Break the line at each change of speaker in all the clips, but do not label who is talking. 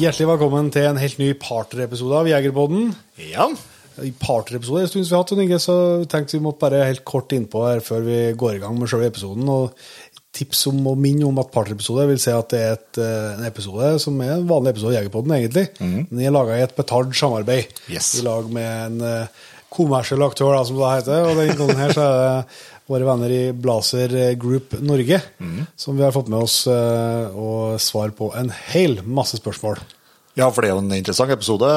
Hjertelig velkommen til en helt ny partnerepisode av Jegerpodden.
Ja.
Partnerepisode en stund vi har hatt, Inge, så tenkte vi måtte bare helt kort innpå her før vi går i gang med selve episoden. og Tips om å minne om at partnerepisode vil si at det er et, eh, en episode som er en vanlig episode av Jegerpodden, egentlig. Den er laga i et betalt samarbeid
Yes.
i lag med en eh, kommersiell aktør, da, som det heter. Og denne gangen her så er det våre venner i Blazer Group Norge som vi har fått med oss eh, og svar på en hel masse spørsmål.
Ja, for det er jo en interessant episode.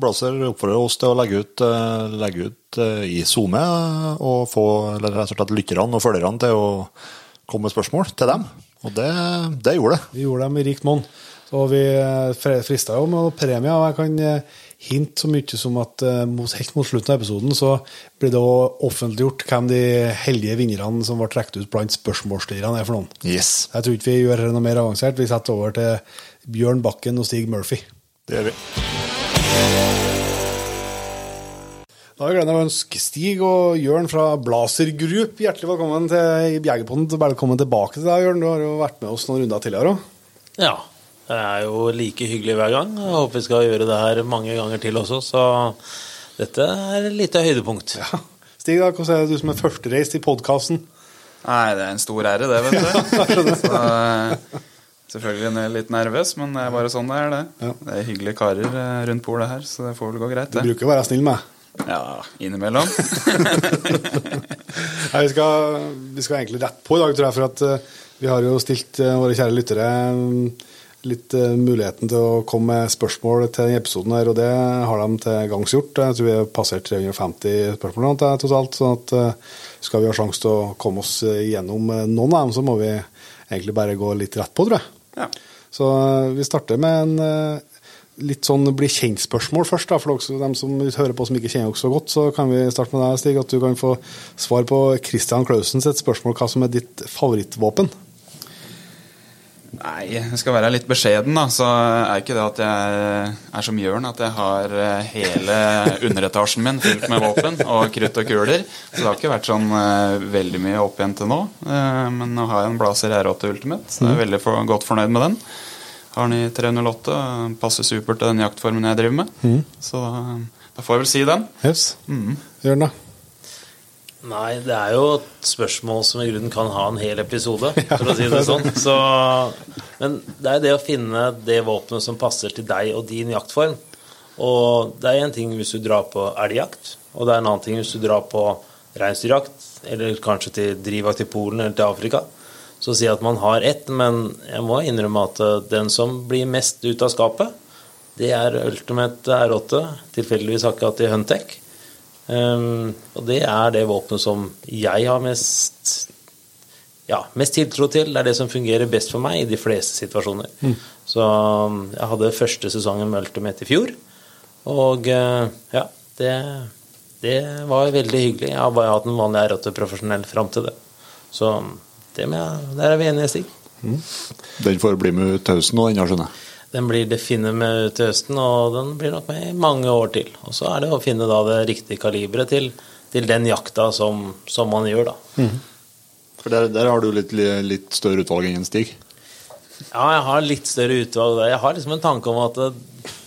Blazer oppfordrer oss til å legge ut, eh, legge ut eh, i SoMe og få eller rett og slett lytterne og følgerne til å komme med spørsmål til dem. Og det, det gjorde det.
Vi gjorde dem i rikt monn. Så vi frista jo med premie. og Jeg kan eh, hinte så mye som at eh, helt mot slutten av episoden så blir det også offentliggjort hvem de heldige vinnerne som ble trukket ut blant spørsmålsstillerne, er for noen.
Yes,
Jeg tror ikke vi gjør noe mer avansert. Vi setter over til Bjørn Bakken og Stig Murphy.
Det gjør vi.
Da har jeg gleden av å ønske Stig og Jørn fra Blazer Group hjertelig velkommen til Jegerpodden. Velkommen tilbake til deg, Jørn. Du har jo vært med oss noen runder tidligere òg.
Ja. Det er jo like hyggelig hver gang. Jeg håper vi skal gjøre det her mange ganger til også, så dette er et lite høydepunkt.
Ja. Stig, da, hvordan er det du som er førstereist i podkasten?
Nei, det er en stor ære, det, vet du. Så, eh, selvfølgelig er litt nervøs, men det er bare sånn det er, det.
Ja.
Det er hyggelige karer eh, rundt bordet her, så det får vel gå greit,
Du
det.
bruker å være snill med.
Ja, innimellom.
Nei, vi, skal, vi skal egentlig rett på i dag, tror jeg, for at eh, vi har jo stilt eh, våre kjære lyttere mm, litt eh, muligheten til å komme med spørsmål til denne episoden her, og det har de til gangs gjort. Jeg tror vi har passert 350 spørsmål totalt, sånn at eh, skal vi ha sjanse til å komme oss eh, gjennom eh, noen av dem, så må vi egentlig bare gå litt rett på, tror jeg.
Ja.
Så eh, vi starter med en eh, litt sånn bli kjent-spørsmål først. da, For dere, dem som hører på som ikke kjenner dere så godt, så kan vi starte med deg, Stig. At du kan få svar på Christian Klausen sitt spørsmål hva som er ditt favorittvåpen.
Nei, jeg skal være litt beskjeden, da. Så er ikke det at jeg er som Jørn, at jeg har eh, hele underetasjen min fylt med våpen og krutt og kuler. Så det har ikke vært sånn eh, veldig mye opp igjen til nå. Eh, men nå har jeg en Blazer R8 Ultimate, så jeg er veldig for, godt fornøyd med den. Har den i 308, passer supert til den jaktformen jeg driver med. Så da, da får jeg vel si den.
Yes. Jørn, da?
Nei, det er jo et spørsmål som i grunnen kan ha en hel episode, for å si det sånn. Så, men det er det å finne det våpenet som passer til deg og din jaktform. Og det er en ting hvis du drar på elgjakt, og det er en annen ting hvis du drar på reinsdyrjakt, eller kanskje til drivjakt i Polen eller til Afrika. Så si at man har ett, men jeg må innrømme at den som blir mest ut av skapet, det er Ultimate R8, tilfeldigvis akkurat i Huntec. Um, og det er det våpenet som jeg har mest ja, mest tiltro til. Det er det som fungerer best for meg i de fleste situasjoner. Så um, jeg hadde første sesongen med Ultimate i fjor, og uh, ja, det, det var veldig hyggelig. Jeg har bare hatt en vanlig R8 profesjonell fram til det. Så det med, der er vi enige, Stig.
Den får bli med ut til høsten nå, den, skjønner jeg.
Den blir definitivt med ut til høsten, og den blir nok med i mange år til. Og så er det å finne da det riktige kaliberet til, til den jakta som, som man gjør, da.
For der, der har du litt, litt større utvalg enn Stig.
Ja, jeg har litt større utvalg der. Jeg har liksom en tanke om at det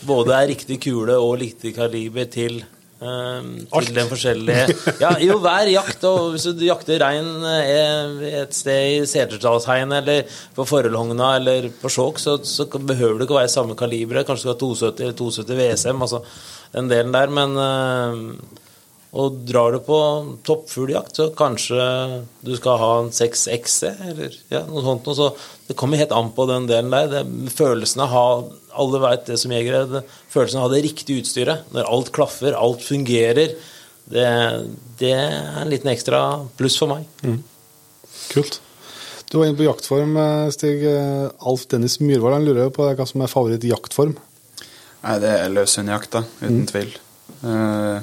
både er riktig kule og riktig kaliber til til den forskjellige Ja, jo, hver jakt. Og hvis du jakter rein eh, et sted i Seterdalsheien eller på Forhåndhogna eller på Skjåk, så, så behøver det ikke å være samme kaliberet. Kanskje du skal ha 270 eller 270 VSM, altså den delen der. Men eh, og drar du på toppfugljakt, så kanskje du skal ha en 6XC, eller ja, noe sånt. noe. Så det kommer helt an på den delen der. Det, følelsen av å ha Alle vet det som jegere. det- Følelsen av å ha det riktige utstyret. Når alt klaffer, alt fungerer. Det, det er en liten ekstra pluss for meg.
Kult. Du var inne på jaktform, eh, Stig. Eh, Alf Dennis Myhrvold han lurer på hva som er favorittjaktform.
Nei, det er løshundjakta, uten tvil. Eh,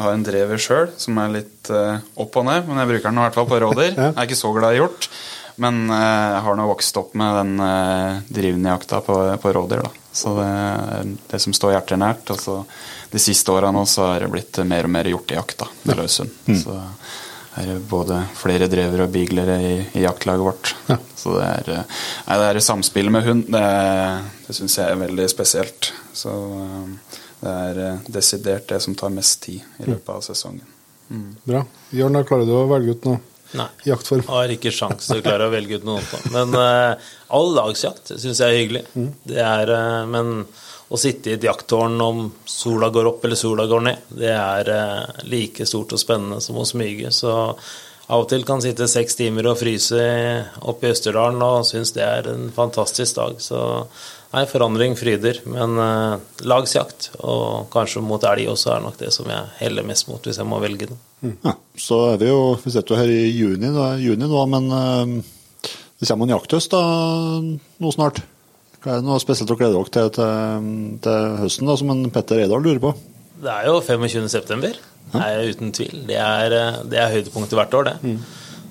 jeg har en drever sjøl som er litt uh, opp og ned, men jeg bruker den i hvert fall på rådyr.
Ja.
Jeg er ikke så glad i hjort, men eh, jeg har nå vokst opp med den uh, drivende jakta på, på rådyr. Så det er det som står hjertet nært. Altså, de siste åra nå så har det blitt mer og mer hjortejakt det med løshund. Så er det både flere drevere og beaglere i, i jaktlaget vårt. Så det er, eh, nei, det er samspillet med hund, det, det syns jeg er veldig spesielt. Så eh, det er eh, desidert det som tar mest tid i løpet av sesongen.
Bra. Jørn, da klarer du å velge ut noe
Nei.
jaktform?
Har ikke sjans til å klare å velge ut noe. på. Men uh, all dagsjakt syns jeg er hyggelig. Det er, uh, men å sitte i et jakttårn om sola går opp eller sola går ned, det er uh, like stort og spennende som å smyge. Så av og til kan sitte seks timer og fryse oppe i Østerdalen og synes det er en fantastisk dag. Så nei, forandring fryder. Men eh, lagsjakt og kanskje mot elg også er nok det som jeg heller mest mot hvis jeg må velge den.
Ja, så er vi jo Vi sitter jo her i juni, da, juni nå, men eh, det kommer en jakthøst da, nå snart. Hva er det noe spesielt å glede dere til, til, til høsten, da, som en Petter Eidal lurer på?
Det er jo 25. september. Det er uten tvil. Det er, eh, det er høydepunktet hvert år, det.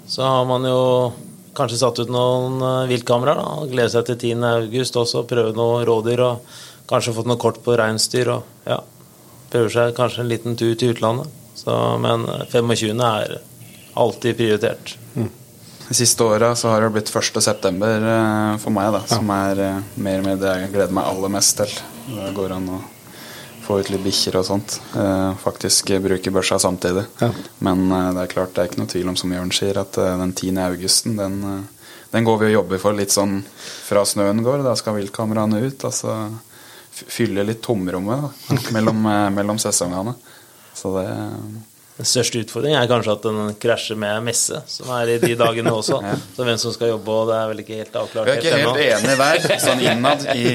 Så har man jo kanskje satt ut noen eh, viltkameraer da, og gleder seg til 10. august også. Prøve noen rådyr og kanskje fått noe kort på reinsdyr og ja. Prøver seg kanskje en liten tur til utlandet. Så, men 25. er alltid prioritert.
De siste åra har det blitt 1. september eh, for meg, da, som er eh, mer og mer det jeg gleder meg aller mest til. Det går an å få ut litt bikkjer og sånt. Eh, Faktisk bruke børsa samtidig.
Ja.
Men eh, det er klart, det er ikke noe tvil om, som Jørn sier, at eh, den 10. augusten, den, den går vi og jobber for litt sånn fra snøen går. Da skal viltkameraene ut. Altså fylle litt tomrommet da, mellom, mellom sesongene. Så det
Den største utfordringen er kanskje at den krasjer med messe, som er i de dagene også. Så hvem som skal jobbe, og det er vel ikke helt avklart
Vi er ikke helt
helt
enige der, sånn innad i,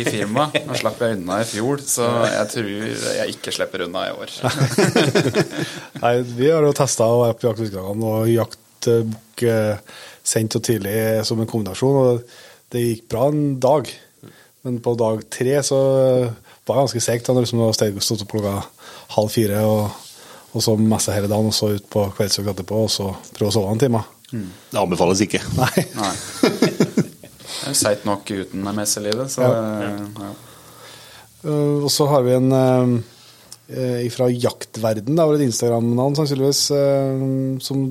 i firmaet. Nå slapp jeg unna i fjor, så jeg tror jeg ikke slipper unna i år.
Nei, vi har jo testa å være på jaktutgangene og jaktbukk sendt sent og tidlig som en kombinasjon, og det gikk bra en dag. Men på dag tre så var det ganske seigt. da, når liksom Steig stod opp klokka halv fire, og, og så messe hele dagen, og så ut på kveldsøkt etterpå, og så prøve å sove en time.
Det anbefales ikke.
Nei.
Nei. Det er seigt nok uten messelivet, så ja.
Eh, og så har vi en uh, fra jaktverden, det er vel et Instagram-navn sannsynligvis, uh, som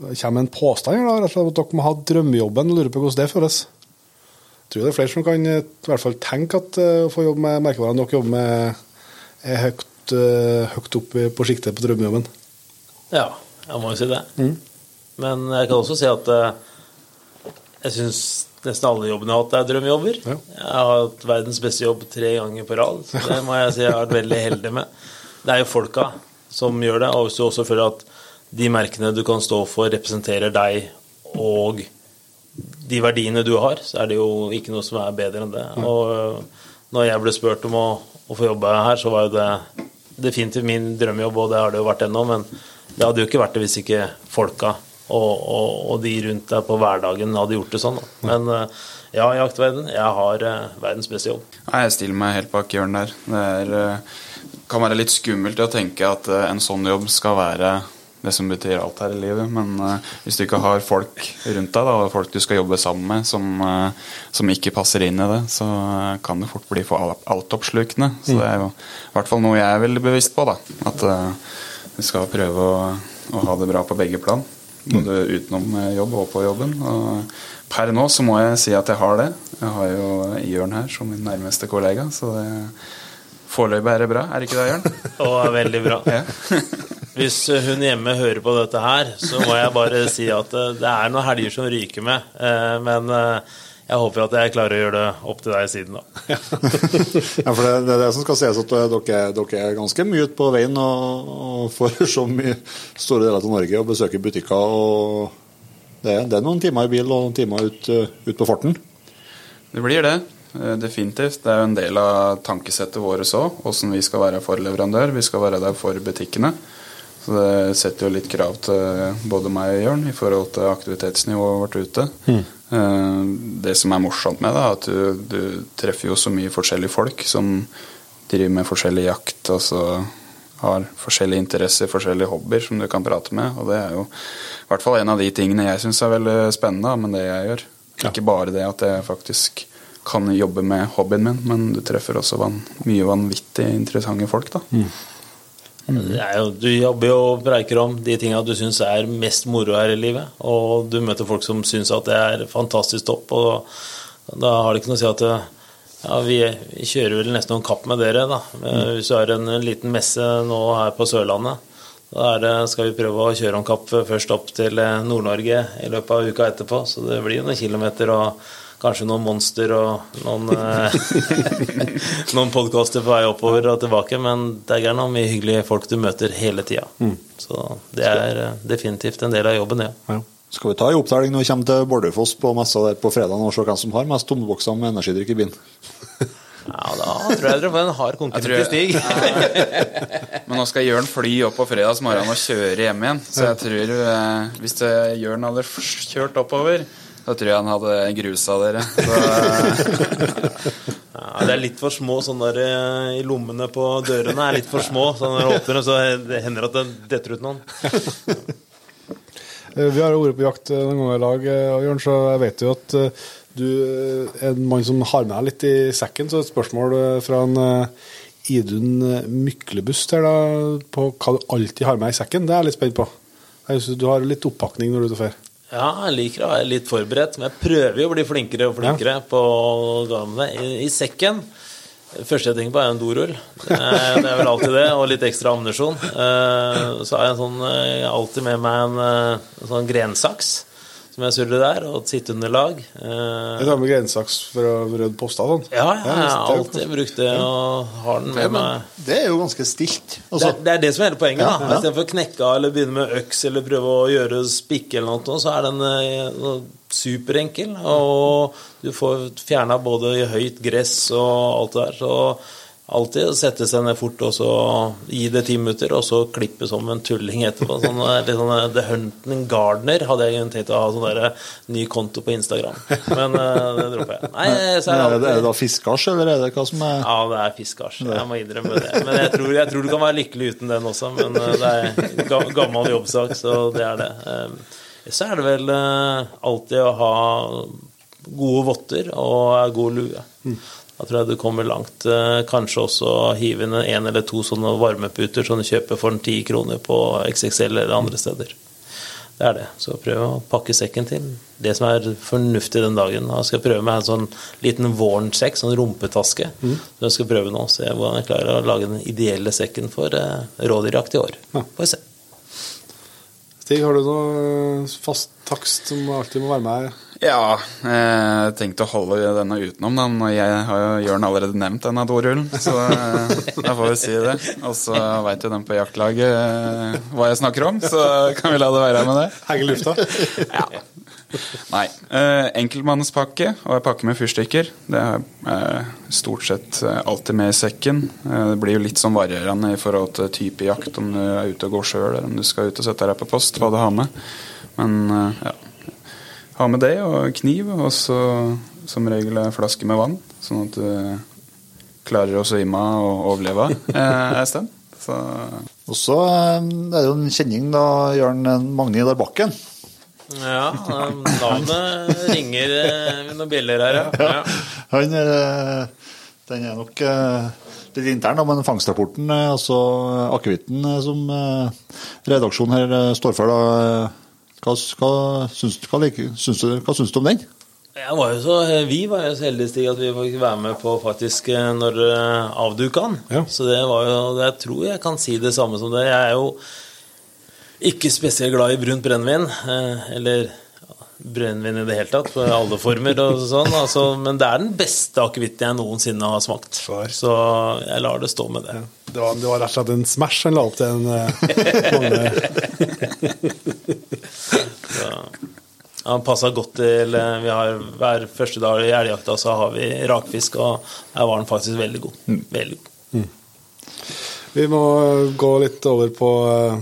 kommer med en påstand her, da, rett og slett at dere må ha drømmejobben, og lurer på hvordan det føles. Jeg tror det er flere som kan i hvert fall tenke at å få jobb med merkevarene dere jobber med, er høyt, eh, høyt opp på siktet på drømmejobben.
Ja, jeg må jo si det. Men jeg kan også si at eh, jeg syns nesten alle jobbene jeg har hatt, er drømmejobber.
Ja.
Jeg har hatt verdens beste jobb tre ganger på rad, så det må jeg si jeg har vært veldig heldig med. Det er jo folka som gjør det, og hvis du også føler at de merkene du kan stå for, representerer deg og de verdiene du har, så er det jo ikke noe som er bedre enn det. Og øh, når jeg ble spurt om å, å få jobbe her, så var jo det definitivt min drømmejobb, og det har det jo vært ennå, men det hadde jo ikke vært det hvis ikke folka og, og, og de rundt deg på hverdagen hadde gjort det sånn. Da. Men øh, ja, jaktverden, jeg har øh, verdens beste jobb.
Nei, Jeg stiller meg helt bak hjørnet der. Det er, eh, kan være litt skummelt å tenke at eh, en sånn jobb skal være det som betyr alt her i livet. Men uh, hvis du ikke har folk rundt deg, da, og folk du skal jobbe sammen med, som, uh, som ikke passer inn i det, så eh, kan det fort bli for al- altoppslukende. Så det er jo i hvert fall noe jeg er veldig bevisst på. da, At uh, vi skal prøve å, å ha det bra på begge plan. Både utenom jobb og på jobben. Og per nå så må jeg si at jeg har det. Jeg har jo Jørn her som min nærmeste kollega, så det foreløpig er det bra. Er det ikke det, Jørn?
Er veldig bra.
Ja.
Hvis hun hjemme hører på dette her, så må jeg bare si at eh, det er noen helger som ryker med. eh, Men eh, jeg håper at jeg klarer å gjøre det opp til deg siden, da.
Ja, for det, det er det som skal sies, at dere, dere er ganske mye ute på veien og, og får så mye store deler av Norge og besøker butikker. og det er, det er noen timer i bil og noen timer ut, ut på farten.
Det blir det. eh, Definitivt. Det er jo en del av tankesettet vårt òg, åssen vi skal være for leverandør. Vi skal være der for butikkene. Så det setter jo litt krav til både meg og Jørn i forhold til aktivitetsnivået vårt ute. Mm. Det som er morsomt med det, er at du, du treffer jo så mye forskjellige folk som driver med forskjellig jakt, og så har forskjellige interesser, forskjellige hobbyer som du kan prate med. Og det er jo i hvert fall en av de tingene jeg syns er veldig spennende med det jeg gjør. Ikke bare det at jeg faktisk kan jobbe med hobbyen min, men du treffer også van mye vanvittig interessante folk, da.
Er jo, du jobber jo og preiker om de tinga du syns er mest moro her i livet. Og du møter folk som syns at det er fantastisk topp, og da har det ikke noe å si at ja, vi, kjører vel nesten noen kapp med dere, da. Hvis du har en liten messe nå her på Sørlandet, da det, skal vi prøve å kjøre om kapp først opp til Nord-Norge i løpet av uka etterpå. Så det blir jo noen kilometer og kanskje noen monster og noen, eh, noen podkaster på vei oppover og tilbake. Men det er gjerne mye hyggelige folk du møter hele tida. Så det er eh, definitivt en del av jobben, ja.
Ja.
Skal vi ta en opptelling når vi kommer til Bardufoss på messa der på fredag og se hvem som har mest tombokser med energidrikk i bilen?
Ja, da tror jeg dere får en hard konkurrent
Jeg
i stig.
Men nå skal Jørn fly opp på fredags morgen og kjøre hjem igjen. Så jeg tror eh, hvis Jørn hadde kjørt oppover, så tror jeg han hadde grusa dere. Så,
Ja, det er litt for små sånn der eh, i lommene på dørene er litt for små. Så når du åpner det, så det hender at det detter ut noen.
Eh, Vi har vært på jakt eh, noen ganger i lag, Jørn, så jeg vet jo at du er en mann som har med deg litt i sekken. Så et spørsmål fra en Idun Myklebust her, da, på hva du alltid har med i sekken. Det er jeg litt spent på. Jeg synes Du har litt oppakning når du er ute og.
Ja, jeg liker å være litt forberedt, men jeg prøver jo å bli flinkere og flinkere på gamle. I, I sekken første jeg tenker på, er en dorull. Det er, det er vel alltid det, og litt ekstra ammunisjon. Eh, Så har jeg en sånn, eh, jeg har alltid med meg en, eh, en sånn grensaks som jeg surrer der, og et sitteunderlag. Eh,
du tar med grensaks for å rydde poster og sånn.
Ja, jeg har alltid brukt det, og har den med meg.
det er jo ganske stilt.
Det,
Altså,
er- det er det som er hele poenget. Da
ja.
Istedenfor å knekke av eller begynne med øks eller prøve å gjøre spikke, eller noe, så er den eh, superenkel. Og du får fjerna både høyt gress og alt det der. Så alltid sette seg ned fort og så gi det ti minutter, og så klippe som en tulling etterpå. Sånn, eh, litt sånn, eh, The Hunting Gardener hadde jeg tenkt å ha sånn der, eh, ny konto på Instagram, men det dropper jeg. Nei, så er det
er det, er det da fiskasj, eller er det hva som er
ja, det er fiskasj. Jeg må innrømme det. Men jeg tror, jeg tror du kan være lykkelig uten den også. Men det er gammel jobbsak, så det er det. Eh, Så er det vel alltid å ha gode votter og god lue. Da tror jeg du kommer langt. Eh, Kanskje også hive inn en eller to sånne varmeputer som du kjøper for ti kroner på XXL eller andre steder. Det er det. Så prøv å pakke sekken til. Det som er fornuftig den dagen. Jeg skal prøve med en sånn liten Warn-sekk, sånn rumpetaske. Så jeg skal prøve nå, se hvordan jeg klarer å lage den ideelle sekken for eh, rådyrjakt i år.
Ja.
Får vi se.
Stig, har du noe fast takst som alltid må være med?
Ja, jeg tenkte å holde denne utenom, da. Når jeg har jo Jørn allerede nevnt denne dorullen, så jeg da får vi si det. Og så veit jo den på jaktlaget eh, hva jeg snakker om, så kan vi la det være med det.
Henge lufta?
Ja. Nei. Eh, enkeltmannspakke og en pakke med fyrstikker. Det er eh, stort sett eh, alltid med i sekken. Eh, det blir jo litt sånn varierende i forhold til type jakt, om du er ute og går sjøl, eller om du skal ut og sette deg på post, hva du har med. Men eh, ja. Ha med det og kniv, og så som regel en flaske med vann, sånn at du klarer å svømme og overleve eh, en stund. Så
Og så eh, er det jo en kjenning, da, Jørn Magni der Bakken.
Ja, navnet ringer eh, noen bjeller her, ja. ja.
Han er, den er nok litt intern, da, men fangstrapporten, altså akevitten som redaksjonen her står for, da, hva, hva, syns, hva, syns du, hva syns du om den?
Var så, vi var jo så heldige Stig, at vi fikk være med på faktisk eh, når eh, avduka han.
Ja.
Så det var jo Jeg tror jeg kan si det samme som det. Jeg er jo ikke spesielt glad i brunt brennevin. eh, Eller brennevin i det hele tatt, på alle former og sånn. Altså, men det er den beste akevitten jeg noensinne har smakt.
Svar.
Så jeg lar det stå med det.
Det var, det var rett og slett en smash han la opp til en eh.
Han passa godt til eh, vi har Hver første dag i elgjakta så har vi rakfisk, og her var den faktisk veldig god. Veldig god.
Vi må gå litt over på eh,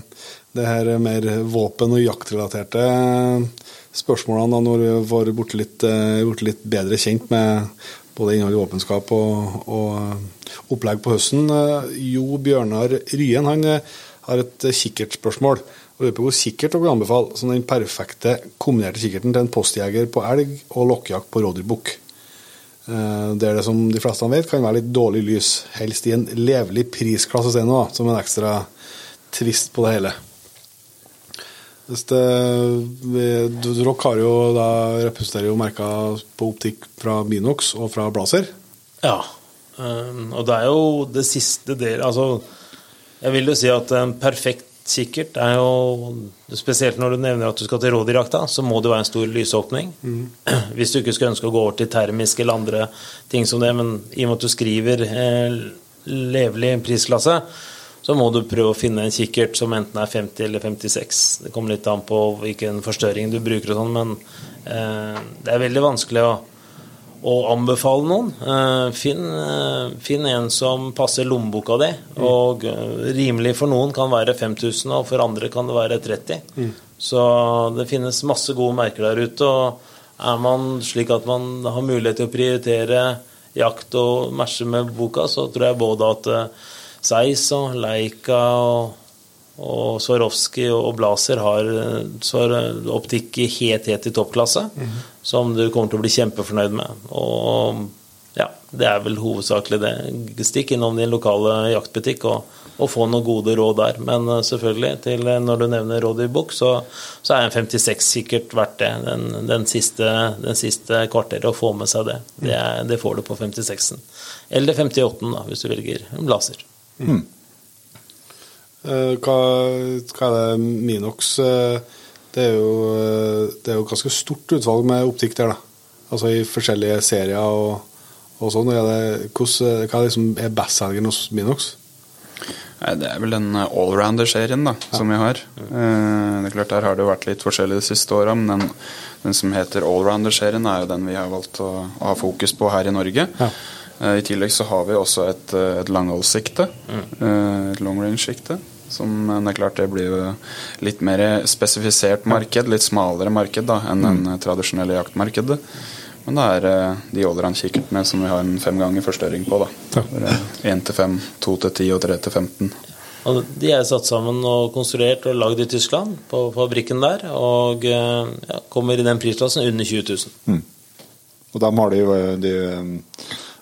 det her mer våpen- og jaktrelaterte eh, spørsmålene da, når vi var borte litt, eh, litt bedre kjent med både innhold i våpenskap og, og eh, opplegg på høsten. Eh, Jo Bjørnar Ryen han har et kikkertspørsmål. og hvor kikkert dere anbefaler som den perfekte kombinerte kikkerten til en postjeger på elg og lokkejakt på rådyrbukk. Det er det, som de fleste vet, kan være litt dårlig lys. Helst i en levelig prisklasse, som en ekstra twist på det hele. Det, Dere har jo da representerer jo merka på optikk fra Binox og fra Blazer.
Ja. Um, og det er jo det siste del Altså, jeg vil jo si at en perfekt kikkert er jo Spesielt når du nevner at du skal til rådyrjakta, så må det være en stor lysåpning. Hvis du ikke skulle ønske å gå over til termisk eller andre ting som det, men i og med at du skriver eh, levelig prisklasse, så må du prøve å finne en kikkert som enten er 50 eller 56. Det kommer litt an på hvilken forstørring du bruker og sånn, men eh, det er veldig vanskelig å å anbefale noen. Eh, Finn, eh, finn en som passer lommeboka di. Og eh, rimelig for noen kan være 5000, og for andre kan det være 30 Så det finnes masse gode merker der ute. Og er man slik at man har mulighet til å prioritere jakt og matche med boka, så tror jeg både at eh, Zeiss og Leica og og Swarovski og Blazer har optikk i helt, helt i toppklasse, som du kommer til å bli kjempefornøyd med. Og ja, det er vel hovedsakelig det. Stikk innom din lokale jaktbutikk og, og få noen gode råd der. Men eh, selvfølgelig, til eh, når du nevner rådyrbukk, så, så er en 56 sikkert verdt det. Den, den, siste, den siste kvarteret å få med seg det. Det, er, det får du på 56-en. Eller 58-en, da, hvis du velger en Blazer.
Eh, Hva, hva er det Minox eh, det er, jo, eh, det er jo ganske stort utvalg med optikk der, da. Altså i forskjellige serier og, og sånn. Er det, hvordan, hva er liksom er bestselgeren hos Minox?
Nei, Det er vel den allrounder-serien da, som vi har. Eh, det er klart Der har det jo vært litt forskjellig de siste åra, men den, den som heter allrounder-serien, er jo den vi har valgt å, å ha fokus på her i Norge.
Ja.
Eh, I tillegg så har vi også et, eh, et langholdssikte, Mm. et long range-sikte. Som men det er klart det blir litt mer spesifisert marked, litt smalere marked da, enn en tradisjonelle jaktmarkedet. Men det er eh, de allround-kikkertene som vi har en fem ganger forstørring på. da. Én til fem, to til ti og tre til 15.
Og de er satt sammen og konstruert og lagd i Tyskland, på fabrikken der. Og eh, ja, kommer i den prisklassen under 20 000.
Og dem har de, jo de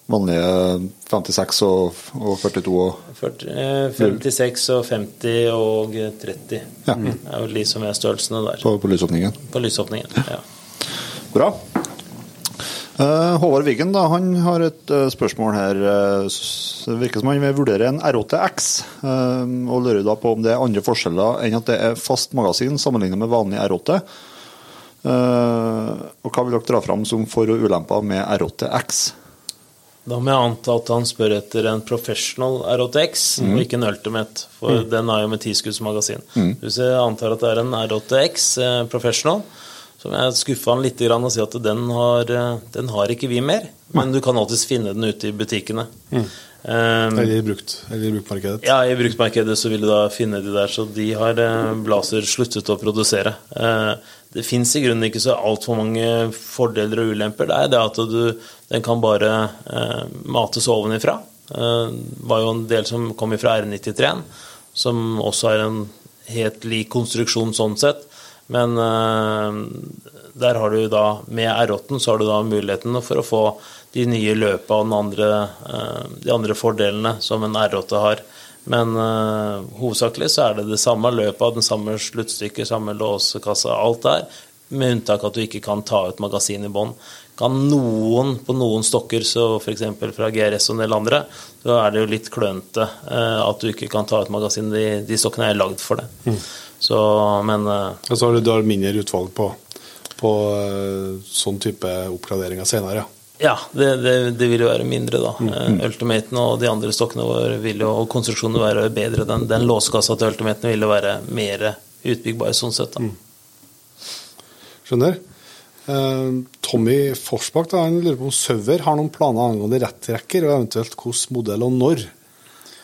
vanlige 56 og, og 42 og
40, eh, 56 og 50 og 30
Ja.
Det er jo de som er størrelsene der.
på, på lysåpningen.
På lysåpningen. Ja.
Bra. Eh, Håvard Wiggen da, han har et eh, spørsmål her. eh, Det virker som han vil vurdere en R8X, eh, og lurer da på om det er andre forskjeller enn at det er fast magasin sammenlignet med vanlig R8. Eh, og hva vil dere dra fram som for- og ulemper med R8X?
Da må jeg anta at han spør etter en professional R8X, og ikke en Ultimate, for den er jo med tiskuddsmagasin. Hvis jeg antar at det er en R8X eh, professional, så må jeg skuffe han litt og si at den har, eh, den har ikke vi mer, men du kan alltids finne den ute i butikkene. Eh,
Eller i brukt, eller i bruktmarkedet?
Ja, i bruktmarkedet så vil du da finne de der, så de har eh, Blazer sluttet å produsere. Eh, det fins i grunnen ikke så altfor mange fordeler og ulemper. Det er det at du, den kan bare eh, mates ovenifra. Eh, var jo en del som kom fra R93-en, som også er en helt lik konstruksjon sånn sett. Men eh, der har du da, med R8-en, så har du da muligheten for å få de nye løpa og andre, eh, de andre fordelene som en R8 har. Men uh, hovedsakelig så er det det samme løpet, den samme sluttstykket, samme låsekassa, alt der. Med unntak at du ikke kan ta ut magasin i bånn. Kan noen på noen stokker, så f.eks. fra GRS og en del andre, så er det jo litt klønete uh, at du ikke kan ta ut magasin. De, de stokkene er lagd for det. Så, men uh,
Og så har du, du har mindre utvalg på, på sånn type oppgraderinger senere, ja.
Ja, det, det, det vil jo være mindre, da. Mm. Ultimaten og de andre stokkene våre vil jo, og konstruksjonene være bedre. Den, den låsekassa til Ultimaten vil jo være mer utbyggbar sånn sett, da.
Skjønner. Eh, Tommy Forsbakk da, han lurer på om Sauer har noen planer angående rettrekker, og eventuelt hvilken modell og når.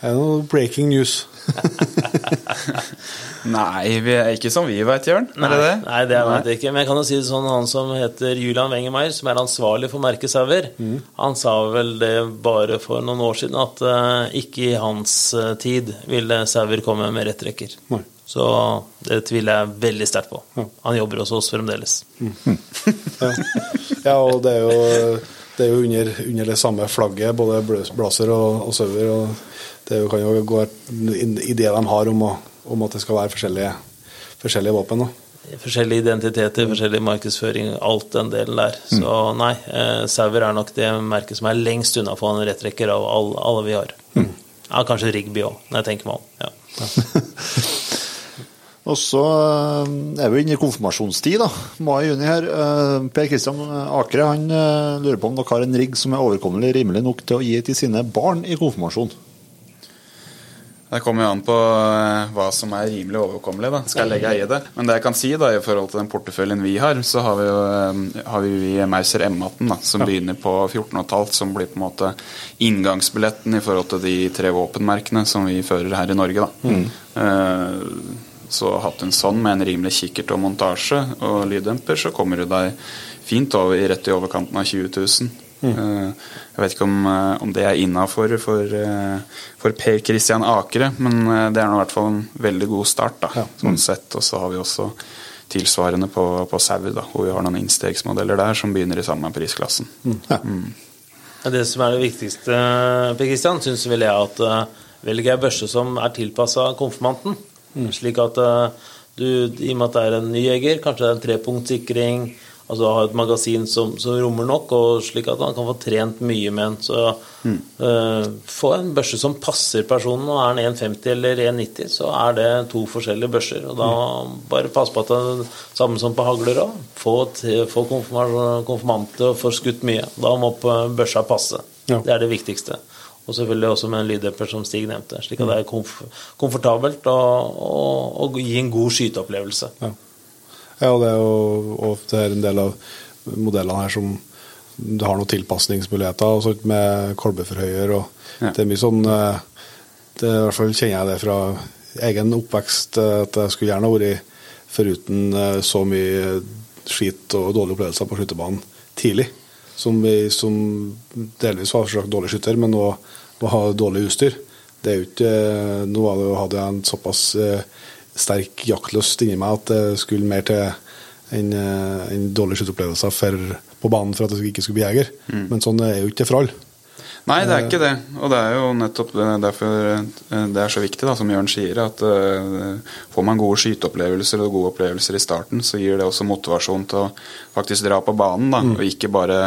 Er det noe breaking news?
Nei, vi er ikke som vi veit, Jørn. Er det det?
Nei, det vet jeg ikke. Men jeg kan jo si det sånn, han som heter Julian Wengemeyer, som er ansvarlig for merket Sauer, han sa vel det bare for noen år siden, at uh, ikke i hans eh, tid ville Sauer komme med rettrekker.
Nei.
Så det tviler jeg veldig sterkt på. Han jobber hos oss fremdeles.
Ja. ja, og det er jo det er jo under, under det samme flagget, både Blazer og, og Sauer. Og det jo- kan jo gå i det de har om, å, om at det skal være forskjellige, forskjellige våpen. Da.
Forskjellige identiteter, forskjellig markedsføring, alt den delen der. Så nei, eh, Sauer er nok det merket som er lengst unna for en rettrekker av alle, alle vi har. Ja, kanskje Rigby òg, når jeg tenker meg om. Ja.
Og så eh, er vi inne i konfirmasjonstid, da. Mai-juni her. Eh, Per Kristian Akre han eh, lurer på om dere har en rigg som er overkommelig rimelig nok til å gi til sine barn i konfirmasjon.
Det kommer jo an på eh, hva som er rimelig overkommelig. da, skal jeg legge i det. Men det jeg kan si da, i forhold til den porteføljen vi har, så har vi jo eh, har vi Mauser M18, da, som begynner på 14,5, som blir på en måte inngangsbilletten i forhold til de tre våpenmerkene som vi fører her i Norge. da. Eh, så hatt en sånn med en rimelig kikkert og montasje og lyddemper, så kommer du deg fint over, rett i overkanten av 20 000. Eh, Jeg vet ikke om, eh, om det er innafor for, eh, for Per Kristian Akere, men det er nå i hvert fall en veldig god start, da, sånn sett. Og så har vi også tilsvarende på, på Sau, da, hvor vi har noen innstegsmodeller der som begynner i samme prisklassen.
Men Det som er det viktigste, Per Kristian, syns vel jeg at Velger velg ei børse som er tilpassa konfirmanten. Slik at du, i og med at det er en ny jeger, kanskje det er en trepunktssikring, altså ha et magasin som, som rommer nok, og slik at han kan få trent mye med den. Så eh, få en børse som passer personen. og Er den 1,50 eller 1,90, så er det to forskjellige børser. Og da bare pass på at det er samme som på hagler òg. Få, få konfirma- konfirmanter og få skutt mye. Da må børsa passe.
Ja.
Det er det viktigste. Og selvfølgelig også med en lyddemper, som Stig nevnte. Slik at det er komf komfortabelt og, og, og gi en god skyteopplevelse.
Ja, ja det er jo og det er en del av modellene her som du har noen tilpasningsmuligheter og sånt med kolbeforhøyer. og
Ja.
Det er mye sånn eh, det, I hvert fall kjenner jeg det fra egen oppvekst eh, at jeg skulle gjerne vært foruten eh, så mye skit og dårlige opplevelser på skytterbanen tidlig. Som, vi, som delvis var slags dårlig skytter, men nå må ha dårlig utstyr. Det er jo ikke, nå hadde jeg en såpass eh, sterk jaktlyst inni meg at det skulle mer til enn en enn dårlige skyteopplevelser på banen for at jeg ikke skulle bli jeger. Men sånn er jo ikke for alle.
Nei, det er ikke det. Og det er jo nettopp det, derfor eh, det er så viktig, da, som Jørn sier, at uh, får man gode skyteopplevelser og gode opplevelser i starten, så gir det også motivasjon til å faktisk dra på banen, da, og ikke bare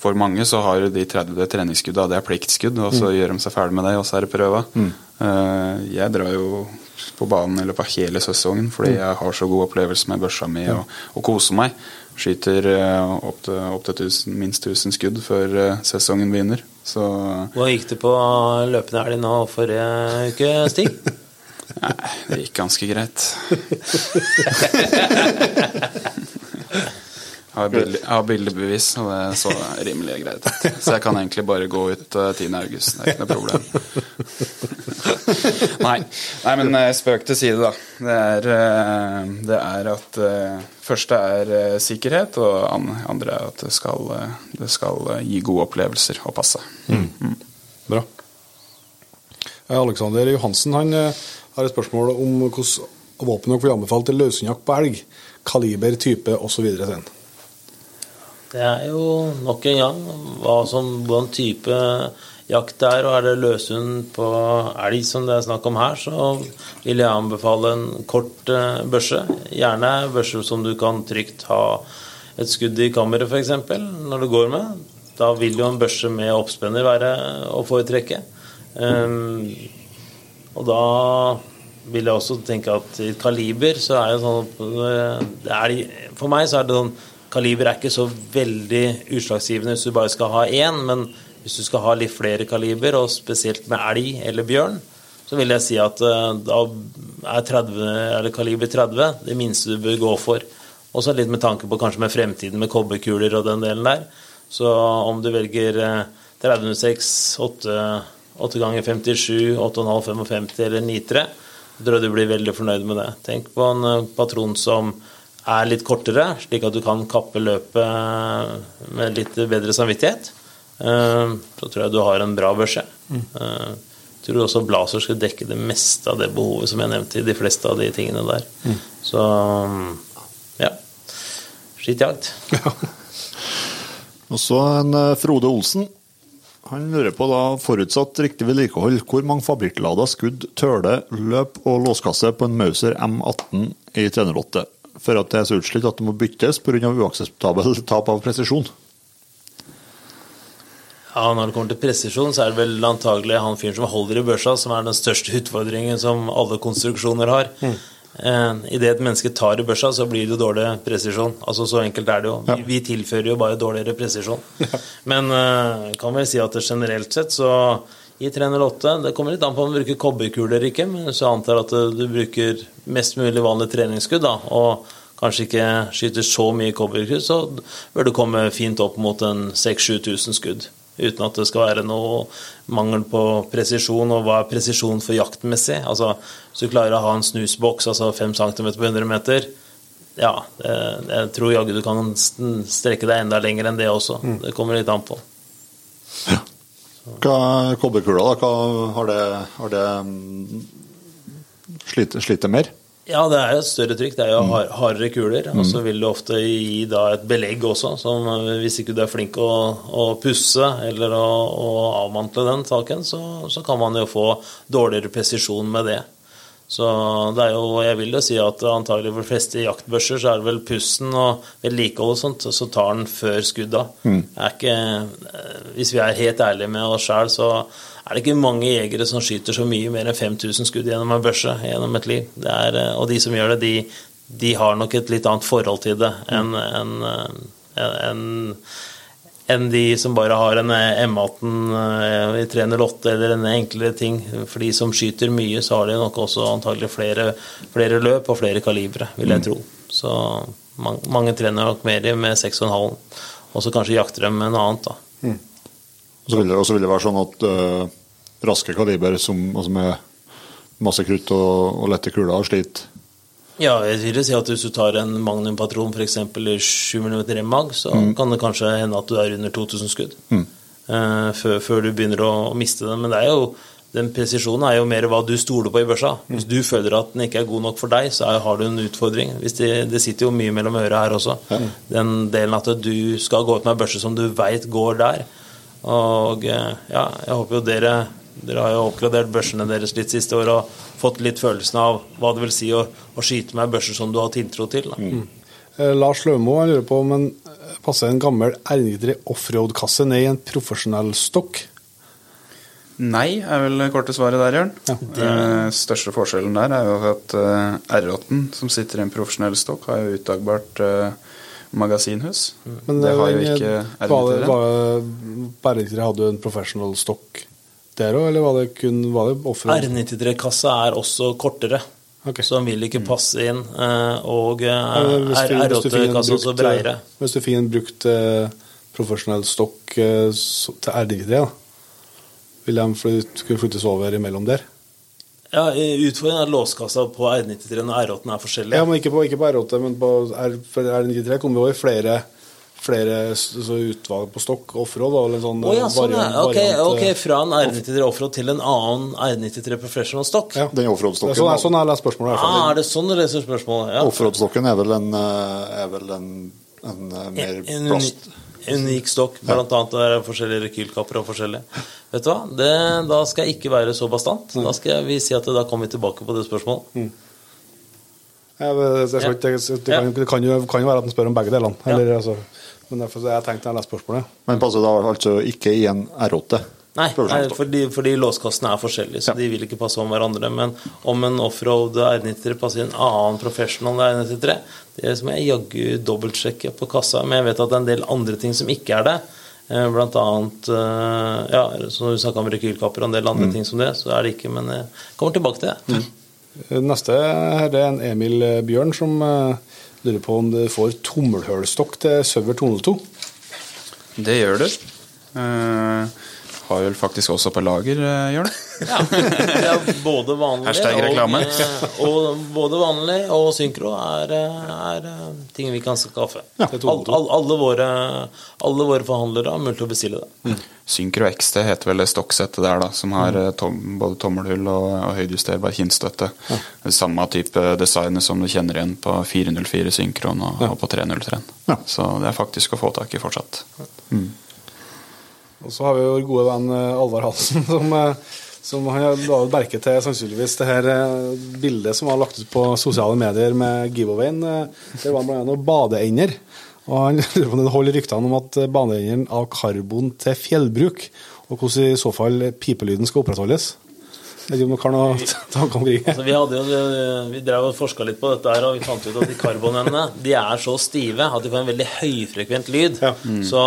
for mange så har de 30 treningsskudda, det er pliktskudd, og så gjør de seg ferdig med det, og så er det prøva. Eh, jeg drar jo på banen i løpet av hele sesongen fordi jeg har så god opplevelse med børsa mi og, og koser meg. Skyter eh, opp til, opp til tusen, minst 1000 skudd før eh, sesongen begynner. Så
Hvordan gikk det på løpende elg nå forrige uke, Stig?
nei, det gikk ganske greit. Jeg har, bilde, jeg har bildebevis, og det så rimelig greit ut. Så jeg kan egentlig bare gå ut eh, 10. august. Det er ikke noe problem. Nei, Nei men eh, spøk til side, da. Det er, eh, det er at eh, Første er eh, sikkerhet, og an- andre er at det skal, eh, det skal eh, gi gode opplevelser og passe.
Bra. Eh, Alexander Johansen han eh, har et spørsmål om hvordan våpen dere vil anbefale til løsjakt på elg. Kaliber, type osv.
Det er jo nok en gang hva som, hvordan type jakt det er, og er det løshund på elg som det er snakk om her, så vil jeg anbefale en kort eh, børse. Gjerne børse som du kan trygt ha et skudd i kammeret, f.eks., når du går med. Da vil jo en børse med oppspenner være å foretrekke. Um, og da vil jeg også tenke at i kaliber så er jo sånn eh, det er, For meg så er det sånn Kaliber er ikke så veldig utslagsgivende hvis du bare skal ha én, men hvis du skal ha litt flere kaliber, og spesielt med elg eller bjørn, så vil jeg si at eh, da er 30, eller kaliber 30 det minste du bør gå for. Også litt med tanke på kanskje med fremtiden med kobberkuler og den delen der. Så om du velger eh, 3006, 8, 8 ganger 57, 8,5 55 eller 9-3, så tror jeg du blir veldig fornøyd med det. Tenk på en eh, patron som er litt kortere, slik at du kan kappe løpet med litt bedre samvittighet. Eh, Så tror jeg du har en bra børse. Eh, Jeg tror også Blazer skal dekke det meste av det behovet som jeg nevnte i de fleste av de tingene der. Så ja. Skittjakt.
Og så en eh, Frode Olsen. Han lurer på da, forutsatt riktig vedlikehold, hvor mange fabrikklada skudd, tøle, løp og låskasse på en Mauser M18 i trenerlotte, for at det er så utslitt at det må byttes pga. uakseptabelt tap av presisjon?
Ja, Når det kommer til presisjon, så er det vel antagelig han fyren som holder i børsa, som er den største utfordringen som alle konstruksjoner har. Mm. Eh, Idet et menneske tar i børsa, så blir det jo dårlig presisjon. Altså Så enkelt er det jo. Vi, vi tilfører jo bare dårligere presisjon. Ja. Men eh, kan vel si at generelt sett så i 308 Det kommer litt an på om du bruker kobberkuler eller ikke, men jeg antar at du bruker mest mulig vanlig treningsskudd, da, og kanskje ikke skyter så mye kobberkull, så bør du komme fint opp mot en 6000-7000 skudd uten at det skal være noe mangel på presisjon. Og hva er presisjon for jaktmessig? Altså, hvis du klarer å ha en snusboks altså 5 cm på 100 meter, ja, jeg tror jaggu du kan strekke deg enda lenger enn det også. Mm. Det kommer litt an på.
Ja. Hva er kobberkula, da? Hva har det, har det sliter, slitt, slitt mer?
Ja, det er jo et større trykk. Det er jo mm. hardere kuler. Og så mm. vil du ofte gi da et belegg også, som hvis ikke du er flink å, å pusse eller å, å, avmantle den saken, så, så, kan man jo få dårligere presisjon med det. Så det er jo, jeg vil jo si at antagelig for de fleste jaktbørser så er det vel pussen og vedlikehold og sånt, så tar den før skudda. Mm. Ikke, hvis vi er helt ærlige med oss sjøl, så er det ikke mange jegere som skyter så mye mer enn 5000 skudd gjennom en børse gjennom et liv. Er, eh, og de som gjør det, de, de, har nok et litt annet forhold til det enn en, en, en de som bare har en M18 eh, i 308 eller en enklere ting. For de som skyter mye, så har de nok også antagelig flere, flere løp og flere kalibre, vil jeg mm. tro. Så mange, mange trener nok mer med 6,5, og så kanskje jakter de med noe annet. da. Mm.
Og så vil, vil, det være sånn at uh, raske kaliber som, altså med masse krutt og, og lette kuler sliter.
Ja, jeg vil si at hvis du tar en magnumpatron f.eks. i 7 mm remag, så mm. kan det kanskje hende at du er under 2000 skudd mm. uh, før, før, du begynner å, å, miste den. Men det er jo, den presisjonen er jo mer hva du stoler på i børsa. Mm. Hvis du føler at den ikke er god nok for deg, så er, har du en utfordring. Det, det, sitter jo mye mellom øra her også. Mm. Den delen at du skal gå ut med en børse som du veit går der. Og uh, ja, jeg håper jo dere dere har jo oppgradert børsene deres litt siste år og fått litt følelsen av hva det vil si å, å skyte med børser som du har tiltro til. Mm.
Eh, Lars Lømo lurer på om en passer en gammel R93 offroad-kasse ned i en profesjonell stokk?
Nei, er vel korte svaret der, Jørn. Ja. Eh, største forskjellen der er jo at eh, R8, som sitter i en profesjonell stokk, har jo utdagbart eh, magasinhus. Men det har jo eh, ikke
R93. Bare hadde en professional stokk der òg, eller var det kun var det offroad?
R93-kassa er også kortere. Okay. Så den vil ikke passe inn. Eh, og R8-kassa også breiere.
Hvis du finner brukt eh, profesjonell stokk eh, til R93, da, vil de kunne flyttes over imellom der?
Ja, Utfordringen er at låskassa på R93 og R8 er forskjellige.
Ja, men Ikke på, ikke på R8, men på R, R93 kommer vi over flere flere utvalg på stokk, offroad? Eller sånn
oh, ja, sånn, variant, ja. okay, ok, Fra en R93 offroad til en annen R93 professional stokk?
Ja, den offroad-stokken.
Sånn, sånn jeg lest spørsmålet.
Ah, er det sånn du leser spørsmålet? Ja.
Offroad-stokken er vel en, eh, er vel en, en, eh, mer en, plast...
En unik stokk, blant annet er forskjellige rekylkapper og forskjellig. Vet du hva, det, Da skal jeg ikke være så bastant. Da skal vi si at da kommer vi tilbake på det spørsmålet. Mm.
Ja, det, det, det, kan, det, kan, jo, kan jo være at han spør om begge delene. Eller, altså, men derfor har jeg tenkt når jeg leser spørsmålet.
Men passer da altså ikke i en R8?
Nei, nei fordi, fordi låskassene er forskjellige, så ja. de vil ikke passe om hverandre. Men om en offroad R93 passer i en annen professional R93, det må jeg jaggu dobbeltsjekke på kassa. Men jeg vet at det er en del andre ting som ikke er det. Eh, blant annet eh, ja, som du snakka om rekylkapper og en del andre mm. ting som det. Så er det ikke, men jeg kommer tilbake til det.
Mm. Neste her er en Emil Bjørn som Lurer på om du får tommelhølstokk til Søver 202?
Det gjør du. Uh, har vel faktisk også på lager, eh, Jørn?
Ja, det er både vanlig
Hashtag
og,
reklame.
eh, og både vanlig og synkro er, eh, er ting vi kan skaffe. all, all, alle, våre, alle våre forhandlere har mulighet til å bestille det.
Mm. X det heter vel det stokksettet der, da, som har tom, både tommelhull og, og høydejusterbar kinnstøtte. Ja. Samme type design som du kjenner igjen på 404 Synkron og, og på 303.
Ja.
Så det er faktisk å få tak i fortsatt.
Og så har vi vår gode venn eh, Alvar Hansen, som, eh, som han la merke til sannsynligvis det her eh, bildet som var lagt ut på sosiale medier med giveawayen. Det var blant annet badeender. Og han lurer på det holder ryktene om at badeenderen av karbon til fjellbruk, og hvordan i så fall pipelyden skal opprettholdes. Vet ikke om dere har noen tanker omkring?
Altså, vi, hadde jo, vi drev og forska litt på dette, her, og vi fant ut at de karbonene de er så stive at de får en veldig høyfrekvent lyd.
Ja.
Så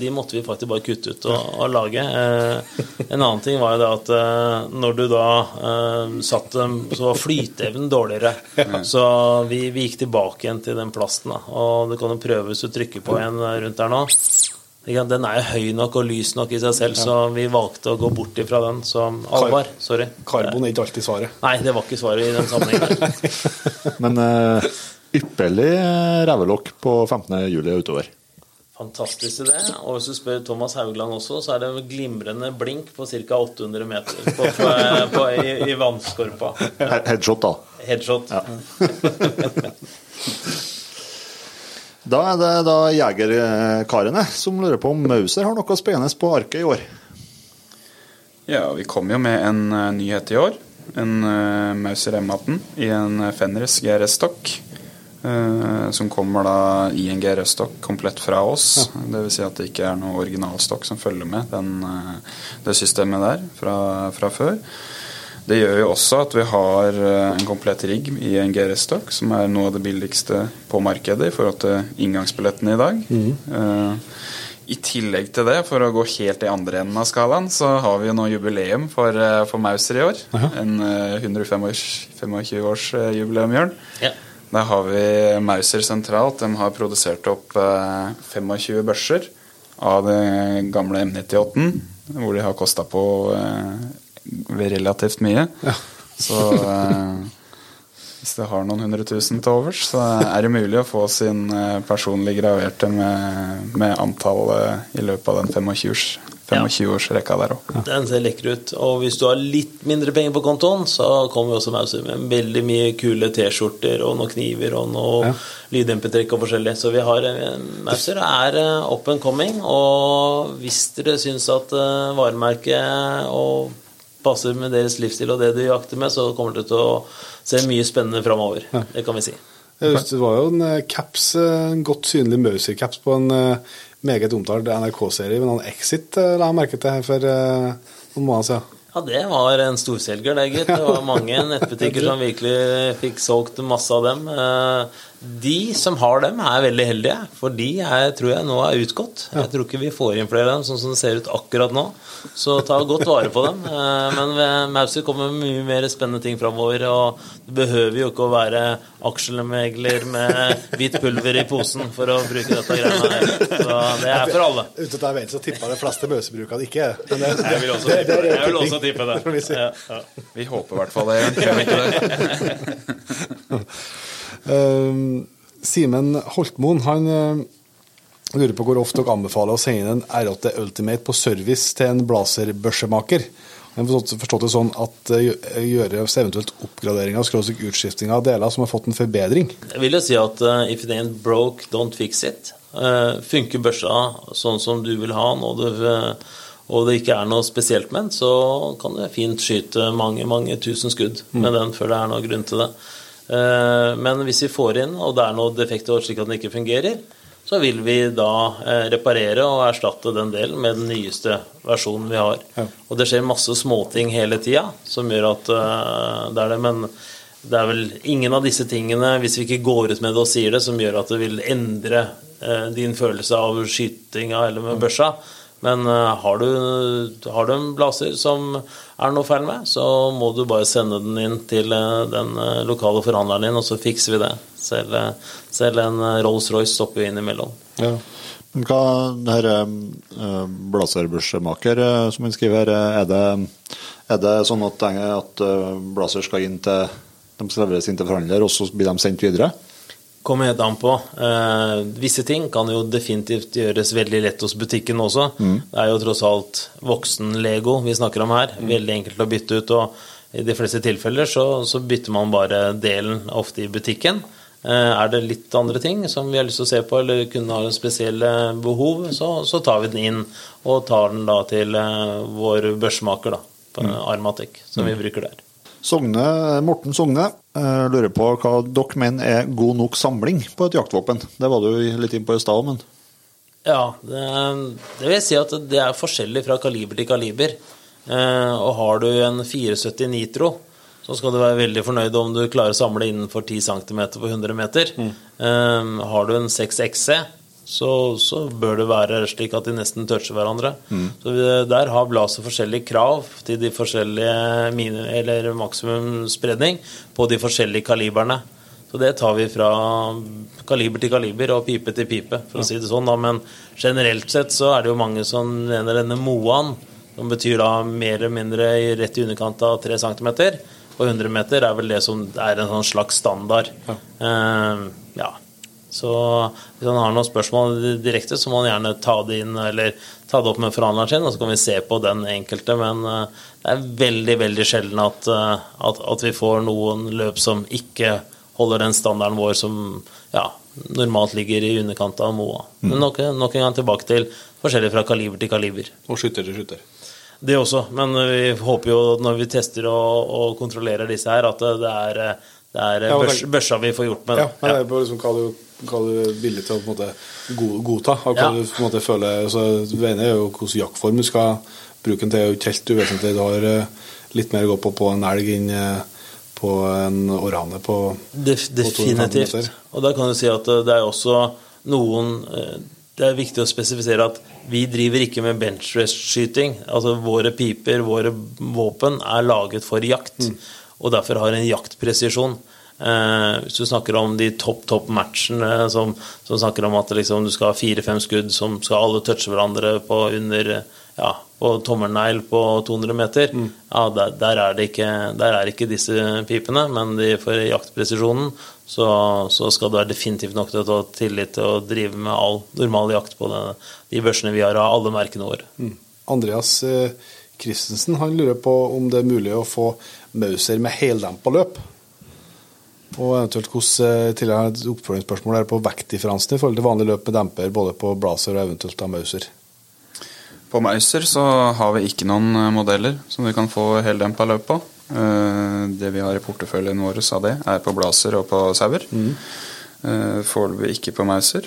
de måtte vi faktisk bare kutte ut og, og lage. Eh, en annen ting var jo det at eh, når du da eh, satt dem, så var flyteevnen dårligere. Så vi, vi gikk tilbake igjen til den plasten. Da. Og du kan jo prøve hvis du trykker på en eh, rundt der nå. Den er jo høy nok og lys nok i seg selv, så vi valgte å gå bort ifra den. Så Alvar, sorry.
Karbon er ikke alltid svaret.
Nei, det var ikke svaret i den sammenhengen.
Men uh, ypperlig revelokk rævelokk på 15. juli utover.
Fantastisk idé. Og hvis du spør Thomas Haugland også, så er det glimrende blink på ca. 800 meter på, på, på, i, i vannskorpa.
Headshot, da.
Headshot.
Da er det da jegerkarene som lurer på om Mauser har noe spennende på arket i år.
Ja, vi kom jo med en eh, nyhet i år. En uh, Mauser M18 i en eh, Fenris GRS-stokk. Uh, som kommer da i en GRS-stokk komplett fra oss. Det vil si at det ikke er noe originalstokk som følger med den, eh, det systemet der fra, fra før. Det gjør jo også at vi har eh, en komplett rigg i en GRS-stokk, som er noe av det billigste på markedet i forhold til inngangsbillettene i dag. Eh, I tillegg til det, for å gå helt i andre enden av skalaen, så har vi jo nå jubileum for, eh, for Mauser i år. En eh, 125-årsjubileum, Jørn.
Ja.
Der har vi Mauser sentralt. De har produsert opp eh, 25 børser av det gamle M98, hvor de har kosta på relativt mye. Så eh, hvis det har noen hundre tusen til overs, så er det mulig å få sin eh, personlig graverte med, med antall eh, i løpet av den 25-årsrekka 25-årsrekka der òg.
Den ser lekker ut. Og hvis du har litt mindre penger på kontoen, så kommer vi også Mauser med veldig mye kule T-skjorter og noen kniver og noe
Ja.
lyddempetrekk og forskjellig. Så vi har Mauser er up and coming. Og hvis dere syns at varemerket og passer med deres livsstil og det du jakter med, så kommer dere til å se mye spennende framover. Det kan vi si.
Det var jo en eh, caps, eh, en godt synlig Mauser-caps på en eh, meget omtalt NRK-serie, men han Exit la jeg merke til her for noen måneder siden.
Ja, det var en storselger, det, gitt. Det var mange nettbutikker som virkelig fikk solgt masse av dem. De som har dem, er veldig heldige, for de er, tror jeg nå er utgått. Jeg tror ikke vi får inn flere av dem sånn som det ser ut akkurat nå. Så ta godt vare på dem. Eh, Men Mauser kommer mye mer spennende ting framover. Og det behøver jo ikke å være aksjemegler med hvitt pulver i posen for å bruke dette greiene her. Så det er for alle.
Uten at jeg vet, så tippa de fleste Mauser-brukerne ikke. Men det,
Jeg vil også tippe det. Jeg vil også tippe det.
vi.
Ja, ja.
Vi håper i hvert fall det. Gjør vi ikke det?
Eh, Simen Holtmoen han eh, lurer på hvor ofte dere anbefaler å sende inn en R8 Ultimate på service til en blazerbørsemaker. Men forstått, det sånn at gjøres eventuelt oppgraderinger og skråstrek utskifting av deler som har fått en forbedring.
Jeg vil jo si at uh, if it ain't broke, don't fix it. Uh, funker børsa sånn som du vil ha og det, eh, og det ikke er noe spesielt med den, så kan du fint skyte mange, mange tusen skudd med den før det er noe grunn til det. Eh, men hvis vi får inn, og det er noe defekt slik at den ikke fungerer, så vil vi da eh, reparere og erstatte den delen med den nyeste versjonen vi har.
Ja.
Og det skjer masse småting hele tida som gjør at eh, det er det. Men det er vel ingen av disse tingene, hvis vi ikke går ut med det og sier det, som gjør at det vil endre eh, din følelse av skytinga eller med børsa. Men har, du, har du en blaser som er noe feil med, så må du bare sende den inn til den lokale forhandleren din, og så fikser vi det. Selv, eh, selv en eh, Rolls-Royce stopper jo innimellom.
Ja.
Hva det her eh, som han skriver er det, er det sånn at, at blazer skal inn til de skal leveres inn til forhandler, og så blir de sendt videre?
Kommer helt an på. Eh, visse ting kan jo definitivt gjøres veldig lett hos butikken også.
Mm.
Det er jo tross alt voksen-Lego vi snakker om her.
Mm.
Veldig enkelt å bytte ut. Og i de fleste tilfeller så, så bytter man bare delen ofte i butikken. Eh, er det litt andre ting som vi har lyst til å se på, eller kunne ha spesielle behov, så, så tar vi den inn og tar den da til eh, vår børsmaker, da, på
Armatec,
Armatic, som vi bruker der.
Sogne, Morten Sogne eh, lurer på hva dere mener er god nok samling på et jaktvåpen. Det var du litt inn på i stad, men
Ja, det, det vil si at det er forskjellig fra kaliber til kaliber. Eh, og har du en 74 Nitro, så skal du være veldig fornøyd om du klarer å samle innenfor 10 cm på 100 meter. Um, har du en 6 XC, så, så bør det være slik at de nesten toucher hverandre. Så vi, der har Blazer forskjellige krav til de forskjellige mini- eller maksimumsspredning på de forskjellige kaliberne. Så det tar vi fra kaliber til kaliber og pipe til pipe, for å si det sånn. Da. Men generelt sett så er det jo mange som mener denne Moan, som betyr da mer eller mindre rett i underkant av 3 cm. På 100 meter er vel det som er en sånn slags standard. Eh, ja. Så hvis han har noen spørsmål direkte, så må han gjerne ta det inn eller ta det opp med forhandleren sin, og så kan vi se på den enkelte. Men eh, det er veldig, veldig sjelden at, eh, at, at vi får noen løp som ikke holder den standarden vår som ja, normalt ligger i underkant av Moa. Men nok, nok en gang tilbake til forskjellig fra kaliber til kaliber.
Og skytter til skytter.
Det også, men vi håper jo når vi tester og, og kontrollerer disse her, at det er, det er
Ja,
børs, børsa vi får gjort med
Ja,
det.
men det er bare liksom hva du, hva du er villig til å på en måte go- godta. Og hva
Ja.
du på en måte føler altså, Det ene er jo hvilken jaktform du skal bruke den til. er jo ikke helt uvesentlig. Du har eh, litt mer å gå på på en elg enn eh, på en orane på
Def,
på
definitivt. Og da kan du si at eh, det er også noen eh, Det er viktig å spesifisere at vi driver ikke med benchrest-skyting. Altså våre piper, våre våpen, er laget for jakt,
Mm.
og derfor har en jaktpresisjon. Eh, hvis du snakker om de topp, topp matchene som, som snakker om at liksom, du skal ha fire-fem skudd som skal alle touche hverandre på under ja, på tommelnegl på 200 meter, ja, der, der, er det ikke, der er ikke disse pipene, men de, for jaktpresisjonen så, så skal du være definitivt nok til å ta tillit til å drive med all normal jakt på denne, de børsene vi har av alle merkene våre.
Andreas eh, Christensen han lurer på om det er mulig å få Mauser med heldempa løp. Og eventuelt hvordan tidligere et oppfølgingsspørsmål er på vektdifferansen i forhold til vanlig løp med demper både på Blazer og eventuelt av Mauser.
På Mauser så har vi ikke noen eh, modeller som vi kan få heldempa løp på. Eh, Det vi har i porteføljen vår av det, er på Blazer og på Sauer. Mm. Foreløpig ikke på Mauser.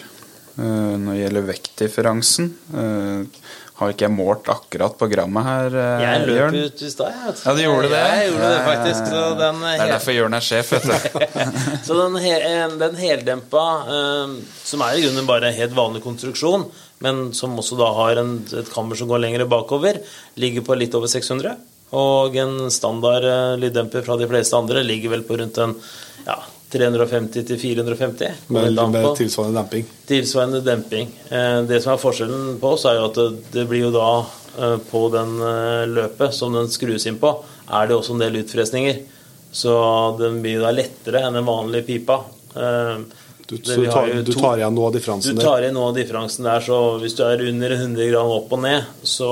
Eh, Når det gjelder vektdifferansen, eh, har ikke jeg målt akkurat på grammet her, eh,
Jeg løp
Jørn.
ut i stad, jeg.
Ja, du gjorde det?
Jeg gjorde det faktisk. Så den,
Det er derfor Jørn er sjef, vet du.
Så den, he- den heldempa, eh, som er i grunnen bare en helt vanlig konstruksjon, men som også da har en, et kammer som går lenger bakover, ligger på litt over 600. Og en standard eh, lyddemper fra de fleste andre ligger vel på rundt en ja, 350 til 450.
Med, med tilsvarende demping.
Tilsvarende demping. Eh, Det som er forskjellen på oss, er jo at det, det blir jo da eh, på den eh, løpet som den skrus inn på, er det også en del utfresninger. Så den blir da lettere enn den vanlige pipa.
Du,
det-
du, tar, du
to-
tar igjen noe av
du
differansen der.
tar igjen noe av differansen der, så hvis du er under 100 gram opp og ned, så,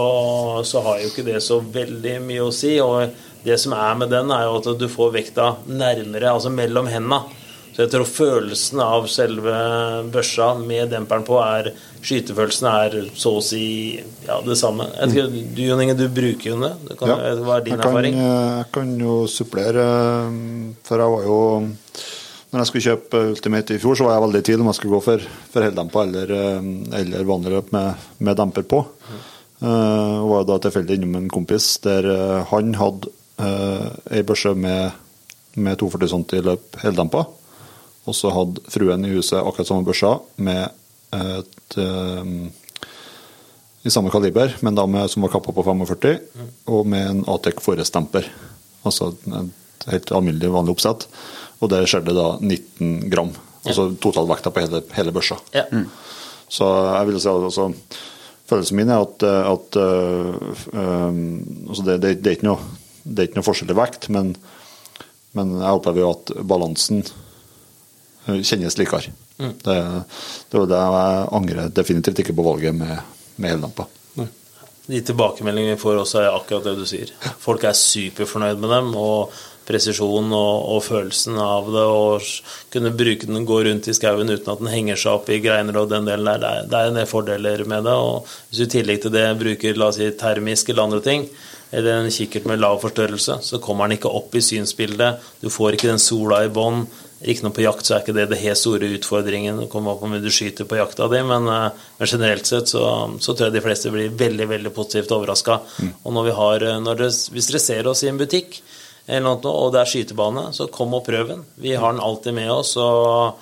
så har jo ikke det så veldig mye å si. Og det som er med den, er jo at du får vekta nærmere, altså mellom henda. Så jeg tror følelsen av selve børsa med demperen på er Skytefølelsen er så å si ja, det samme. Jeg ikke, du Jon Inge, du bruker jo det. Hva er din
jeg kan,
erfaring?
eh, Jeg kan jo supplere, eh, for jeg var jo Når jeg skulle kjøpe Ultimate i fjor, så var jeg veldig i tvil om jeg skulle gå for, for heldempa eller, eh, eller vanlig løp med, med demper på. Uh, og var da tilfeldig innom en kompis der uh, han hadde uh, ei børse med, med 240 cm løp heldempa. Og så hadde fruen i huset akkurat samme børsa med et eh, i samme kaliber, men da med, som var kappa på 45, og med en Atec Forest-demper. Altså et helt alminnelig, vanlig oppsett. Og der skjer det da 19 gram. Altså totalvekta på hele, hele børsa.
Ja.
Så jeg vil si at altså, følelsen min er at, at uh, um, altså det, det, det, er ikke noe, det er ikke noe forskjell i vekt, men, men jeg opplever jo at balansen uh, kjennes likere. Mm. Det, det var det jeg angrer definitivt ikke på valget med, med hellampa.
De tilbakemeldingene vi får også, er akkurat det du sier. Folk er superfornøyd med dem. og presisjonen og, og, følelsen av det, og kunne bruke den, gå rundt i skauen uten at den henger seg opp i greiner og den delen der. Det er, det er en del fordeler med det. og Hvis du i tillegg til det bruker la oss si, termisk eller andre ting, eller en kikkert med lav forstørrelse, så kommer den ikke opp i synsbildet. Du får ikke den sola i bånn. noe på jakt så er ikke det det helt store utfordringen å komme opp om du skyter på jakta di, men, eh, men generelt sett så, så, tror jeg de fleste blir veldig veldig positivt overraska. Mm. Og når vi har, eh, når det, hvis dere ser oss i en butikk, eller noe, og det er skytebane, så kom og prøv den. Vi har den alltid med oss. og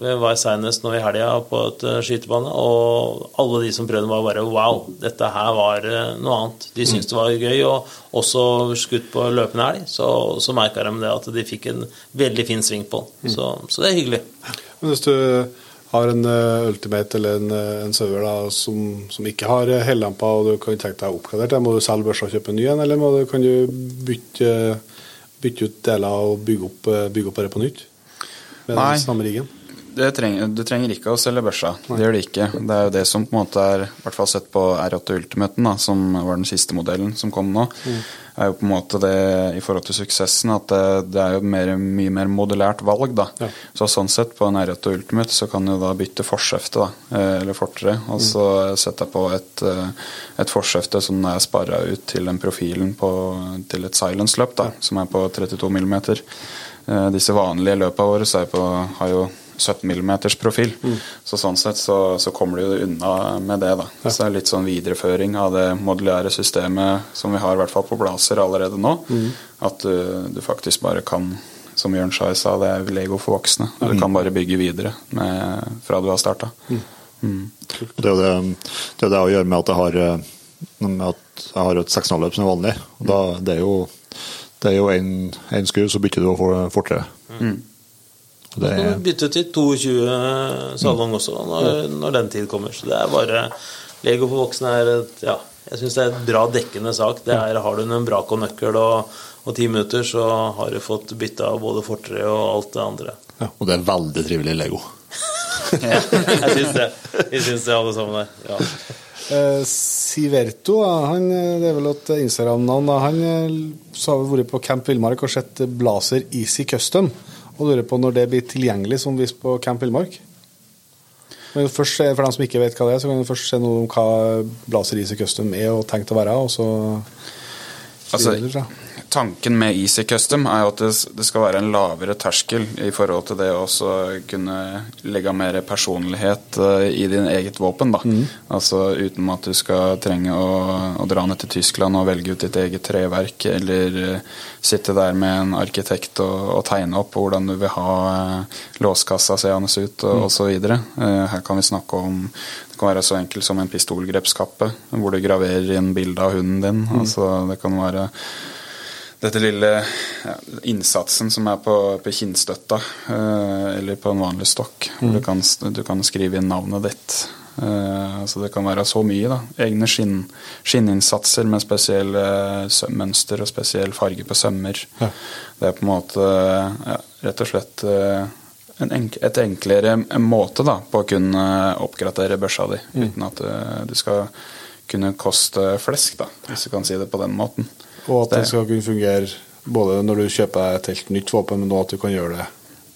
vi var senest nå i helga på et eh, skytebane, og alle de som prøvde, var bare wow, dette her var eh, noe annet. De syntes det var gøy, og også skutt på løpende elg, så, så merka de det at de fikk en veldig fin sving på den. Så, så, det er hyggelig.
Men hvis du har en uh, Ultimate eller en, en da, som, som, ikke har hellamper, og du kan tenke deg oppgradert, må du selge børsa og kjøpe en ny en, eller må du, kan du bytte, bytte ut deler og bygge opp, bygge opp det på nytt? Med Nei. den samme riggen?
trenger, du trenger ikke å selge børsa. Det gjør det ikke. Det er jo det som på en måte er, i hvert fall sett på R8 Ultimaten, da, som var den siste modellen som kom nå, mm. Er jo på en måte det i forhold til suksessen at det, det er jo mer, mye mer modulært valg. da. Ja. Så sånn sett på en R8 Ultimate så kan du da bytte forskjefte, da, eh, eller fortere, og mm. så mm. sette på et, eh, et forskjefte som er sparra ut til den profilen på, til et silence-løp, da, som er på 32 millimeter. Eh, disse vanlige løpa våre så er på, har jo 17 mm profil. Mm. Så sånn sett så, så, kommer du unna med det. da. Ja. Så det er litt sånn videreføring av det modulære systemet som vi har i hvert fall på Blazer allerede nå. Mm. At du, du, faktisk bare kan, som Jørn Schei sa, det er Lego for voksne. Du mm. kan bare bygge videre med, fra du har starta. Mm.
Mm. Det er jo det, det, er det å gjøre med at jeg har, med at jeg har et 6,5-løp som er vanlig. Og da, det er jo det er jo én skru, så bytter du fortere. Mm.
Det er... kan du bytte til 22 salong også når, når, den tid kommer. Så det er bare Lego for voksne er et ja, jeg syns det er et bra dekkende sak. Det er, Har du en brak og nøkkel og, og ti minutter, så har du fått bytta både fortre og alt det andre.
Ja, og det er veldig trivelig Lego.
ja, jeg syns det. Vi syns det, alle sammen der. Ja.
Eh, Siverto, han, det er vel et Instagram-navn. Han eh, har vært på Camp Villmark og sett Blazer Easy Custom og lurer på når det blir tilgjengelig som vist på Camp Villmark. Men først, For dem som ikke vet hva det er, så kan du først se noe om hva Blazer Easy Custom er og tenkt å være. og så
altså, tanken med Easy Custom er jo at det, skal være en lavere terskel i forhold til det å kunne legge mer personlighet uh, i din eget våpen. da. Mm. Altså Uten at du skal trenge å, å, dra ned til Tyskland og velge ut ditt eget treverk, eller uh, sitte der med en arkitekt og, og, tegne opp hvordan du vil ha uh, låskassa seende ut, og mm. osv. Her kan vi snakke om det kan være så enkelt som en pistolgrepskappe, hvor du graverer inn bilde av hunden din. Mm. Altså, det kan være dette lille ja, innsatsen som er på, på kinnstøtta, eh, eller på en vanlig stokk. Mm. Du kan, du kan, skrive inn navnet ditt. Eh, så det kan være så mye. da. Egne skinn, skinninnsatser med spesielle mønster og spesiell farge på sømmer. Ja. Det er på en måte ja, rett og slett en enk et enklere måte da, på å kunne oppgradere børsa di, mm. uten at du skal kunne koste flesk, da, hvis du kan si det på den måten.
Og at det, skal kunne fungere både når du kjøper et helt nytt våpen, men også at du kan gjøre det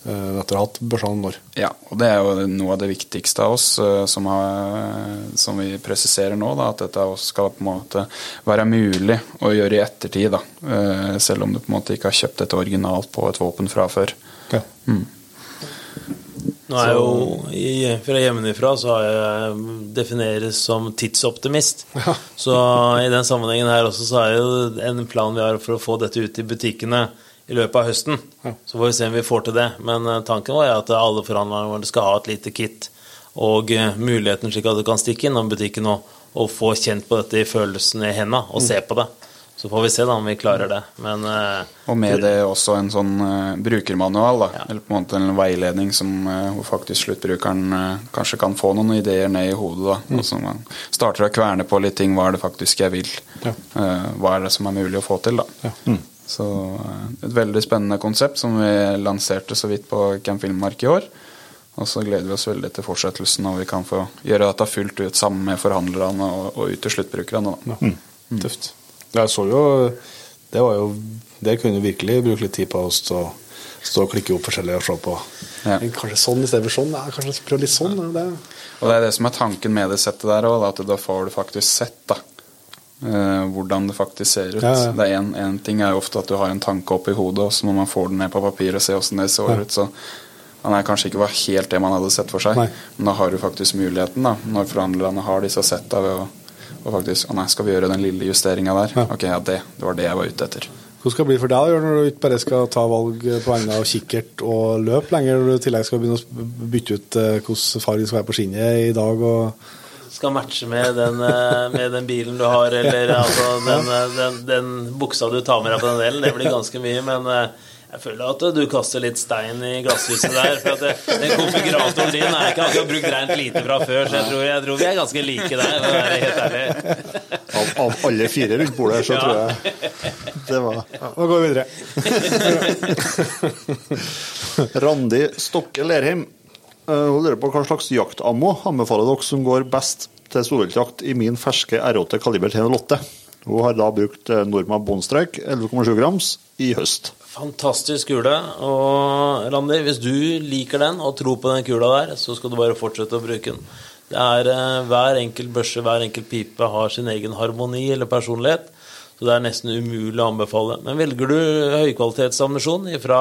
uh, etter hatt børsene når.
Ja, og det er jo noe av det viktigste av oss uh, som, har, som, vi presiserer nå. Da, at dette skal på en måte være mulig å gjøre i ettertid. Da, uh, selv om du på en måte ikke har kjøpt et originalt på et våpen fra før. Ja. Mm.
Nå er jeg jo Fra hjemmefra så har jeg defineres som tidsoptimist. Ja. Så i den sammenhengen her også så er det en plan vi har for å få dette ut i butikkene i løpet av høsten. Ja. Så får vi se om vi får til det. Men tanken tanken var at alle forhandlerne skal ha et lite kit og eh, muligheten slik at du kan stikke innom butikken og, og få kjent på dette i følelsen i hendene og mm. se på det. Så får vi se da om vi klarer det. Men eh,
Og med det også en sånn uh, brukermanual, da. Eller på en måte en veiledning som uh, hvor faktisk sluttbrukeren uh, kanskje kan få noen ideer ned i hodet. da. Og så man starter å kverne på litt ting. Hva er det faktisk jeg vil?
Ja.
Eh, hva er det som er mulig å få til, da. Så eh, et veldig spennende konsept som vi lanserte så vidt på Camp Filmmark i år. Og så gleder vi oss veldig til fortsettelsen når vi kan få gjøre dette fullt ut sammen med forhandlerne og, og ut til sluttbrukerne. da.
Ja. Tøft. Jeg så jo Det var jo Det kunne du virkelig bruke litt tid på å stå, stå og klikke opp forskjellig og se på.
Ja.
Kanskje sånn istedenfor sånn? Ja, kanskje prøve litt sånn? ja, Det.
Og det er det som er tanken med det settet der òg, at da får du faktisk sett da, eh, hvordan det faktisk ser ut.
Ja, ja.
Det er en, en ting er jo ofte at du har en tanke oppi hodet, og så må man få den ned på papir og se åssen det ser
Ja.
ut. Så han er kanskje ikke var helt det man hadde sett for seg,
Nei.
men da har du faktisk muligheten, da, når forhandlerne har disse setta, ved å og faktisk Å nei, skal vi gjøre den lille justeringa der?
Ja.
Ok, ja, det, det var det jeg var ute etter.
Hvordan skal det bli for deg Jørn, når du ikke bare skal ta valg på vegne av kikkert og løp lenger, når du i tillegg skal begynne å bytte ut eh, hvordan fargen skal være på skinnet i dag? og
skal matche med den, eh, med den bilen du har, eller altså, den, eh, den, den buksa du tar med deg på den delen. Det blir ganske mye, men jeg føler at du kaster litt stein i glasshuset der. For at det, den konfiguratoren din er ikke akkurat brukt rent lite fra før, så jeg tror, jeg tror vi er ganske like der. Det er helt ærlig.
Av, av alle fire rundt bordet, så
Ja.
tror jeg det var
Ja, Da går vi videre.
Randi Stokke Lerheim. eh, Hun lurer på hva slags jaktammo anbefaler dere som går best til storviltjakt i min ferske R8 kaliber 308. Hun har da brukt eh, Norma Bondstrike 11,7 grams i høst.
Fantastisk kule. Og Randi, hvis du liker den og tror på den kula der, så skal du bare fortsette å bruke den. Det er eh, Hver enkelt børse, hver enkelt pipe har sin egen harmoni eller personlighet. Så det er nesten umulig å anbefale. Men velger du høykvalitetsammunisjon fra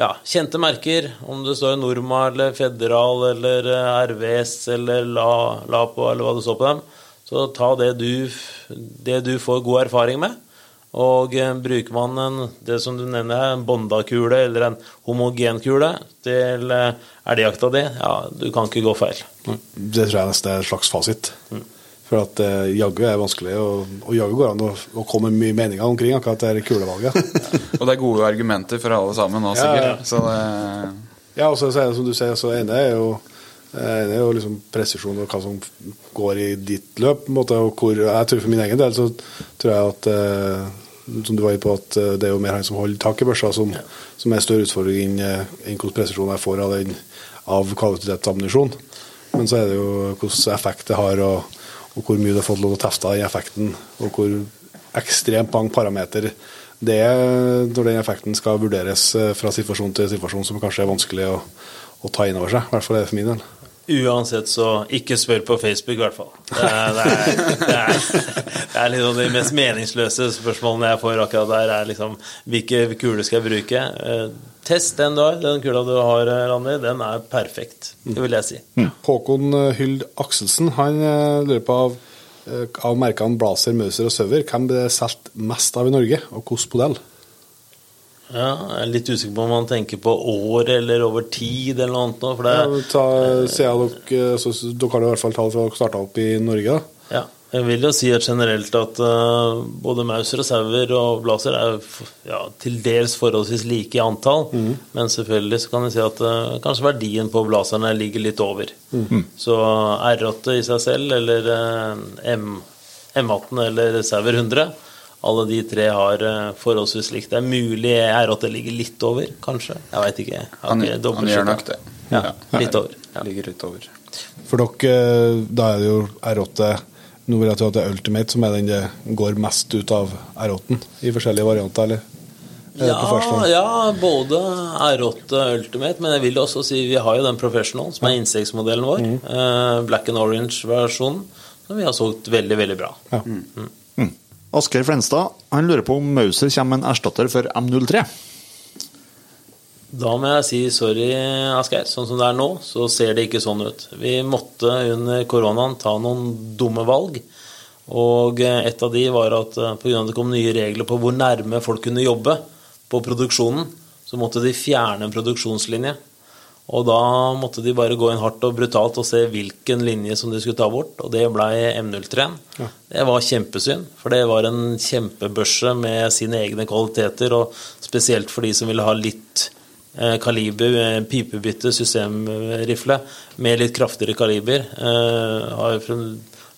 ja, kjente merker, om det står Norma eller Federal eller eh, RVS eller La, Lapo eller hva det står på dem, så ta det du, det du får god erfaring med. Og eh, bruker man en, det som du nevner her, en Bonda-kule eller en homogenkule til eh, elgjakta di, ja, du kan ikke gå feil.
Det tror jeg nesten er en slags fasit. For at eh, jaggu er vanskelig, og, og jaggu går an å, å komme med mye meninger omkring akkurat det kulevalget.
Og det er gode argumenter for alle sammen nå,
Ja, ja.
Så det,
Ja, og så er det som du sier, så ene er jo eh, ene er jo liksom presisjon og hva som går i ditt løp. på en måte, og hvor, jeg tror For min egen del så tror jeg at eh, som du var inne på, at eh, det er jo mer han som holder tak i børsa, som, som er større utfordring enn eh, enn hvilken presisjon jeg får av, den, av kvalitetsammunisjon. Men så er det jo hvilken effekt det har, og, og hvor mye du har fått lov til å teste i effekten, og hvor ekstremt mange parameter det er når den effekten skal vurderes fra situasjon til situasjon, som kanskje er vanskelig å, å ta inn over seg. I hvert fall er det for min del.
Uansett, så ikke spør på Facebook, i hvert fall. Det er, det er, det er, det er liksom de mest meningsløse spørsmålene jeg får akkurat der, er liksom hvilke kuler skal jeg bruke? Eh, Test den du har. Den kula du har, eh, Randi, den er perfekt. Det vil jeg si.
Håkon eh, Hyld Akselsen han lurer på av, av merkene Blazer, Mauser og Søver, hvem blir det solgt mest av i Norge, og hvilken modell?
Ja, jeg er litt usikker på om man tenker på år eller over tid eller noe annet for det
Ja, ta, dere, så, så, dere har i hvert fall tall fra dere starta opp i Norge. da.
Ja, jeg vil jo si at generelt at uh, både Mauser og Sauer og Blazer er ja, til dels forholdsvis like i antall, men selvfølgelig så kan jeg si at uh, kanskje verdien på Blazerne ligger litt over. Så R8 i seg selv, eller uh, M, M18 eller Sauer 100, alle de tre har eh, forholdsvis likt. Det er mulig R8 ligger litt over, kanskje. Jeg veit ikke. Jeg har
han,
ikke
han gjør nok det.
Ja, litt over. Ja.
Ligger litt over.
For dere, eh, da er det jo R8 Nå vil jeg tro at det er Ultimate som er den det går mest ut av R8-en, i forskjellige varianter, eller?
Ja, ja, både R8 Ultimate, men jeg vil også si vi har jo den Professional, som er insektmodellen vår. eh, Black and Orange-versjonen, som vi har solgt veldig, veldig bra.
Ja.
Asgeir Flenstad han lurer på om Mauser kommer med en erstatter for M03.
Da må jeg si sorry, Asgeir. Sånn som det er nå, så ser det ikke sånn ut. Vi måtte under koronaen ta noen dumme valg. Og et av de var at eh, pga. det kom nye regler på hvor nærme folk kunne jobbe på produksjonen, så måtte de fjerne en produksjonslinje. Og da måtte de bare gå inn hardt og brutalt og se hvilken linje som de skulle ta bort, og det blei M03. Det var kjempesynd, for det var en kjempebørse med sine egne kvaliteter, og spesielt for de som ville ha litt eh, kaliber, eh, pipebytte, systemrifle med litt kraftigere kaliber. Eh, har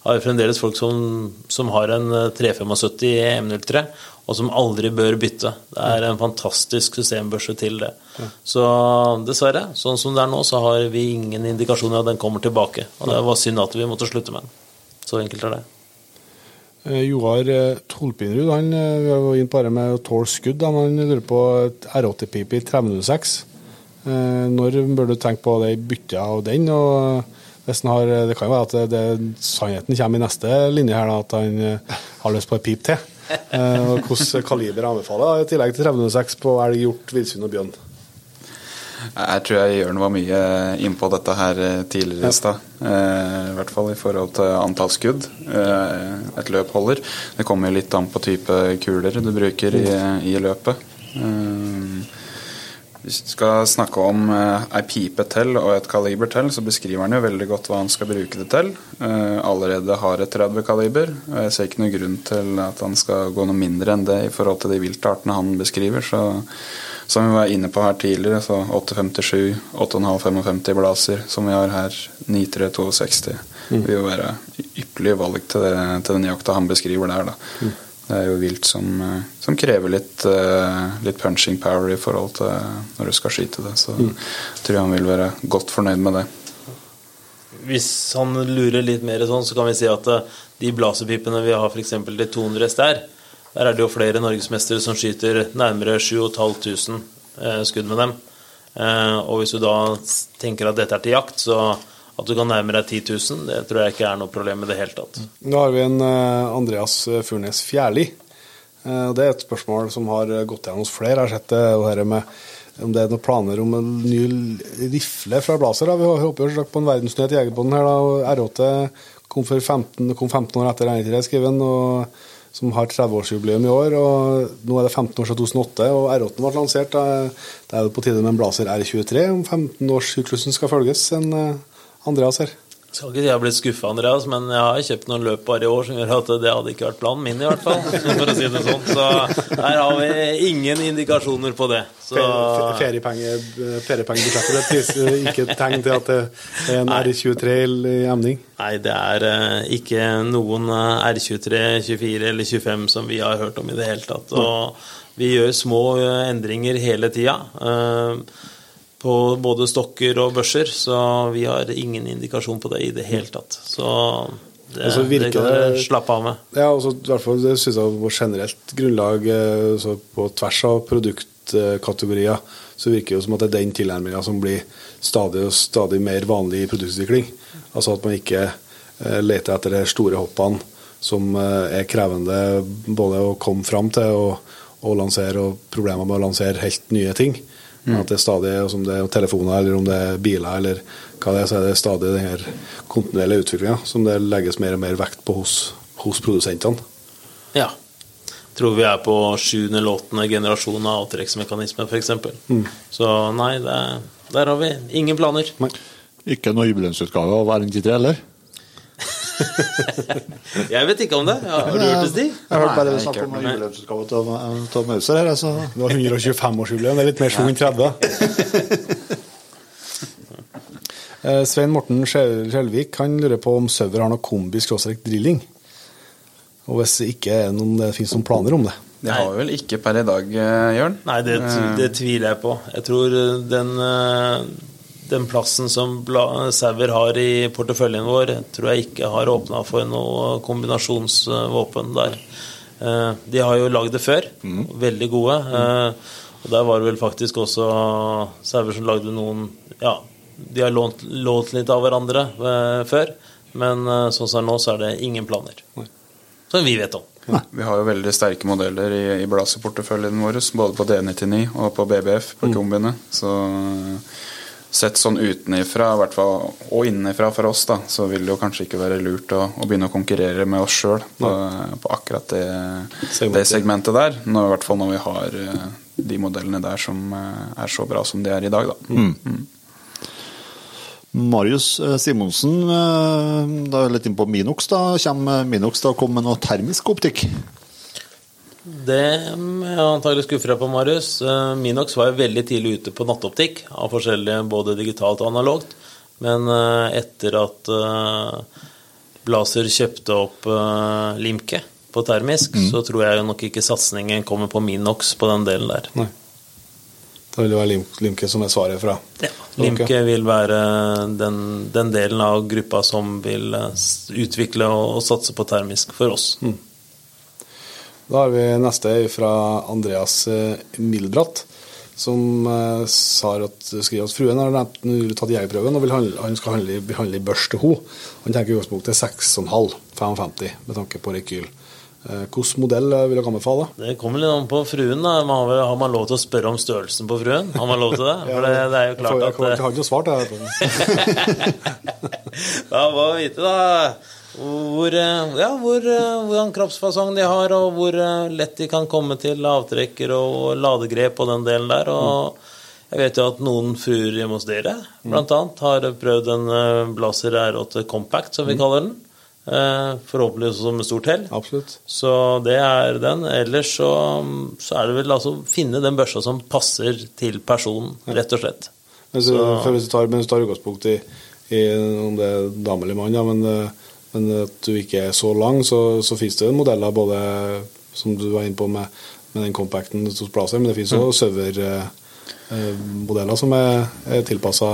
har jo fremdeles folk som, som har en eh, 375 M03, og som aldri bør bytte. Det er en fantastisk systembørse til det. Så dessverre, sånn som det er nå, så har vi ingen indikasjoner av at den kommer tilbake. Og det var synd at vi måtte slutte med den. Så enkelt er det.
Eh, Joar eh, Tolpinrud han eh, var inne bare med å tåle skudd. Han lurer på et R80-pipe i 306. Eh, Når bør du tenke på det byttet av den? og eh, har, Det kan jo være at det, sannheten kommer i neste linje, her da, at han eh, har lyst på et pip til. Eh, og Hvilket kaliber anbefaler i tillegg til 306 på elg, hjort, villsvin og bjørn?
Jeg tror jeg Jørn var mye innpå dette her eh, tidligere i stad. Eh, I hvert fall i forhold til antall skudd eh, et løp holder. Det kommer jo litt an på type kuler du bruker i, i løpet. Hvis du skal snakke om eh, ei pipe til og et kaliber til, så beskriver han jo veldig godt hva han skal bruke det til. Eh, allerede har et 30 kaliber, og jeg ser ikke noen grunn til at han skal gå noe mindre enn det i forhold til de viltartene han beskriver. Så som vi var inne på her tidligere, så 857, 8,5-55 blaser, som vi har her, 9362, vil jo være ypperlige valg til, det, til den jakta han beskriver der. da. Det er jo vilt som, eh, som krever litt, eh, litt punching power i forhold til når du skal skyte det. Så jeg tror jeg han vil være godt fornøyd med det.
Hvis han lurer litt mer sånn, så kan vi si at eh, de blasepipene vi har f.eks. de 200 STR, der er det jo flere norgesmestere som skyter nærmere 7500 eh, skudd med dem. Eh, og hvis du da tenker at dette er til jakt, så at du kan nærme deg 10 000, det tror jeg ikke er noe problem i det hele tatt.
Nå har vi en eh, Andreas Furnes Fjærli. Eh, Det er et spørsmål som har gått igjen hos flere. Jeg har sett det, og dette med om det er noen planer om en ny rifle fra Blazer. Da. Vi håper jo på en verdensnyhet i Jegerbånden her. da, og R8 kom, for 15, kom 15 år etter R93, skriver han, og som har 30-årsjubileum i år. og Nå er det 15 år siden 2008, og R8 ble lansert. Da. Det er jo på tide med en Blazer R23 om 15-årssyklusen skal følges. En eh, Andreas her.
Skal ikke si jeg har blitt skuffa, Andreas, men jeg har kjøpt noen løp bare i år som gjør at det hadde ikke vært planen min, i hvert fall. For å si det sånn. Så her har vi ingen indikasjoner på det. Så
Feriepenge- Feriepengebudsjettet det viser ikke et tegn til at det er en R23 i emning.
Nei, det er eh, ikke noen eh, R23, 24 eller 25 som vi har hørt om i det hele tatt. Og vi gjør små eh, endringer hele tida. På både stokker og børser, så vi har ingen indikasjon på det i det hele tatt. Så det,
altså
det kan dere slappe av med.
Ja, også, i hvert fall det synes jeg på generelt grunnlag eh, så på tvers av produktkategorier så virker det som at det er den tilnærminga som blir stadig og stadig mer vanlig i produktutvikling. Altså at man ikke eh, leter etter de store hoppene som eh, er krevende både å komme fram til og, og lansere, og problemer med å lansere helt nye ting. Men at det er stadig, om det er telefoner eller om det er biler, eller hva det er, så er det stadig den her kontinuerlige utviklinga som det legges mer og mer vekt på hos, hos produsentene.
Ja. Tror vi er på sjuende eller åttende generasjon av avtrekksmekanisme, f.eks.
Mm.
Så nei, det, der har vi ingen planer.
Nei.
Ikke noe jubileumsutgave av R93 heller?
Jeg vet ikke om det. Ja, har du hørt det, Stig?
Jeg har hørt bare
snakket
snakk
ikke
om jubileumsutgave av- Mauser her. Altså.
Det var 125-årsjubileum, det er litt mer svung 30. Eh, Svein Morten Skjel- Skjelvik han lurer på om Sauer har noe kombi-drilling. Og hvis ikke er noen, det finnes noen planer om det.
Det har vi vel ikke per i dag, eh, Jørn?
Nei, det, det tviler jeg på. Jeg tror eh, den, eh, den plassen som Sauer har i porteføljen vår, tror jeg ikke har åpna for noe kombinasjonsvåpen der. Eh, De har jo lagd det før. Veldig gode. Eh, Og der var det vel faktisk også Sauer som lagde noen Ja, de har lånt, lånt litt av hverandre eh, før. Men sånn som det er nå, så er det ingen planer. Som vi vet om.
Vi har jo veldig sterke modeller i, i blaseporteføljen vår, både på D99 og på BBF, på kombiene. Så sett sånn utenifra, i hvert fall, og innenfra for oss, da, så vil det jo kanskje ikke være lurt å, å begynne å konkurrere med oss sjøl på, på akkurat det segmentet. det segmentet der. Når, I hvert fall når vi har eh, de modellene der som eh, er så bra som de er i dag, da. Mm.
Marius eh, Simonsen, da er jeg litt inn på Minox. da, Kommer Minox til å komme med noe termisk optikk?
Det er jeg antagelig skuffe deg på, Marius. Eh, Minox var jo veldig tidlig ute på nattoptikk, av forskjellige både digitalt og analogt. Men eh, etter at eh, Blazer kjøpte opp Limke på termisk, så tror jeg nok ikke satsingen kommer på Minox på den delen der.
Nei. Da vil det være Limke som er svaret fra
Ja, Limke vil være den, den delen av gruppa som vil utvikle og, og satse på termisk for oss.
Da har vi neste fra Andreas eh, Mildbratt, som eh, at, skriver at fruen har nevnt- tatt jegerprøven og vil handle, han skal handle, behandle i børs til henne. Han tenker i utgangspunktet 6,5, 55 med tanke på rekyl. Eh, Hvilken modell vil dere anbefale?
Det kommer litt an på fruen. da. Man har, har man lov til å spørre om størrelsen på fruen? Har man lov til det? For det, det er jo klart
jeg får- jeg
at
har ikke noe svar til det.
Ja, hva vite, da. Hvor, eh, ja, hvor, eh, hvordan kroppsfasong de har, og hvor eh, lett de kan komme til avtrekker og ladegrep og den delen der. Og jeg vet jo at noen fruer hjemme hos dere blant annet har prøvd en Blazer R8 Compact, som vi kaller den. Forhåpentligvis som med stort hell.
Absolutt.
Så det er den. Ellers så, så er det vel altså finne den børsa som passer til personen, rett og slett.
Men så for hvis, du tar, hvis du tar utgangspunkt i, i om det er dame eller mann, ja, men, men at du ikke er så lang, så, så finnes det modeller både som du var inne på med, med den compacten hos plasser, men det finnes
Mm.
servermodeller eh, som er, er tilpassa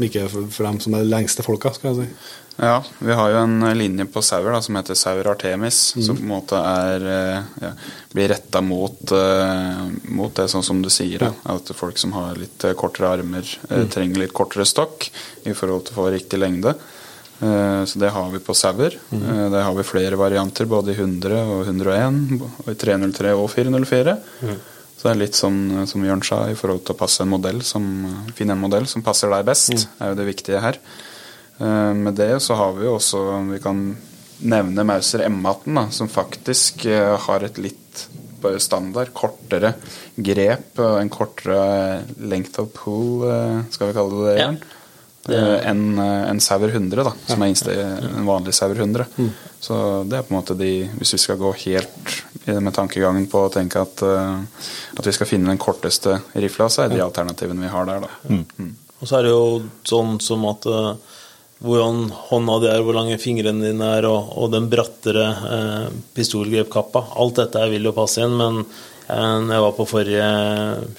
ikke for, for dem som er de lengste folka, skal jeg si.
Ja, vi har jo en linje på sauer da, som heter Sauer Artemis, som på en måte er eh, ja, blir retta mot, uh, mot det sånn som du sier. Da. At folk som har litt eh, kortere armer, mm. trenger litt kortere stokk i forhold til å få riktig lengde. Eh, så det har vi på sauer. Mm. der har vi flere varianter, både i 100 og 101, og i 303 og 404. Så det er litt sånn eh, som Jørn sa, i forhold til å passe en modell som, finne en modell som passer deg best, er jo det viktige her. Eh, Med det så har vi jo også Vi kan nevne Mauser M18, da, som faktisk eh, har et litt standard, kortere grep og en kortere length of eh, skal vi kalle det det,
Ja.
Jørn? Eh, enn eh, en Sauer 100, da, som er innste, en vanlig Sauer 100. Så det er på en måte de Hvis vi skal gå helt med tankegangen på å tenke at, eh, at vi skal finne den korteste rifla, så er de alternativene vi har der, da.
Og så er det jo sånn som at eh, hvordan hånda di er, hvor lange fingrene dine er, og, og den brattere eh, pistolgrepkappa. Alt dette vil jo passe inn, men eh, når jeg var på forrige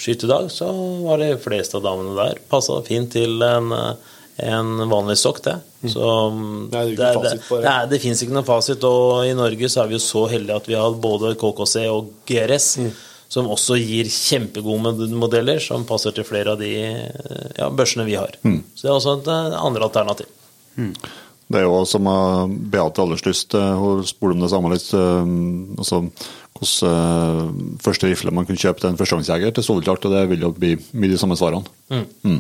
skytedag, så var de fleste av damene der passa fint til en, eh, en vanlig stokk, det. Så mm,
Nei, det er det.
det, er- det fins ikke noen fasit, og i Norge så er vi jo så heldige at vi har både KKC og GRS.
Mm.
Som også gir kjempegode modeller som passer til flere av de eh, ja, børsene vi har.
Mm.
Så det er også et eh, andre alternativ.
Det er jo som Beate Allerslyst uh, hun spurte om det samme litt. Uh, altså, hvordan første rifle man kunne kjøpe til en førstegangsjeger til Solklart, og det vil jo bli mye de samme svarene. Mm.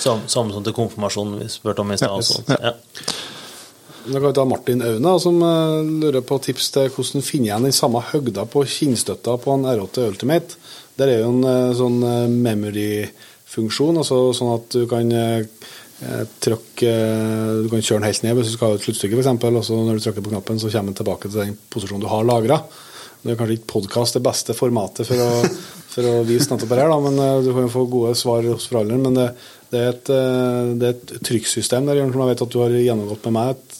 Sam, samme som til konfirmasjonen vi spurte om i stad.
Ja,
og
ja.
Ja.
Da kan vi ta Martin Auna, som eh, lurer på tips til hvordan finne igjen den samme høgda på kinnstøtta på en R8 Ultimate. Der er jo en eh, sånn eh, memory-funksjon, altså sånn at du kan trykke Du kan kjøre den helt ned hvis du skal ha et sluttstykke, f.eks., og så når du trykker på knappen, så kommer den tilbake til den posisjonen du har lagra. Det er kanskje ikke podkast det beste formatet for å, for å vise nettopp det her, da, men du kan jo få gode svar hos forhandleren. Men det, det, er et, eh, et trykksystem der, Jørgen, som jeg vet at du har gjennomgått med meg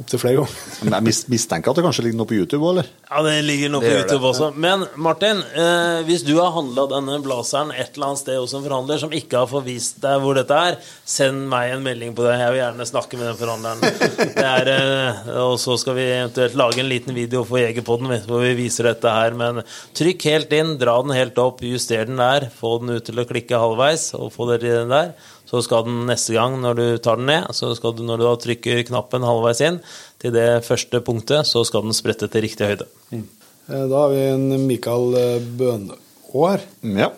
opptil flere ganger.
Men jeg mistenker at det kanskje ligger noe på YouTube òg, eller?
Ja, det ligger noe
Det
på
YouTube det.
Også. Men Martin, eh, hvis du har handla denne blazeren et eller annet sted hos en forhandler som ikke har fått vist deg hvor dette er, send meg en melding på det. Jeg vil gjerne snakke med den forhandleren. Det er, eh, og så skal vi eventuelt lage en liten video for Jegerpodden hvor vi viser dette her. Men trykk helt inn, dra den helt opp, juster den der, få den ut til å klikke halvveis, og få dere den der. Så skal den neste gang når du tar den ned, så skal du når du da trykker knappen halvveis inn til det første punktet, så skal den sprette til riktig høyde.
Eh, Da har vi en Mikael eh, Bønå her.
Ja.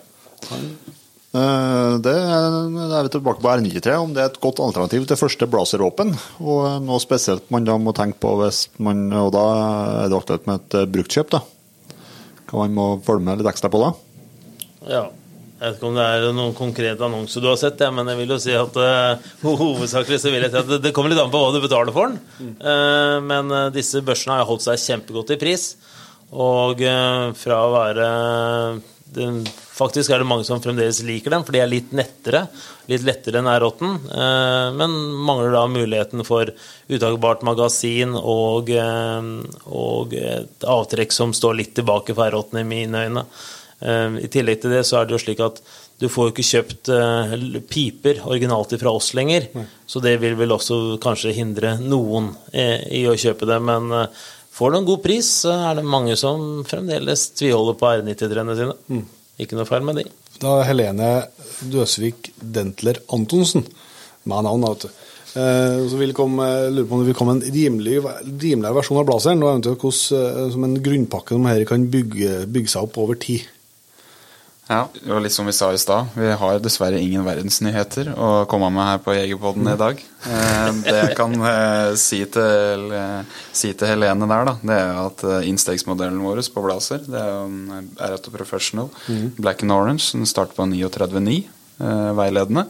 Eh, Det er vi tilbake på R93, om det er et godt alternativ til første blazeråpen. Og noe spesielt man da må tenke på hvis man Og da er det aktuelt med et bruktkjøp, da. Hva man må følge med litt ekstra på da.
Ja. Jeg vet ikke om det er noen konkret annonse du har sett, ja, men jeg vil jo si at uh, hovedsakelig så vil jeg si at det, det kommer litt an på hva du betaler for den. Uh, men uh, disse børsene har holdt seg kjempegodt i pris. Og fra å være den, Faktisk er det mange som fremdeles liker dem, for de er litt nettere. Litt lettere enn R8, men mangler da muligheten for uttakbart magasin og, og et avtrekk som står litt tilbake for R8 i mine øyne. Eh, I tillegg til det så er det jo slik at du får jo ikke kjøpt eh, piper originalt fra oss lenger. Nei. Så det vil vel også kanskje hindre noen eh, i å kjøpe det. Men får du en god pris, så er det mange som fremdeles tviholder på R90-trærne sine. Mm. Ikke noe feil med de.
Da er Helene Døsvik Dentler Antonsen med navn, vet du. Så vil komme, lurer på om det vil komme en rimelig, rimeligere versjon av Blazeren, og eventuelt hvordan, som en grunnpakke de her kan bygge, bygge seg opp over tid.
Ja, og litt som vi sa i stad, vi har dessverre ingen verdensnyheter å komme med her på Jegerpodden i dag. Eh, det jeg kan eh, si til, eh, si til Helene der, da, det er at innstegsmodellen vår på Blazer det er R8 Professional mm. Black and Orange. Den starter på 39,9 veiledende.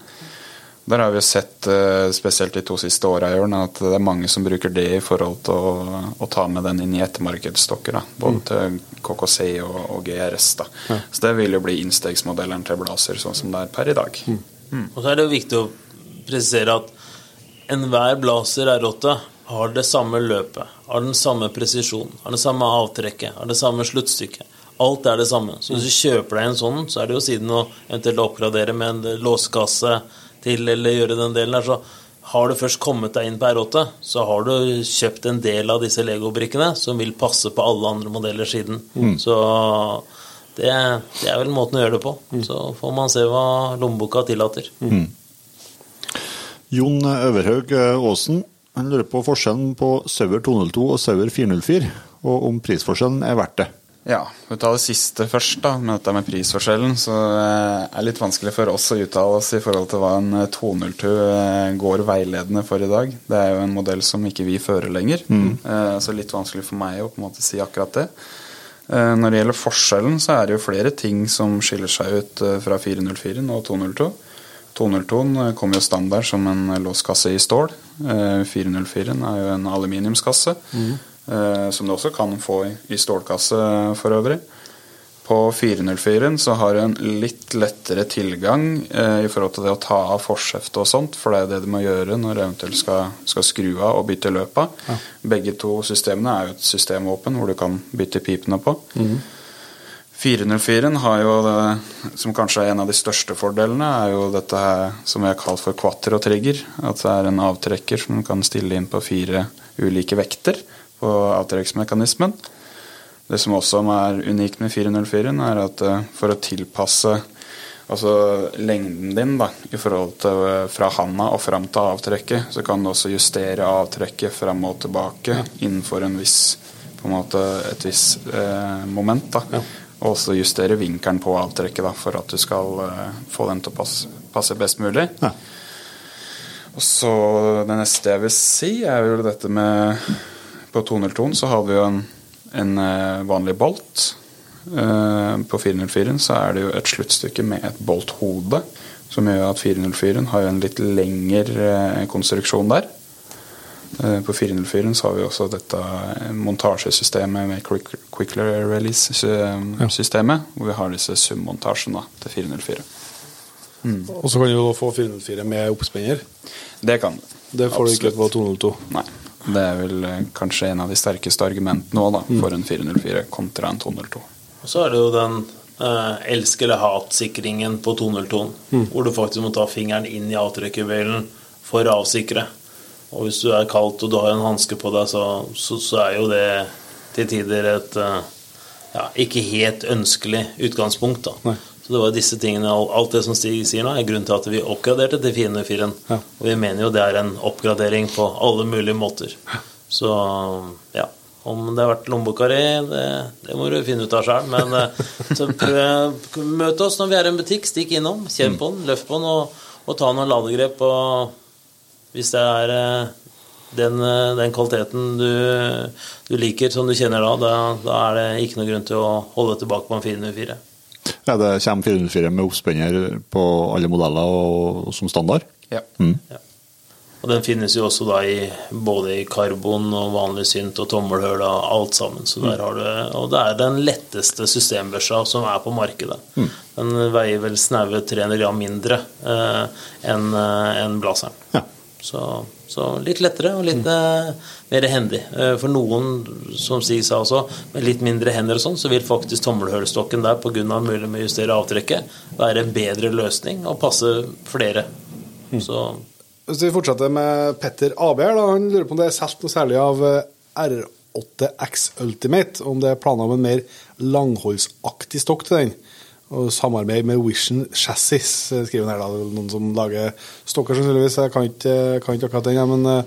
Der har vi jo sett, eh, spesielt de to siste åra, at det er mange som bruker det i forhold til å, å ta med den inn i ettermarkedsstokker. Både mm. til KKC og, og GRS. Da. Ja. Så det vil jo bli innstegsmodellen til Blazer, sånn som det er per i dag. Mm.
Mm. Og så er det jo viktig å presisere at enhver Blazer R8 har det samme løpet, har den samme presisjonen, har det samme avtrekket, har det samme sluttstykket. Alt er det samme. Så hvis du kjøper deg en sånn, så er det jo siden å eventuelt oppgradere med en låskasse til eller gjøre den delen der, så har du først kommet deg inn på R8, så har du kjøpt en del av disse Lego-brikkene som vil passe på alle andre modeller siden. Mm. Så det, det, er vel måten å gjøre det på. Mm. Så får man se hva lommeboka tillater. Mm.
Jon Øverhaug Aasen han lurer på forskjellen på Sauer 202 og Sauer 404, og om prisforskjellen er verdt det.
Ja, Vi tar det siste først, da, med dette med prisforskjellen. Så det er det litt vanskelig for oss å uttale oss i forhold til hva en 202 eh, eh, går veiledende for i dag. Det er jo en modell som ikke vi fører lenger. Mm. Så litt vanskelig for meg å på en måte si akkurat det. Når det gjelder forskjellen, så er det jo flere ting som skiller seg ut fra 404 og 202. 202 kommer jo standard som en låskasse i stål. 404 er jo en aluminiumskasse. Mm. Eh, som du også kan få i stålkasse for øvrig. På 404-en så har du en litt lettere tilgang eh, i forhold til det å ta av forskjeftet og sånt, for det er det du må gjøre når du eventuelt skal, skal skru av og bytte løpa. Ja. Begge to systemene er jo et systemvåpen hvor du kan bytte pipene på. Mm. 404 har jo det, som kanskje er en av de største fordelene, er jo dette her som vi har kalt for quattro-trigger. At det er en avtrekker som du kan stille inn på fire ulike vekter på avtrekksmekanismen. Det som også er unikt med 404-en, er at eh, for å tilpasse altså lengden din da, i forhold til eh, fra handa og fram til avtrekket, så kan du også justere avtrekket fram og tilbake ja. innenfor en viss, på en måte, et visst eh, moment. da. Ja. Og også justere vinkelen på avtrekket da, for at du skal eh, få den til å passe, passe best mulig. Ja. Og så Det neste jeg vil si, er jo dette med på 202 så har vi jo en, en eh, vanlig bolt. Eh, på 404 så er det jo et sluttstykke med et bolthode, som gjør at 404 har jo en litt lengre eh, konstruksjon der. På 404 så har vi også dette montasjesystemet med quick release-systemet, hvor vi har disse summontasjene til 404.
Mm. Og så kan du få 404 med oppspenner?
Det kan du.
Det får Absolutt. du ikke på 202?
Nei. Det er vel eh, kanskje en av de sterkeste argumentene også, da, mm. for en 404 kontra en 202.
Og så er det jo den eh, elsk eller hat-sikringen på 202, mm. hvor du faktisk må ta fingeren inn i avtrekkervelen for å avsikre. Og hvis du er kaldt og du har en hanske på deg, så, så, så, er jo det til tider et eh, ja, ikke helt ønskelig utgangspunkt. da. Nei. Så det var disse tingene, Alt det som Stig sier nå, er grunnen til at vi oppgraderte til 404. Ja. Og vi mener jo det er en oppgradering på alle mulige måter. Så ja. Om det har vært lommeboka di, det, det, må du finne ut av sjøl. Men eh, så prøv, møt oss når vi er i en butikk. Stikk innom, kjenn på den, løft på den, og, og ta noen ladegrep. Og hvis det er eh, den, eh, den kvaliteten du, du, liker, som du kjenner da, da, da er det ikke noe grunn til å holde tilbake på en 404.
Ja, det kommer 404 med oppspenner på alle modeller og, som standard.
Ja.
Og den finnes jo også da i både i karbon og vanlig synt og tommelhull og alt sammen. Så der har du, og det er den letteste systembørsa som er på markedet. Den veier vel snaue 300 gram mindre eh, enn en Blazeren.
Ja.
Så, så litt lettere og litt mm. mer hendig. Eh, for noen, som Stig sa også, med litt mindre hender og sånn, så vil faktisk tommelhølstokken der pga. mulighet med å justere avtrekket være en bedre løsning og passe flere. Så
Hvis vi fortsetter med Petter AB, han lurer på om det er solgt noe særlig av eh, R8X Ultimate. Om det er planer om en mer langholdsaktig stokk til den. Og samarbeid med Vision Chassis, eh, skriver han her. da, er Noen som lager stokker, sannsynligvis. Jeg kan ikke, kan ikke akkurat den, ja, men eh,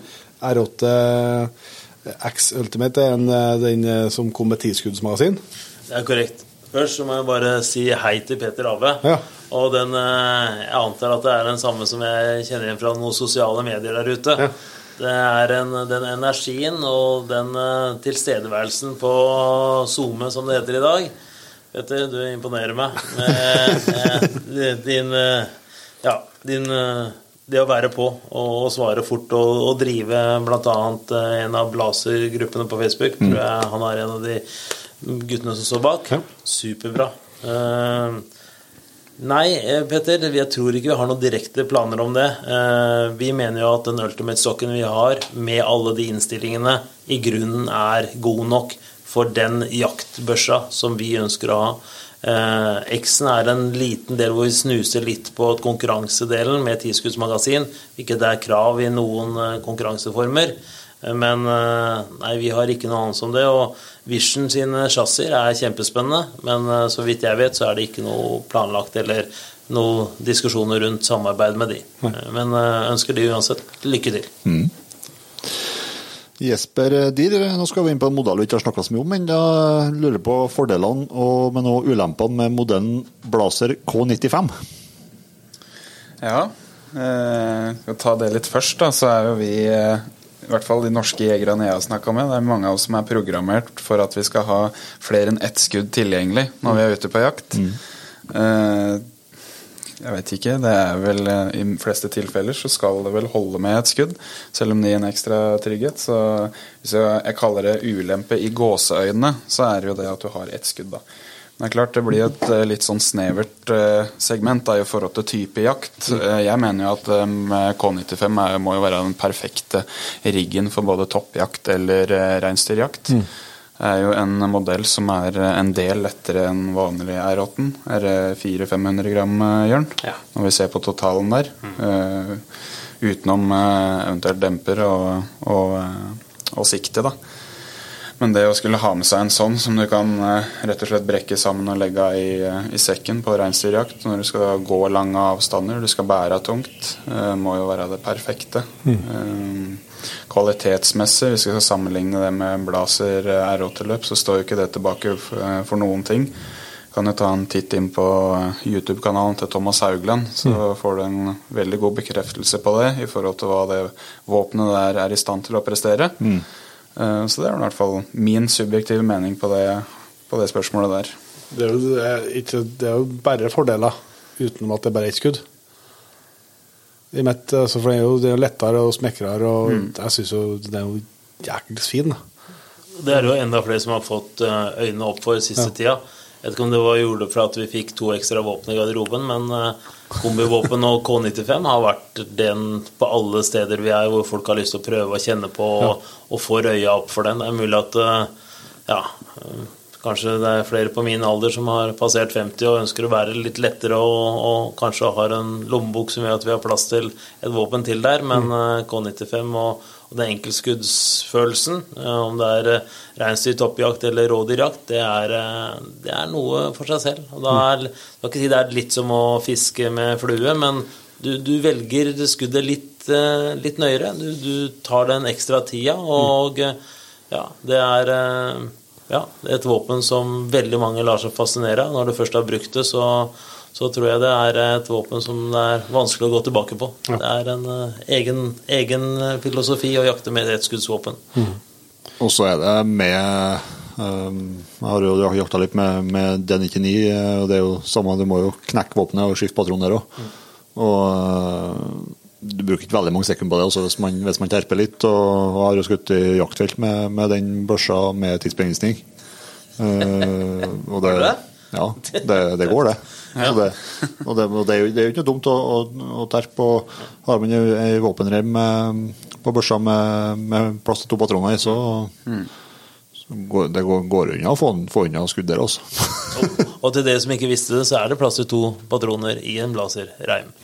R8X Ultimate er en, eh, den eh, som kom med tilskuddsmagasin.
Det er korrekt. Først så må jeg bare si hei til Peter Ave.
Ja.
Og den, eh, jeg antar at det er den samme som jeg kjenner igjen fra noen sosiale medier der ute.
Ja.
Det er en, den energien og den eh, tilstedeværelsen på SoMe, som det heter i dag. Petter, du imponerer meg med eh, din eh, Ja, din eh, det å være på og, svare fort og, og drive bl.a. en av Blaser-gruppene på Facebook. Tror jeg han er en av de guttene som står bak.
Ja.
Superbra. Eh, nei, eh, Petter, jeg tror ikke vi har noen direkte planer om det. Eh, vi mener jo at den Ultimate-stokken vi har, med alle de innstillingene, i grunnen er god nok for den jaktbørsa som vi ønsker å ha. Eh, X-en er en liten del hvor vi snuser litt på konkurransedelen med tiskuddsmagasin, det er krav i noen eh, konkurranseformer. Eh, Men eh, nei, vi har ikke noe annet som det. Og Vision sine chassiser er kjempespennende, men så vidt jeg vet, så er det ikke noe planlagt eller noen diskusjoner rundt samarbeid med de. Men ønsker de uansett lykke til.
Jesper Dier, nå skal vi inn på en modell vi ikke har snakka så mye om, men jeg lurer på fordelene og men også ulempene med modellen Blazer K95.
Ja, eh, skal ta det litt først, da, så er jo vi eh, i hvert fall de norske jegerne jeg har snakka med, det er mange av oss som er programmert for at vi skal ha flere enn ett skudd tilgjengelig når vi er ute på jakt. Eh, jeg vet ikke. Det er vel eh, I de fleste tilfeller så skal det vel holde med et skudd, selv om det gir en ekstra trygghet. Så hvis jeg, kaller det ulempe i gåseøynene, så er det jo det at du har ett skudd, da. Men det er klart det blir et eh, litt sånn snevert eh, segment da, i forhold til type jakt. Jeg mener jo at eh, K95 er, må jo være den perfekte riggen for både toppjakt eller reinsdyrjakt. Det er jo en modell som er en del lettere enn vanlig R8. Er det 400-500 gram, eh, Jørn?
Ja.
Når vi ser på totalen der. Eh, utenom eh, eventuelt demper og, og, og sikte, da. Men det å skulle ha med seg en sånn som du kan rett og slett brekke sammen og legge i, i sekken på reinsdyrjakt når du skal gå lange avstander, du skal bære tungt, eh, må jo være det perfekte. Eh, Kvalitetsmessig, hvis vi skal sammenligne det med Blazer eh, R8-løp, så står jo ikke det tilbake eh, for noen ting. Kan jo ta en titt inn på eh, YouTube-kanalen til Thomas Haugland, så får du en veldig god bekreftelse på det i forhold til hva det våpenet der er i stand til å prestere. Mm. Så det er i hvert fall min subjektive mening på det, på det spørsmålet der.
Det er, jo, det, er ikke, det er jo bare fordeler, utenom at det er bare ett skudd. I mitt, altså, for det er jo, det er lettere og smekrere, og jeg syns jo det er jo jæklig fin.
Det er jo enda flere som har fått eh, øynene opp for siste tida. Jeg vet ikke om det var gjorde for at vi fikk to ekstra våpen i garderoben, men eh, kombivåpen og K95 har vært den på alle steder vi er hvor folk har lyst til å prøve å kjenne på og, og får øya opp for den. Det er mulig at eh, ja, kanskje det er flere på min alder som har passert 50 og ønsker å være litt lettere og, og kanskje har en lommebok som gjør at vi har plass til et våpen til der, men eh, K95 og, og den enkeltskuddsfølelsen, eh, om det er reinsdyrtoppjakt eller rådyrjakt, det er, eh, det er noe for seg selv. Og da er, jeg ikke si det er litt som å fiske med flue, men du, du velger skuddet litt, eh, litt nøyere. Du, du tar den ekstra tida, og eh, ja, det er eh, ja, er et våpen som veldig mange lar seg fascinere av. Når du først har brukt det, så, så tror jeg det er et våpen som det er vanskelig å gå tilbake på. Det er en uh, egen, egen filosofi å jakte med et skuddsvåpen.
Og så er det med Um, jeg har jo jakta litt med, med D99, eh, og det er jo samme, du må jo knekke våpenet og skifte patron der òg. Og eh, du bruker ikke veldig mange sekunder på det også, hvis man, hvis man terper litt. Og, og har jo skutt i jaktfelt med, med den børsa med tidsbegrensning. Uh, og det? Ja, det, det går, det. Ja. det, og det, og det, er jo, det er jo ikke noe dumt å, å, å terpe. og Har man ei- våpenrem på børsa med, med plass til to patroner i, så, så går, det går, går unna å få, få unna skudd der, altså.
Og til dere som ikke visste det, så er det plass til to patroner i en blazer-reim.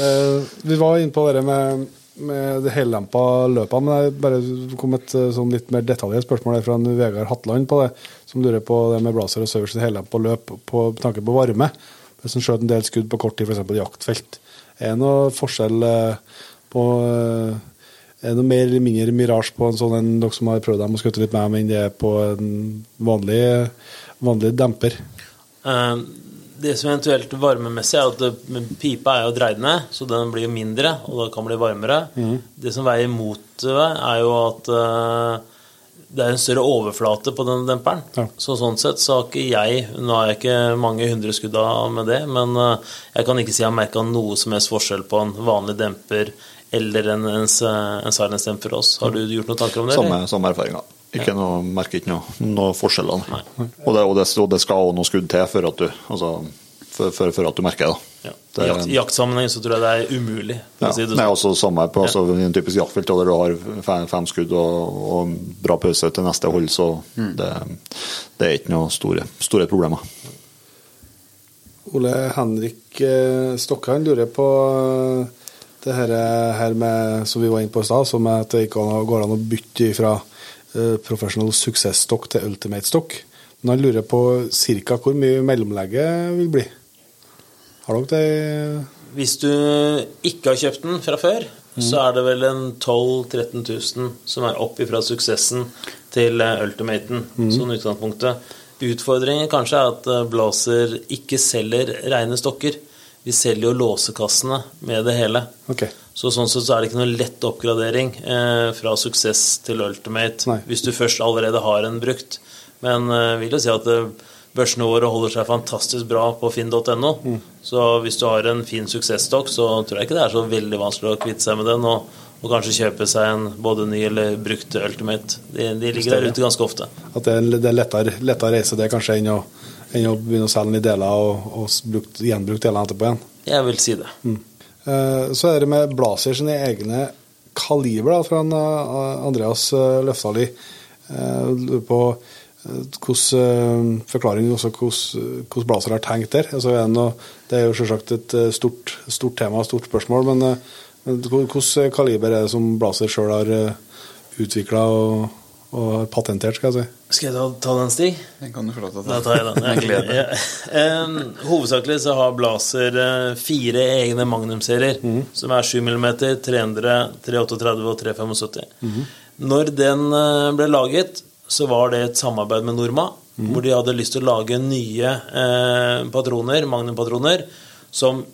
Eh, vi var inne på det med, med det hellempa løpet, men det bare kom et eh, sånn litt mer detaljert spørsmål fra en Vegard Hatland på det, som lurer på det med blazer og Søvers hellempa løp på tanke på varme. Hvis en skjøt en del skudd på kort tid, f.eks. jaktfelt. Er det noe forskjell eh, på Er det noe mer eller mindre mirasje på en sånn en dere som har prøvd dem og skutt litt med dem, enn det er på en vanlig, vanlig demper?
Eh, Det som eventuelt varmemessig er at det- pipa er jo dreid ned, så den blir mindre, og da kan bli varmere. Det som veier mot det, er jo at eh, det er en større overflate på den demperen.
Ja.
Så sånn sett så har ikke jeg Nå har jeg ikke mange hundre skudd med det, men eh, jeg kan ikke si jeg har merka noe som helst forskjell på en vanlig demper eller en, en, en silent stem for oss. Har du gjort noen tanker om det?
Samme, samme erfaringer. Ikke noe, merker ikke noe, noe forskjeller. Og det, og, det, og det skal også noe skudd til før at du, altså, for, for, for at du merker det.
Ja.
Det-
I jakt, i jaktsammenheng så tror jeg det er umulig.
Ja,
si det
Nei,
sånn.
også samme på altså, en typisk jaktfelt der du har fem, fem skudd og, og bra pause til neste hold, så det, det er ikke noe store, store problemer.
Ole Henrik eh, Stokkan lurer på det her, her med, som vi var inne på i stad, som er at det ikke går an å bytte fra eh, professional suksessstokk til ultimate stokk. Men han lurer på ca. hvor mye mellomlegget vil bli. Har dere det?
Hvis du ikke har kjøpt den fra før, så er det vel en 12 000-13 000 som er opp ifra suksessen til ultimaten, ultimaten, sånn utgangspunktet. Utfordringen kanskje er at eh, Blazer ikke selger rene stokker. Vi selger jo låsekassene med det hele.
Okay.
Så sånn sett så er det ikke noe lett oppgradering eh, fra suksess til ultimate
Nei.
hvis du først allerede har en brukt. Men eh, vil jo si at eh, børsene våre holder seg fantastisk bra på finn.no. Så hvis du har en fin suksessstokk, så tror jeg ikke det er så veldig vanskelig å kvitte seg med den. Og, og kanskje kjøpe seg en både ny eller brukt ultimate. De, de ligger der ute ganske ofte.
At det er, det er lettere, lettere reise det kanskje enn å, enn å begynne å selge den i deler og, og brukt, gjenbrukt delene etterpå igjen.
Jeg vil si det.
Mm. Så er det med Blazer sine egne kaliber da, fra eh, Andreas eh, Løftali. Eh, Lurer på eh, hvordan forklaringen også hvordan, Blazer har tenkt der. Altså, det, er jo selvsagt et eh, stort, stort tema, stort spørsmål, men, eh, men hvordan kaliber er det som Blazer sjøl har utvikla og, og har patentert, skal jeg si?
Skal jeg ta, ta den, Stig?
Den kan du få lov til å
Da tar jeg den.
Jeg gleder
meg. Ja. Hovedsakelig så har Blazer eh, fire egne Magnum-serier, som er 7 mm, 300, 338 og 375. Når den eh, ble laget, så var det et samarbeid med Norma, hvor de hadde lyst til å lage nye eh, patroner, Magnum-patroner, som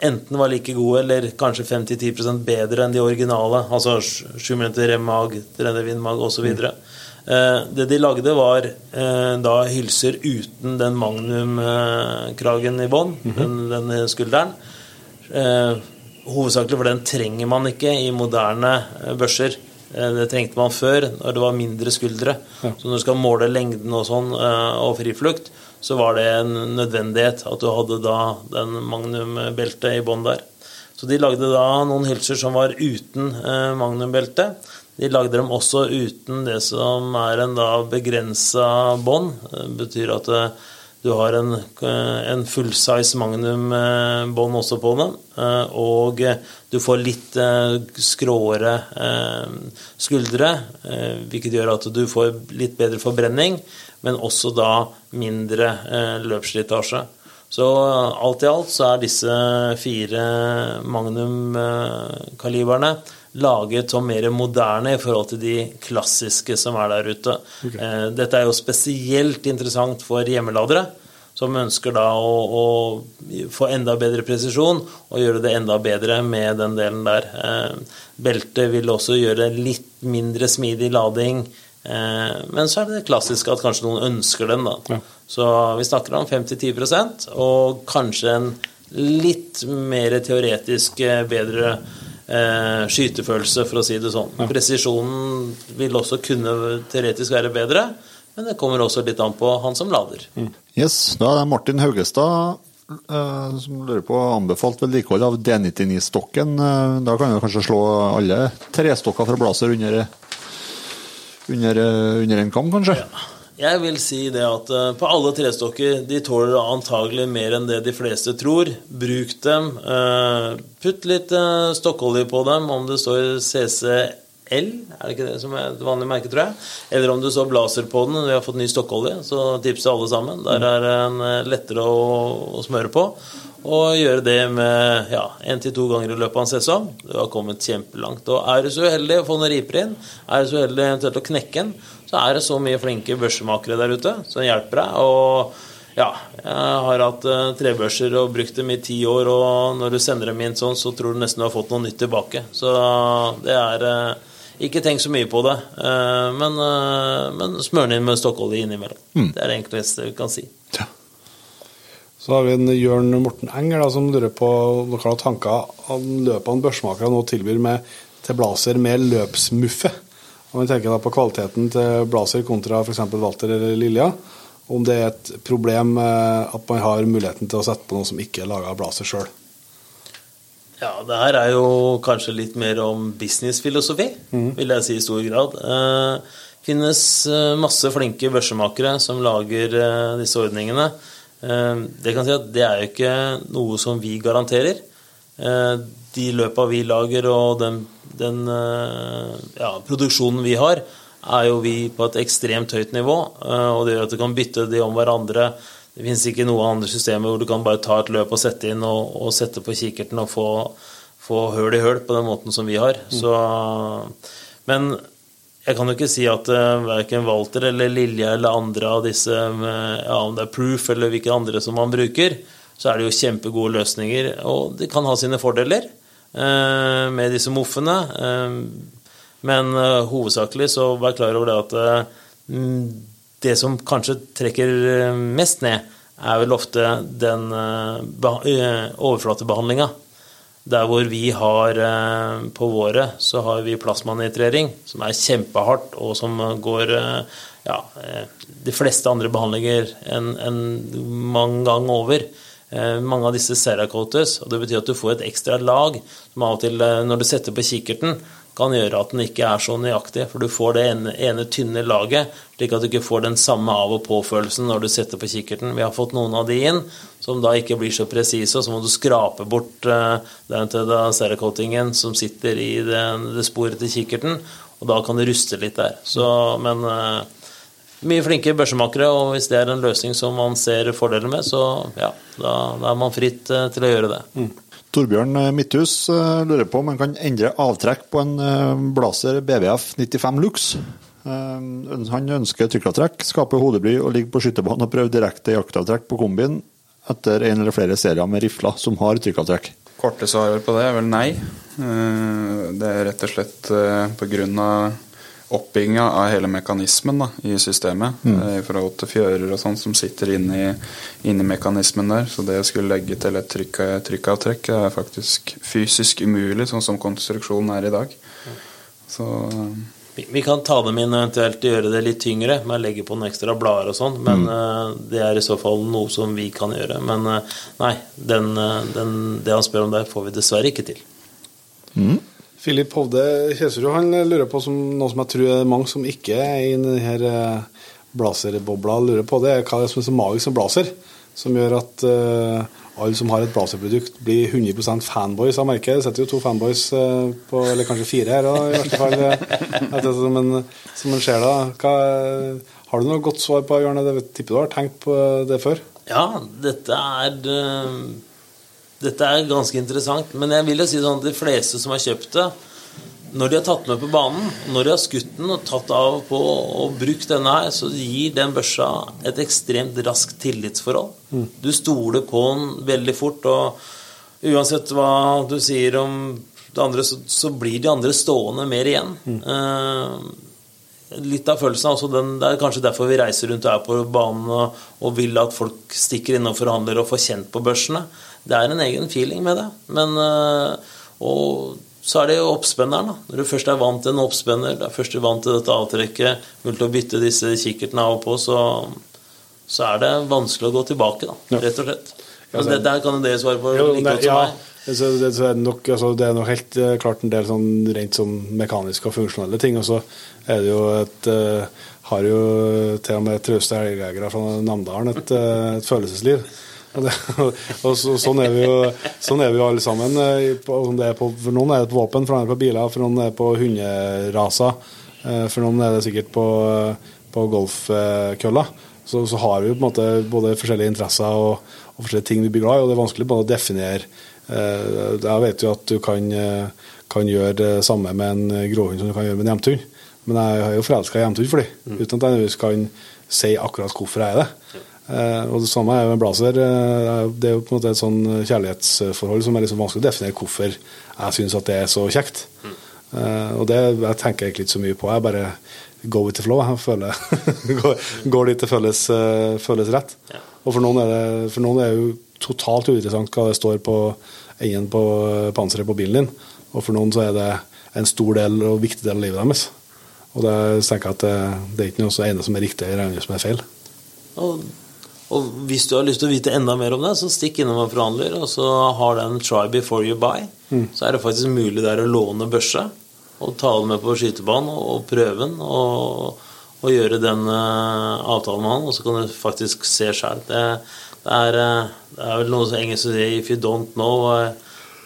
enten var like gode eller kanskje 5-10% bedre enn de originale. Altså 7 mm remmag, 3D vindmag osv. Eh, det de lagde, var eh, da hylser uten den magnum-kragen i bånn, den, den skulderen. Eh, hovedsakelig for den trenger man ikke i moderne eh, børser. Eh, Det trengte man før, når det var mindre skuldre. Så når du skal måle lengden og sånn, eh, og friflukt, så var det en nødvendighet at du hadde da den magnum-beltet i bånn der. Så de lagde da noen hylser som var uten magnumbelte. De lagde dem også uten det som er en da begrensa bånd. Det betyr at eh, du har en, eh, en fullsize magnum-bånd også på den. eh, Og eh, du får litt eh, skråere eh, skuldre, eh, hvilket gjør at du får litt bedre forbrenning, men også da mindre eh, løpsslitasje. Så eh, alt i alt så er disse fire magnum-kaliberne laget som mer moderne i forhold til de klassiske som er der ute. Eh, Dette er jo spesielt interessant for hjemmeladere, som ønsker da å, å få enda bedre presisjon og gjøre det enda bedre med den delen der. Eh, Beltet vil også gjøre litt mindre smidig lading Eh, men så er det det klassiske at kanskje noen ønsker den. da.
Ja.
Så vi snakker om 5-10% og kanskje en litt mer teoretisk eh, bedre eh, skytefølelse, for å si det sånn. Presisjonen vil også kunne teoretisk være bedre, men det kommer også litt an på han som lader.
Yes, da er det Martin Haugestad eh, som lurer på anbefalt vedlikehold av D99-stokken. Eh, da kan du kanskje slå alle trestokker fra Blazer under, under, eh, under en kam, kanskje?
Jeg vil si det at eh, på alle trestokker de tåler antagelig mer enn det de fleste tror. Bruk dem. eh, Putt litt stokkolje på dem, om det står CCL, er det ikke det som er et vanlig merke, tror jeg? Eller om du så Blazer på den. Vi har fått ny stokkolje, så tipser alle sammen. Der er den eh, lettere å, å smøre på. Og gjøre det med ja, én til to ganger i løpet av en sesong. Du har kommet kjempelangt. Og er du så uheldig å få noen riper inn, er du så uheldig eventuelt å knekke den, så er det så mye flinke børsemakere der ute som hjelper deg. Og ja, jeg har hatt uh, trebørser og brukt dem i ti år, og når du sender dem inn sånn, så tror du nesten du har fått noe nytt tilbake. Så det er eh, Ikke tenk så mye på det, eh, men, uh, men smør den inn med stokkolje innimellom. Det er det enkleste vi kan si.
Ja.
Så har vi en Jørn Morten Enger da, som lurer på noen tanker om løpene børsmakere nå tilbyr med, til Blazer med løpsmuffe. Om vi tenker da på kvaliteten til Blazer kontra f.eks. Walter eller Lilja. Om det er et problem eh, at man har muligheten til å sette på noe som ikke er laga av Blazer sjøl.
Ja, det her er jo kanskje litt mer om businessfilosofi, vil jeg si i stor grad. Det finnes eh, masse flinke børsemakere som lager eh, disse ordningene. Eh, det kan si at det er jo ikke noe som vi garanterer. Eh, de løpa vi lager og den, den eh, ja, produksjonen vi har, er jo vi på et ekstremt høyt nivå. eh, Og det gjør at du kan bytte de om hverandre. Det finnes ikke noe andre systemer hvor du kan bare ta et løp og sette inn og, og sette på kikkerten og få, få høl i høl på den måten som vi har. Så, men jeg kan jo ikke si at uh, verken Walter eller Lilje eller andre av disse, ja, om det er Proof eller hvilke andre som man bruker, så er det jo kjempegode løsninger. Og de kan ha sine fordeler uh, med disse moffene. Uh, men eh, hovedsakelig så vær klar over det at eh, mm, det som kanskje trekker eh, mest ned, er vel ofte den uh, overflatebehandlinga. Der hvor vi har eh, på våre, så har vi plasmanitrering, som er kjempehardt, og som går eh, ja, eh, de fleste andre behandlinger enn en mange ganger over. Eh, mange av disse ceracoates, og det betyr at du får et ekstra lag som av og til, eh, når du setter på kikkerten, kan gjøre at den ikke er så nøyaktig, for du får det ene, ene tynne laget, slik at du ikke får den samme av- og påfølelsen når du setter på kikkerten. Vi har fått noen av de inn som da ikke blir så presise, og så må du skrape bort uh, den til da som sitter i det, det sporet til kikkerten, og da kan det ruste litt der. Så, men uh, mye flinke børsemakere, og hvis det er en løsning som man ser fordeler med, så ja, da, da er man fritt uh, til å gjøre det.
Torbjørn eh, Midthus eh, lurer på om han kan endre avtrekk på en eh, Blazer BVF 95 Lux. Han ønsker trykkavtrekk, skaper hodebry og ligger på skytterbanen og prøver direkte jaktavtrekk på kombien etter en eller flere serier med rifler som har trykkavtrekk.
Korte svaret på det er vel nei. Det er rett og slett pga. Oppbygginga av hele mekanismen da, i systemet. Mm. I forhold til fjører og sånn som sitter inni, inni mekanismen der. Så det å skulle legge til et trykk, trykkavtrekk er faktisk fysisk umulig, sånn som konstruksjonen er i dag. Så
Vi, vi kan ta dem inn og eventuelt gjøre det litt tyngre med å legge på noen ekstra blader og sånn, men eh, det er i så fall noe som vi kan gjøre. Men uh, nei, den, eh, den, det han spør om der, får vi dessverre ikke til.
Filip Hovde Kjeserud han lurer på som, noe som jeg tror er mange som ikke er i denne blazerbobla, lurer på. Det er hva det er som er så magisk med blazer, som gjør at uh, alle som har et blazerprodukt, blir 100% fanboys av merket. Det sitter jo to fanboys uh, på, eller kanskje fire her òg, i hvert fall. eh, etter som en, som ser da. Hva, har du noe godt svar på Jørn? Jeg tipper du har tenkt på det før?
Ja, dette er eh, Dette er ganske interessant. Men jeg vil jo si sånn at de fleste som har kjøpt det, når de har tatt med på banen, når de har skutt den og tatt av på og brukt denne her, så gir den børsa et ekstremt raskt tillitsforhold. Du stoler på den veldig fort, og uansett hva du sier om det andre, så, så blir de andre stående mer igjen. Eh, litt av følelsen. Altså den, det er kanskje derfor vi reiser rundt og er på banen og, og vil at folk stikker inn og forhandler og får kjent på børsene. Det er en egen feeling med det. Men, eh, og så er det jo oppspenneren. da. Når du først er vant til en oppspenner, du er først vant til dette avtrekket, mulig å bytte disse kikkertene av og på, så, så er det vanskelig å gå tilbake, da, rett og slett. Altså, det, der kan jo dere svare på
Jo,
like
det,
godt som meg.
så det, så er nok, altså, det er nok helt eh, klart en del sånn rent sånn mekaniske og funksjonelle ting. Og så er det jo et uh, Har jo til og med trauste helgejegere fra Namdalen et, et følelsesliv. Og, og så, sånn, er vi jo, sånn er vi jo alle sammen. eh, på- det på, for noen er det på våpen, for noen er det på biler, for noen er det på hunderaser. eh, For noen er det sikkert på, på golfkølla. Så, så har vi jo på en måte både forskjellige interesser og, og forskjellige ting vi blir glad i, og det er vanskelig bare å definere eh, Jeg vet jo at du kan, eh, kan gjøre det samme med en gråhund som du kan gjøre med en hjemtehund. men jeg er jo forelska i hjemtehund for dem, uten at jeg nødvendigvis kan si akkurat hvorfor jeg er det. Eh, og det samme er jo med blazer. Eh, det er jo på en måte et sånn kjærlighetsforhold som er liksom vanskelig å definere hvorfor jeg syns at det er så kjekt. Mm. og det jeg tenker jeg egentlig ikke så mye på. Jeg bare go with the flow. Jeg føler, går, dit det føles, føles rett. Og for noen, er det, for noen er det jo totalt uinteressant hva det står på enden på panseret på bilen din. Og for noen så er det en stor del og viktig del av livet deres. Og det tenker jeg at det, det er ikke noe så ene som er riktig eller ene som er feil.
Og, og hvis du har lyst til å vite enda mer om det, så stikk innom en forhandler, og så har den 'try before you buy'. Så er det faktisk mulig der å låne børse og ta det med på skytebanen og, prøve den. Og, og gjøre den uh, avtalen med han, og så kan du faktisk se sjøl. Det, det, eh, det er vel noe som engelsk sier 'if you don't know'. Uh,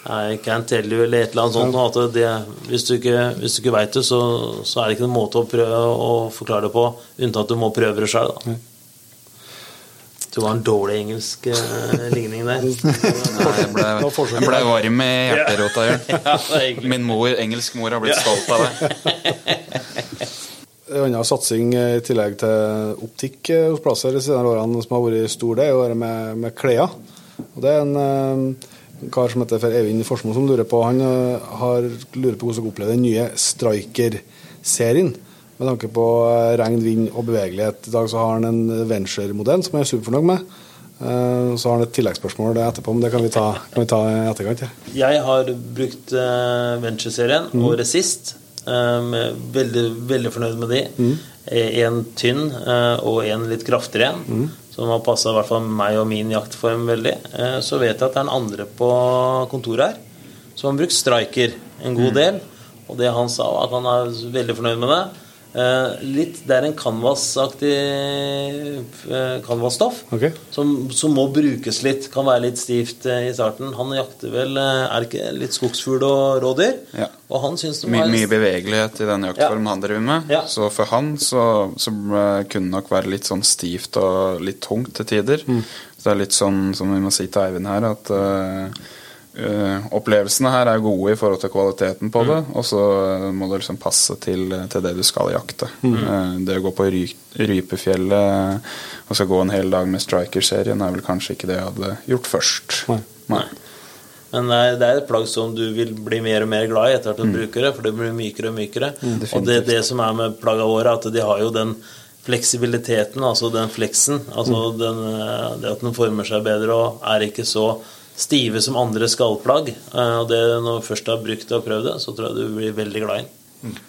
I can't tell you, eller et eller annet sånt. At det, hvis du ikke, hvis du ikke veit det, så, så er det ikke noen måte å prøve å forklare det på, unntatt at du må prøve det sjøl. Det var en dårlig engelsk uh, ligning der.
Nei, jeg ble, jeg ble varm i hjerterota, Jørn.
Ja.
Min mor, engelsk mor har blitt stolt av det.
En annen satsing eh, i tillegg til optikk eh, hos Plasser de senere årene som har vært stor, det er jo det med, med klær. Og det er en, kar som heter for Eivind Forsmo som lurer på Han har, lurer på hvordan han opplever den nye Striker-serien. Med tanke på eh, regn, vind og bevegelighet. I dag så har han en Venture-modell som jeg er superfornøyd med. Eh, Så har han et tilleggsspørsmål etterpå, men det kan vi ta, kan vi ta etterkant. Ja.
Jeg har brukt Venture-serien året sist. Um, veldig, veldig fornøyd med de. En tynn eh, og en litt kraftigere en, som har passa i hvert fall meg og min jaktform veldig. Eh, så vet jeg at det er en andre på kontoret her som har brukt striker en god del. Og det han sa, var at han er veldig fornøyd med det. Eh, litt, det er en canvas-aktig eh, canvas-stoff
Ok.
som, som må brukes litt. Kan være litt stivt eh, i starten. Han jakter vel eh, Er ikke litt skogsfugl og rådyr?
Ja.
Og han syns det
My,
var
mye bevegelighet i den jaktformen
Ja.
han driver med.
Ja.
Så for han så, så kunne det nok være litt sånn stivt og litt tungt til tider.
Mm.
Så det er litt sånn som vi må si til Eivind her, at eh, eh, opplevelsene her er gode i forhold til kvaliteten
Mm.
på det, og så eh, må det liksom passe til, til det du skal jakte.
Mm.
Uh, det å gå på ry, Rypefjellet og så gå en hel dag med Striker-serien er vel kanskje ikke det jeg hadde gjort først.
Nei.
Nei.
Men det er- et plagg som du vil bli mer og mer glad i etter at du
Mm.
bruker det, for det blir mykere og mykere. og det, det som er med plagga våre, at de har jo den fleksibiliteten, altså den fleksen. Altså
Mm.
den, eh, det at den former seg bedre og er ikke så stive som andre skallplagg. Eh, Og det, når du først har brukt det og prøvd det, så tror jeg du blir veldig glad i den.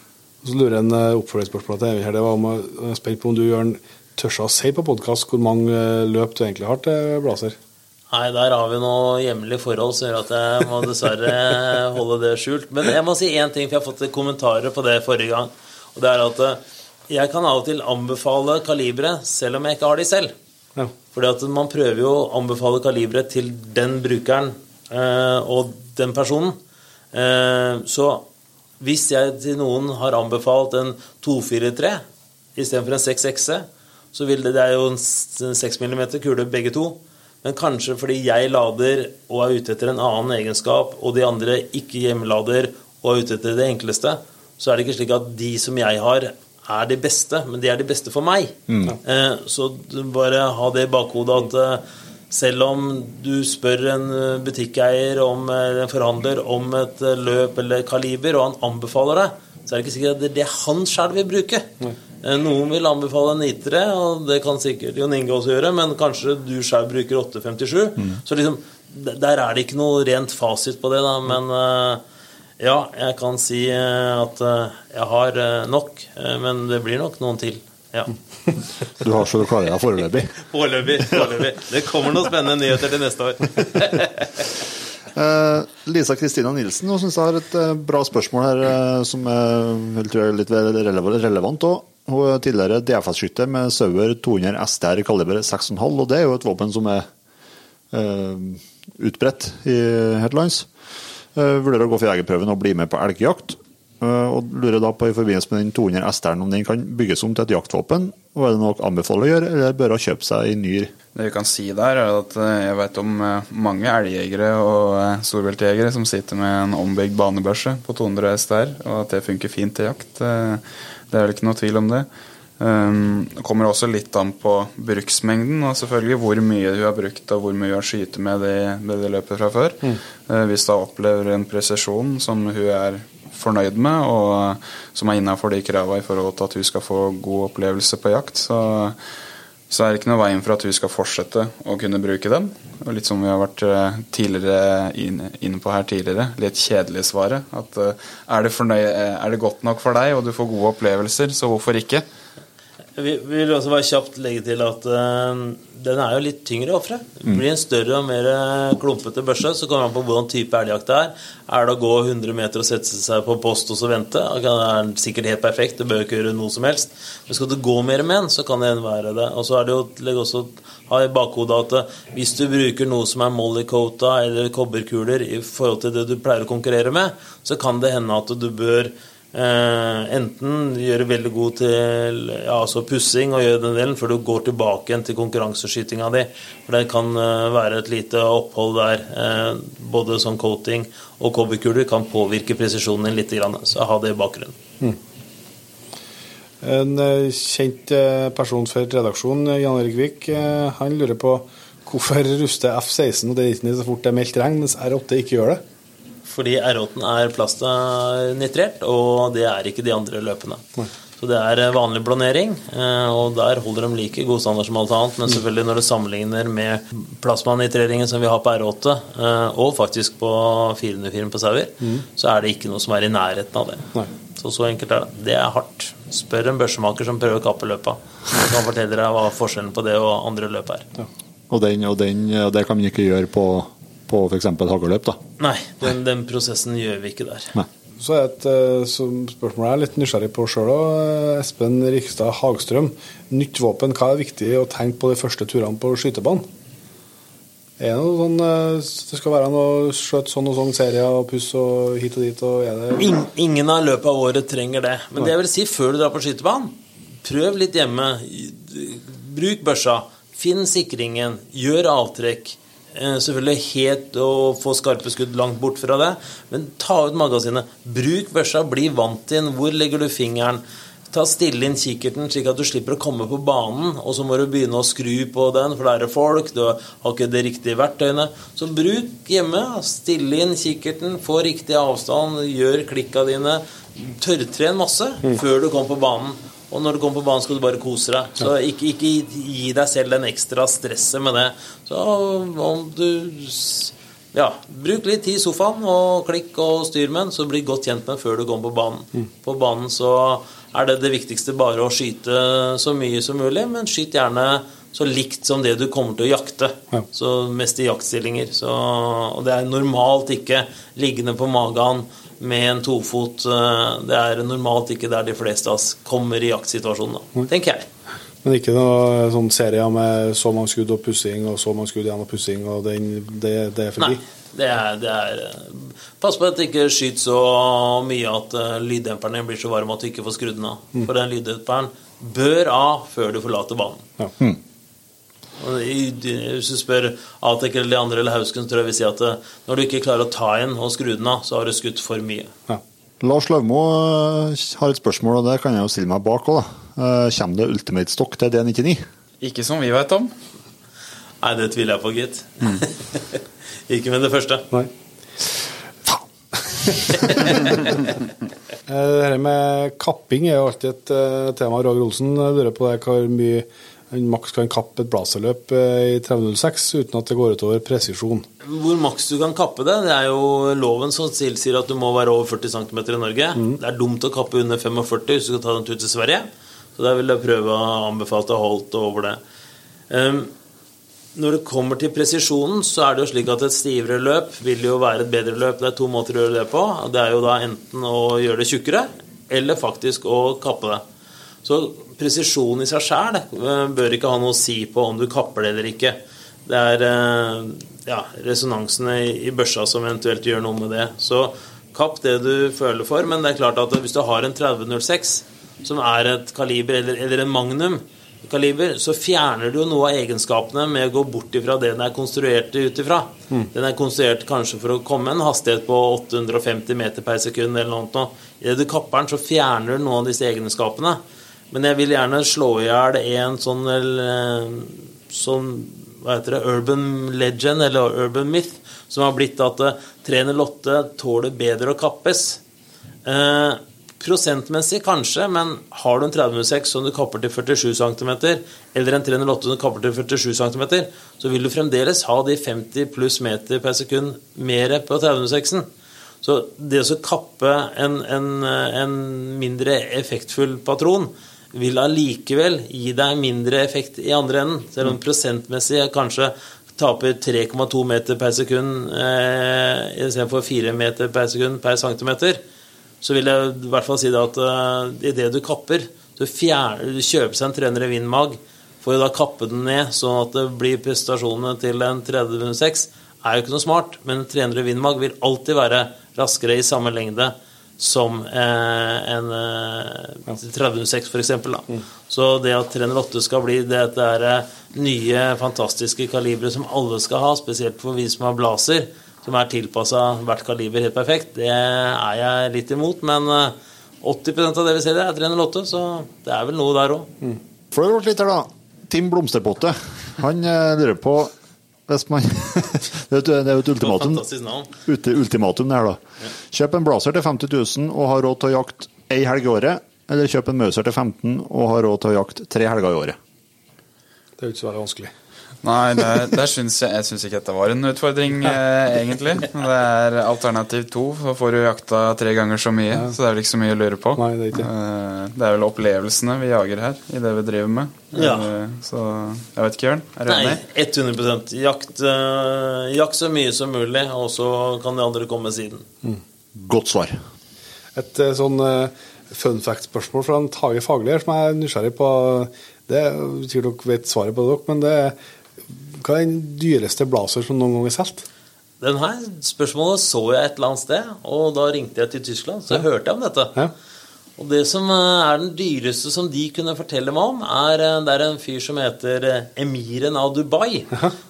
Så lurer jeg en eh, oppfølgingsspørsmål til Eivind her. Det var om, jeg er spent på om du Jørn, tør å si på podkast hvor mange eh, løp du egentlig har til Blazer.
Nei, der har vi noe hjemlige forhold som gjør at jeg må dessverre holde det skjult. Men jeg må si én ting, for jeg har fått kommentarer på det forrige gang. Og det er at eh, jeg kan av og til anbefale kalibre selv om jeg ikke har de selv.
Ja.
Fordi at man prøver jo å anbefale kaliberet til den brukeren eh, og den personen. Eh, så hvis jeg til noen har anbefalt en 243 istedenfor en 6XE, så vil det, det er jo en 6 mm kule begge to. Men kanskje fordi jeg lader og er ute etter en annen egenskap, og de andre ikke hjemmelader og er ute etter det enkleste, så er det ikke slik at de som jeg har, er de beste, men de er de beste for meg. Eh, så bare ha det i bakhodet at eh, selv om du spør en eh, butikkeier om en forhandler om et løp eller kaliber, og han anbefaler det, så er det ikke sikkert at det er det han sjøl vil bruke. Eh, Noen vil anbefale en nitere, og det kan sikkert Jon Inge også gjøre, men kanskje du sjøl bruker 857. Så liksom, der er det ikke noe rent fasit på det, da, men ja, jeg kan si eh, at eh, jeg har eh, nok, men det blir nok noen til. Ja.
Du har så du klarer deg foreløpig.
Foreløpig. foreløpig. Det kommer noen spennende nyheter til neste år.
Lisa Kristina Nilsen hun syns jeg har et bra spørsmål her som jeg tror er litt relevant. også. Hun er tidligere DFS-skytter med Sauer 200 STR kaliber 6,5, og det er jo et våpen som er utbredt i her til lands. Eh, vurderer å gå for jegerprøven og bli med på elgjakt. Eh, og lurer da på i forbindelse med den 200 S-en om den kan bygges om til et jaktvåpen. Og er det noe anbefaler anbefale å gjøre, eller bør hun kjøpe seg en ny?
Det vi kan si der, er at eh, jeg vet om mange elgjegere og storviltjegere som sitter med en ombygd banebørse på 200 S der, og at det funker fint til jakt. Det er vel ikke noe tvil om det. Um, Det kommer også litt an på bruksmengden, og selvfølgelig hvor mye du har brukt og hvor mye du har skutt med det, det løpet fra før. Mm. Hvis du opplever en presisjon som hun er fornøyd med, og eh, som er innafor de kravene i forhold til at hun skal få god opplevelse på jakt, så, så er det ikke noe veien for at hun skal fortsette å kunne bruke den. Og litt som vi har vært eh, inne, inne på her tidligere, litt kjedelig svaret. At eh, er det, fornøy, eh, er det godt nok for deg, og du får gode opplevelser, så hvorfor ikke?
Vi vi vil også bare kjapt legge til at uh, den er jo litt tyngre ofre. Det blir en større og mer eh, klumpete børse. Så kommer man på hvordan type elgjakt det er. Er det å gå 100 meter og sette seg på post og så vente? Det er sikkert helt perfekt, du bør ikke gjøre noe som helst. Men skal du gå mer med den, så kan det være det. Og så er det jo legg også ha i bakhodet at eh, hvis du bruker noe som er mollycota eller kobberkuler i forhold til det du pleier å konkurrere med, så kan det hende at du bør Eh, enten gjøre veldig god til ja, altså pussing og gjøre den delen før du går tilbake igjen til konkurranseskytinga di. For det kan eh, være et lite opphold der. Eh, både sånn coating og kobberkuler kan påvirke presisjonen din litt. Grann, så ha det i bakgrunnen.
En eh, kjent person for redaksjonen, Jan Erik Vik, han lurer på hvorfor ruster F-16 og D19 så fort det er meldt regn, mens R8 ikke gjør det.
Fordi R8 er plastnitrert, og det er ikke de andre løpene. Så det er eh, vanlig blånering, eh, og der holder de like god standard som alt annet. Men selvfølgelig når du sammenligner med plasmanitreringen som vi har på R8, eh, og faktisk på 404 på Sauer, så er det ikke noe som er i nærheten av det.
Nei.
Så så enkelt er det. Det er hardt. Spør en børsemaker som prøver å kappe løpa. Han kan fortelle deg hva forskjellen på det og andre løp er.
Og, den, og, den, og det kan man ikke gjøre på, på f.eks. hagløp, da.
Nei, den, den prosessen gjør vi ikke der.
Nei.
Så er et eh, spørsmål jeg er litt nysgjerrig på sjøl òg. Espen Rikstad Hagstrøm. Nytt våpen, hva er viktig å tenke på de første turene på skytebanen? Er det noe sånn eh, Det skal være noe skjøt sånn og sånn serier og puss og hit og dit, og er det
In, Ingen av løpet av året trenger det. Men det jeg vil si før du drar på skytebanen, prøv litt hjemme. Bruk børsa. Finn sikringen. Gjør avtrekk. Eh, Selvfølgelig helt å få skarpe skudd langt bort fra det, men ta ut magasinet. Bruk børsa, bli vant til den. Hvor legger du fingeren? Ta Stille inn kikkerten, slik at du slipper å komme på banen, og så må du begynne å skru på den, for det er folk, du har ikke de riktige verktøyene. Så bruk hjemme. Stille inn kikkerten, få riktig avstand, gjør klikka dine. Tørrtren masse før du kommer på banen. Og når du kommer på banen, skal du bare kose deg. Så ikke, ikke gi deg selv den ekstra stresset med det. Så om du ja, bruk litt tid i sofaen og klikk og styr med den, så bli godt kjent med den før du kommer på banen. På banen så er det det viktigste bare å skyte så mye som mulig, men skyt gjerne så likt som det du kommer til å jakte.
Ja.
Så mest i jaktstillinger. Så, og det er normalt ikke liggende på magen med en tofot. eh, Det er normalt ikke der de fleste av oss kommer i jaktsituasjonen, da, tenker jeg.
Men ikke noe sånn serier med så mange skudd og pussing og så mange skudd igjen og pussing, og den, det, det er forbi?
Nei. Det er, det er eh, Pass på at det ikke skyter så mye at lyddemperen din blir så varm at du ikke får skrudd den av. For den lyddemperen bør av før du forlater banen.
Ja.
I- Hvis du spør Atek eller de andre eller Hausken, så tror jeg vi sier at eh, når du ikke klarer å ta inn og skru den av, så har du skutt for mye.
Ja.
Lars Lauvmo eh, har et spørsmål, og det kan jeg jo stille meg bak òg. Kommer det Ultimate Stock til D99?
Ikke som vi vet om.
Nei, det tviler jeg på, gitt. ikke med det første.
Nei.
Faen!
Eh, Det her med kapping er jo alltid et eh, tema. Roger Olsen lurer på det, hvor mye maks kan kappe et blazerløp eh, i 3006 uten at det går utover presisjon.
Hvor maks du kan kappe det, det er jo loven som tilsier at du må være over 40 cm i Norge. Det er dumt å kappe under 45 hvis du skal ta den tur til Sverige. Så der vil jeg prøve å anbefale å holde over det. Um, når det kommer til presisjonen, så er det jo slik at et stivere løp vil jo være et bedre løp. Det er to måter å gjøre det på. Det er jo da enten å gjøre det tjukkere, eller faktisk å kappe det. Så presisjon i seg sjæl bør ikke ha noe å si på om du kapper det eller ikke. Det er eh, ja, resonansene i børsa som eventuelt gjør noe med det. Så kapp det du føler for, men det er klart at hvis du har en 3006, som er et kaliber eller, eller en magnum, kaliber, så fjerner du jo noe av egenskapene med å gå bort ifra det den er konstruert ut ifra. Den er konstruert kanskje for å komme en hastighet på 850 meter per sekund eller noe. Idet du kapper den, så fjerner du noen av disse egenskapene. Men jeg vil gjerne slå i hjel en sånn, eller, sånn hva heter det, urban legend, eller urban myth, som har blitt at trener 308 tåler bedre å kappes. Eh, prosentmessig kanskje, men har du en 306 som du kapper til 47 cm, eller en 308 som du kapper til 47 cm, så vil du fremdeles ha de 50 pluss meter per sekund mer på 306-en. Så det å kappe en, en, en mindre effektfull patron vil allikevel gi deg mindre effekt i andre enden, selv om prosentmessig kanskje taper 3,2 meter per sekund eh, istedenfor 4 meter per sekund per centimeter så vil jeg i hvert fall si det at uh, i det du kapper, du, fjerner, du kjøper seg en 300 Windmag, får å da kappe den ned, sånn at det blir prestasjonene til en 306. Er jo ikke noe smart, men en 300 Windmag vil alltid være raskere i samme lengde som eh, en eh, 306 f.eks. Mm. Så det at 308 skal bli det at det er eh, nye, fantastiske kalibre som alle skal ha, spesielt for vi som har blazer, som er tilpassa hvert kaliber helt perfekt, det er jeg litt imot. Men eh, 80% av det vi selger, er 308, så det er vel noe der òg.
Mm. litt her, da. Tim Blomsterpotte. Han eh, på man Det er jo et- det er jo et ultimatum. Ute, ultimatum det her, da. Kjøp en Blazer til 50 000 og ha råd til å jakte ei helg i året. Eller kjøp en Mauser til 15 og ha råd til å jakte tre helger i året.
Det er jo ikke så veldig vanskelig.
Nei, der, der syns jeg, jeg syns ikke dette var en utfordring, eh, egentlig. Men Det er alternativ to, så får du jakta tre ganger så mye. Så det er vel ikke så mye å lure på.
Nei, det er ikke det.
Eh, det er vel opplevelsene vi jager her, i det vi driver med.
Ja.
Eh, så jeg vet ikke, Jørn. Er du
Nei, 100% Jakt, eh, jakt så mye som mulig, og så kan de andre komme siden.
Godt svar.
Et eh, sånn eh, fun fact-spørsmål fra en Tage Fagli som jeg er nysgjerrig på. Det sikkert dere vet svaret på det, dere, men det er hva er den dyreste blazer som noen gang er solgt?
Den her spørsmålet så jeg et eller annet sted, og da ringte jeg til Tyskland, så hørte jeg om dette.
Ja.
Og det som eh, er den dyreste som de kunne fortelle meg om, er eh, det er en fyr som heter eh, Emiren av Dubai.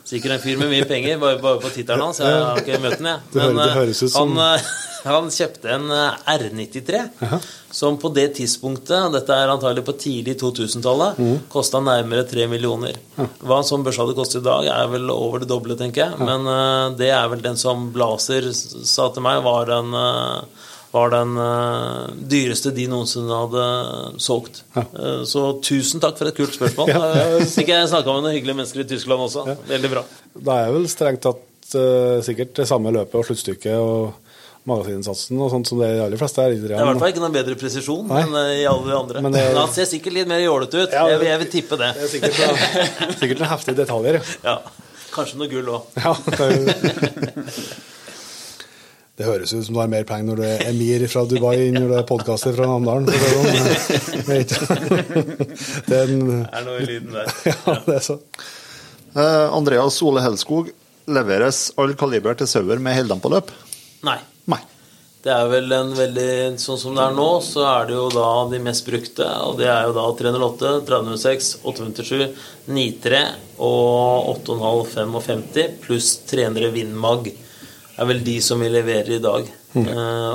Sikkert en fyr med mye penger, bare, bare på tittelen hans. Jeg har ikke møtt ham, jeg.
Det det høres ut som-
han, han kjøpte en eh, R93, som på det tidspunktet, dette er antagelig på tidlig 2000-tallet,
Mm.
kosta nærmere 3 millioner. Hva en sånn børs hadde kostet i dag, er vel over det doble, tenker jeg. Men det er vel den som Blazer sa til meg, var den var den eh, dyreste de noensinne hadde solgt. Eh, så tusen takk for et kult spørsmål. Jeg er sikker jeg snakka med noen hyggelige mennesker i Tyskland også. Veldig bra.
Da er vel strengt tatt eh, sikkert det samme løpet og sluttstykket og magasininnsatsen og sånt som det er de aller fleste er.
Det er i hvert fall ikke noe bedre presisjon
Nei.
enn eh, i alle de andre.
Men
Men,
det-
han ser sikkert litt mer jålete ut.
Ja,
jeg, jeg vil tippe det.
Det er sikkert, sikkert noen heftige detaljer. ja.
Ja. Kanskje noe gull òg.
Ja, det, høres ut som du har mer penger når du er emir fra Dubai enn når du er podkaster fra Namdalen. det sånn. Det er
noe i lyden der.
Ja, det er så.
Eh, Andreas Ole Helskog, leveres all kaliber til sauer med heldampaløp?
Nei.
Nei.
Det er vel en veldig Sånn som det er nå, så er det jo da de mest brukte, og det er jo da 308, 306, 857, 93 og 8,5 55 pluss 300 Windmag er vel de som vi leverer i dag. Mm.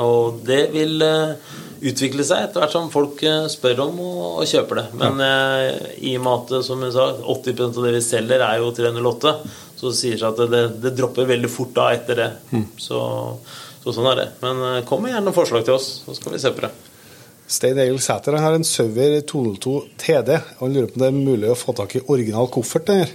og det vil eh, utvikle seg etter hvert som folk eh, spør om og, og kjøper det. Men ja. i og med at som jeg sa, 80% av det vi selger, er jo 308, så sier seg at det, det dropper veldig fort da etter det. Så, så Så sånn er det. Men eh, kom med gjerne noen forslag til oss, så skal vi se på det.
Stein Egil Sæter har en Sauer 202 TD. Han lurer på om det er mulig å få tak i original koffert. Der.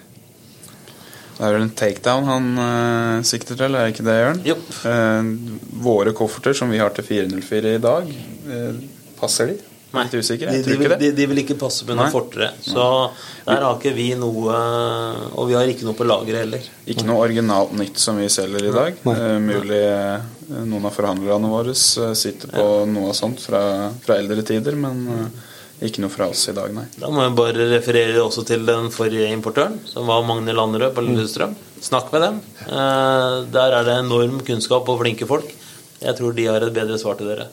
Det er vel en takedown han uh, sikter til, er ikke det, Jørn?
Jo.
Uh, våre kofferter som vi har til 404 i dag, uh, passer de?
Nei,
Litt usikker, jeg
de,
tror
vil,
ikke det.
de, de vil ikke passe med noe fortere. Så der har ikke vi noe Og vi har ikke noe på lageret heller.
Ikke noe originalt nytt som vi selger i dag. Uh, mulig noen av forhandlerne våre sitter på noe sånt fra, fra eldre tider, men ikke noe fra oss i dag, nei.
Da må jeg bare referere også til den forrige importøren, som var Magne Landerød på Lillestrøm. Snakk med dem. Eh, der er det enorm kunnskap og flinke folk. Jeg tror de har et bedre svar til dere.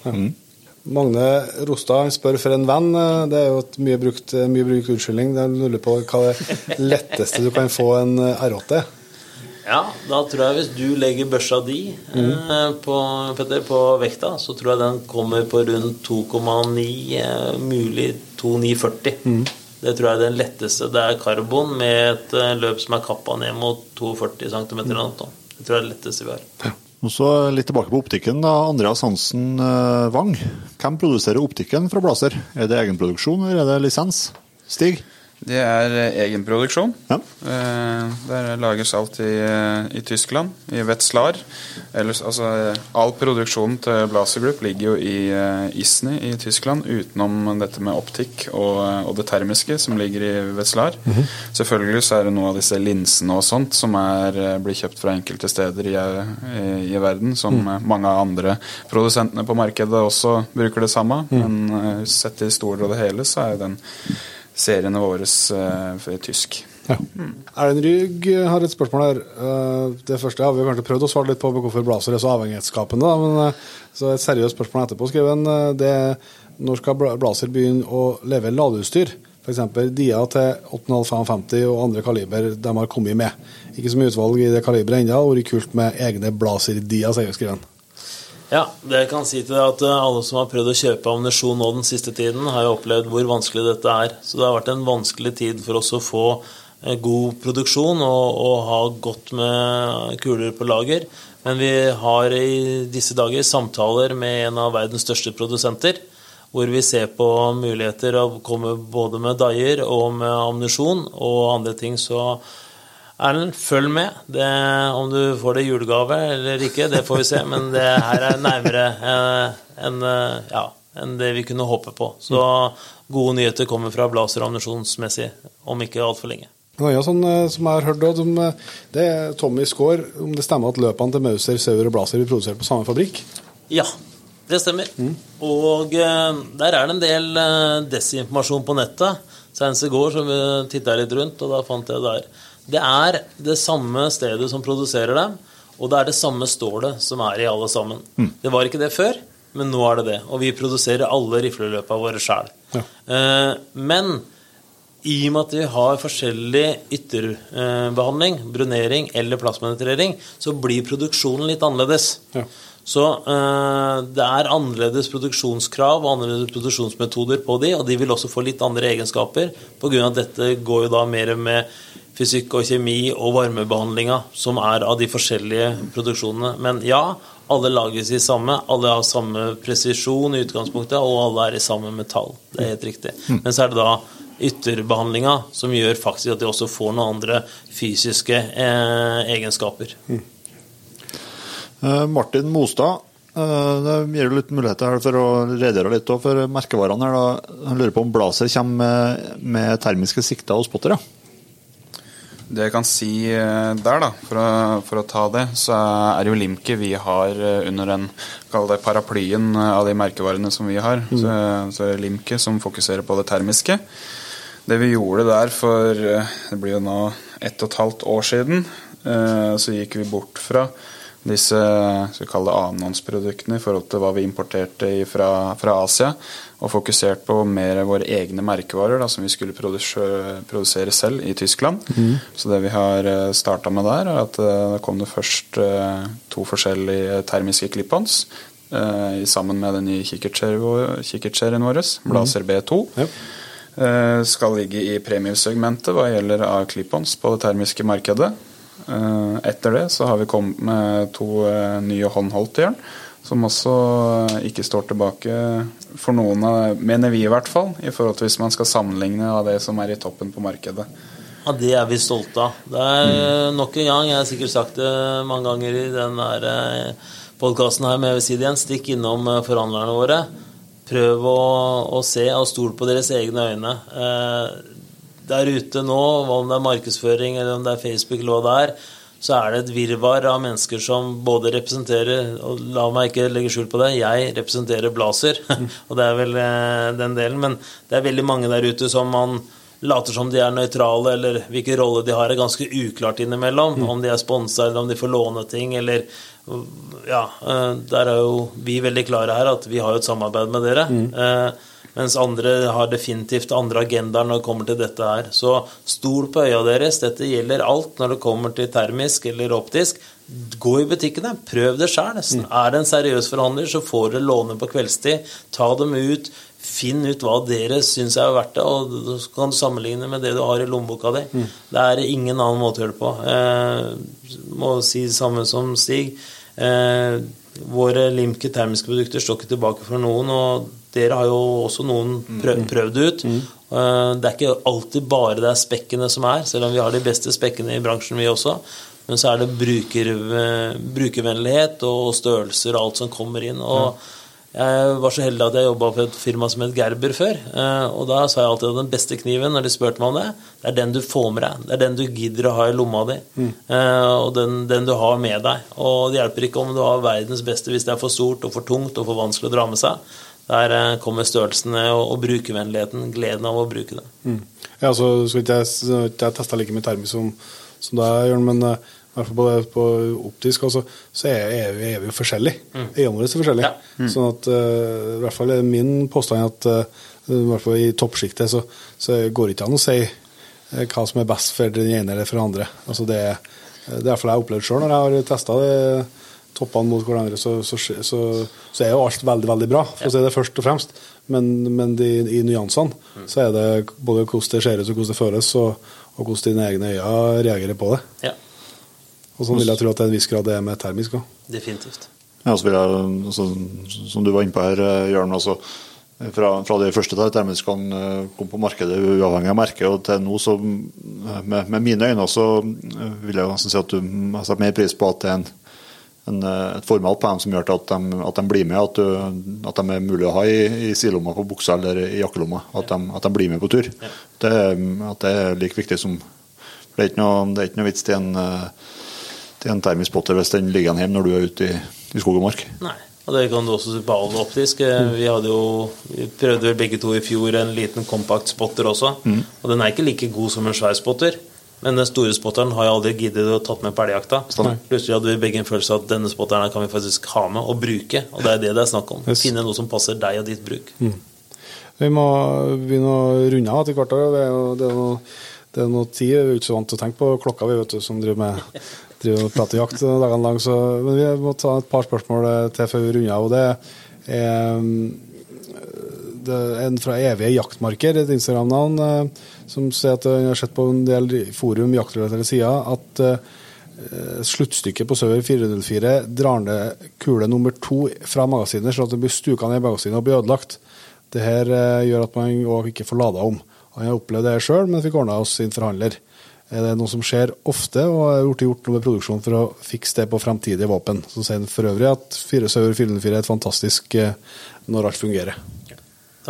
Magne Rostad spør for en venn. eh, Det er jo et mye brukt, mye brukt unnskyldning. Jeg lurer på hva det letteste du kan få en eh, R8 er.
Ja, da tror jeg hvis du legger børsa di eh, på, Petter, på vekta, så tror jeg den kommer på rundt 2,9, eh, mulig 2,940. Det tror jeg er den letteste. Det er karbon med et eh, løp som er kappa ned mot 42 cm noe. Det tror jeg er det letteste vi har.
Og så litt tilbake på optikken. da, Andreas Hansen Wang. Hvem produserer optikken fra Blazer? Er det egenproduksjon eller er det lisens? Stig?
Det er eh, egenproduksjon.
Ja.
Eh, det lages alt i, eh, i Tyskland, i Wetzlar. Ellers, altså, all produksjonen til Blaser Group ligger jo i Isny i Tyskland, utenom dette med optikk og, og det termiske, som ligger i Wetzlar. Selvfølgelig så er det noe av disse linsene og sånt som er, blir kjøpt fra enkelte steder i, i, i verden, som mm. mange av andre produsentene på markedet også bruker det samme. Men eh, sett i store og det hele, så er jo den seriene våre for tysk.
Ja. Erlend Rygg har et spørsmål her. Eh, Det første har vi kanskje prøvd å svare litt på hvorfor Blazer er så avhengighetsskapende. Men eh, så et seriøst spørsmål etterpå skrev han eh, det når skal Bla- Blazer begynne å leve ladeutstyr? F.eks. Dia til 8,550 og andre kaliber de har kommet med. Ikke så mye utvalg i det kaliberet ennå. Det hadde vært kult med egne Blazer-Dia, sier skriven.
Ja, det jeg kan si til deg at eh, alle som har prøvd å kjøpe ammunisjon nå den siste tiden, har jo opplevd hvor vanskelig dette er. Så det har vært en vanskelig tid for oss å få eh, god produksjon og, og ha godt med kuler på lager. Men vi har i disse dager samtaler med en av verdens største produsenter, hvor vi ser på muligheter å komme både med daier og med ammunisjon og andre ting. Så Erlend, følg med. Det, om du får det i julegave eller ikke, det får vi se. Men det her er nærmere eh, enn eh, ja, en det vi kunne håpe på. Så gode nyheter kommer fra Blazer ammunisjonsmessig om ikke altfor lenge.
Noe ja, sånn eh, som jeg har hørt, også, det er Tommy Skaar. Om det stemmer at løpene til Mauser, Sauer og Blaser blir produsert på samme fabrikk?
Ja, det stemmer. Og eh, der er det en del desinformasjon på nettet. Senest i går så titta jeg litt rundt, og da fant jeg det der. Det er det samme stedet som produserer dem, og det er det samme stålet som er i alle sammen. Det var ikke det før, men nå er det det. Og vi produserer alle rifleløpene våre sjøl.
Ja.
Eh, men i og med at vi har forskjellig ytterbehandling, brunering eller plasmanetrering, så blir produksjonen litt annerledes.
Ja.
Så eh, det er annerledes produksjonskrav og annerledes produksjonsmetoder på de, og de vil også få litt andre egenskaper, pga. at dette går jo da mer med fysikk og kjemi og varmebehandlinga, som er av de forskjellige produksjonene. Men ja, alle lages i samme, alle har samme presisjon i utgangspunktet, og alle er i samme metall. Det er helt riktig. Men så er det da ytterbehandlinga som gjør faktisk at de også får noen andre fysiske eh, egenskaper.
Eh, Martin Mostad, eh, det gir jo litt muligheter her for å redegjøre litt for merkevarene. her da. Han lurer på om Blazer kommer med, med termiske sikter og spottere.
Det jeg kan si eh, der, da, for å, for å ta det, så er det jo Limke vi har eh, under den det paraplyen eh, av de merkevarene som vi har. Så, så er det Limke som fokuserer på det termiske. Det vi gjorde der for det blir jo nå ett og et halvt år siden, så gikk vi bort fra disse skal vi kalle det annenhåndsproduktene i forhold til hva vi importerte fra, fra Asia, og fokusert på mer våre egne merkevarer da, som vi skulle produsere, produsere selv i Tyskland. Så det vi har starta med der, er at eh, det kom det først eh, to forskjellige termiske clip-ons eh, sammen med den nye kikkertserien vår, Blazer B2.
Ja.
Eh, skal ligge i premiumsegmentet hva gjelder av clip-ons på det termiske markedet. Eh, Etter det så har vi kommet med to eh, nye håndholdtjern Som også ikke står tilbake for noen, av, mener vi i hvert fall, i forhold til hvis man skal sammenligne av det som er i toppen på markedet.
Ja, Det er vi stolte av. Det er nok en gang, jeg har sikkert sagt det mange ganger i denne podkasten her, men jeg vil si det igjen, stikk innom eh, forhandlerne våre. Prøv å, å se og stole på deres egne øyne. Eh, der ute nå, om det er markedsføring eller om det er Facebook eller hva det er, så er det et virvar av mennesker som både representerer Og la meg ikke legge skjul på det, jeg representerer Blazer, og det er vel eh, den delen. Men det er veldig mange der ute som man later som de er nøytrale, eller hvilken rolle de har, er ganske uklart innimellom. Mm. Om de er sponsa, eller om de får låne ting, eller Ja, eh, der er jo vi veldig klare her at vi har jo et samarbeid med dere. Mm. Mens andre har definitivt andre agendaer når det kommer til dette her. Så stol på øya deres. Dette gjelder alt når det kommer til termisk eller optisk. Gå i butikkene, prøv det sjøl. Mm. Er det en seriøs forhandler, så får dere låne på kveldstid. Ta dem ut. Finn ut hva dere syns er verdt det, og så kan du sammenligne med det du har i lommeboka di. Mm. Det er ingen annen måte å gjøre det på. Eh, må si det samme som Stig. Eh, våre Limke termiske produkter står ikke tilbake for noen. og dere har jo også noen prøv, mm. prøvd ut. Mm. Eh, det er ikke alltid bare det er spekkene som er, selv om vi har de beste spekkene i bransjen, vi også. Men så er det bruker, eh, brukervennlighet og størrelser og alt som kommer inn. og jeg var så heldig at jeg jobba for et firma som het Gerber før. Eh, og da sa jeg alltid at den beste kniven, når de spurte meg om det, det er den du får med deg. Det er den du gidder å ha i lomma di. Mm. Og den, den, du har med deg. Og det hjelper ikke om du har verdens beste hvis det er for stort og for tungt og for vanskelig å dra med seg. Der eh, kommer størrelsen og, og brukervennligheten, gleden av å bruke det. Mm.
Ja, så skal ikke jeg, jeg testa like mye termisk som, som deg, Jørn, men uh, i hvert fall på, på optisk altså, så er, er, vi, er, vi, jo forskjellige. Mm. Øynene våre er forskjellige. Ja. Mm. Sånn at uh, i hvert fall er min påstand at uh, i hvert fall i toppsjiktet så, så, går det ikke an å si hva som er best for den ene eller for den andre. Altså, det, det er hvert jeg har opplevd sjøl når jeg har testa det toppene mot hverandre, så, så, så, så, er jo alt veldig veldig bra, for å si det først og fremst. Men, men de, i nyansene mm. så er det både hvordan det ser ut og hvordan det føles, og, og hvordan dine egne øyne reagerer på det. Ja. Og sånn vil jeg tro at det er en viss grad det er med termisk òg.
Definitivt.
Ja, så vil jeg, altså, som du var inne på her, eh, Jørn, altså, fra, fra de første termiskene eh, kom på markedet, uavhengig av merke, og til nå, så med, med mine øyne, så vil jeg nesten si at du har satt mer pris på at det er en en, eh, et format på dem som gjør at de, at de blir med, at, du, at, de er mulig å ha i, i sidelomma på buksa eller i jakkelomma. At, de, at de blir med på tur. Ja. Det, at det er like viktig som Det er ikke noe, det er ikke noe vits til en, eh, til en termisk spotter hvis den ligger hjemme når du er ute i, i skog og mark.
Nei. Og Det kan du også se på all optisk. Mm. Vi, hadde jo, vi prøvde vel begge to i fjor en liten kompakt spotter også. Mm. Og den er ikke like god som en svær spotter. Men den store spotteren har jeg aldri giddet å tatt med på elgjakta. Plutselig hadde vi begge en følelse av at denne spotteren kan vi faktisk ha med og bruke. Og det er det det er snakk om. Yes. Finne noe som passer deg og ditt bruk. Mm.
Vi må begynne å runde av etter hvert. Det er, det er noe, det er noe tid. Vi er ikke så vant til å tenke på klokka, vi vet du, som driver med driver og prater jakt dagene lang. Så, men vi må ta et par spørsmål til før vi runder av. og det er en fra Evige jaktmarker, et Instagram-navn, eh, som sier at han har sett på en del forum jaktrelaterte sider at uh, sluttstykket på Søver 404 drar ned kule nummer to fra magasinet, slik at det blir stuka ned i magasinet og blir ødelagt. Det her gjør at man ikke får lada om. Han har opplevd det sjøl, men fikk ordna oss sin forhandler. Er det noe som skjer ofte, og er blitt gjort noe med produksjonen for å fikse det på fremtidige våpen? Så sier han for øvrig at Søver 404 er et fantastisk når alt fungerer.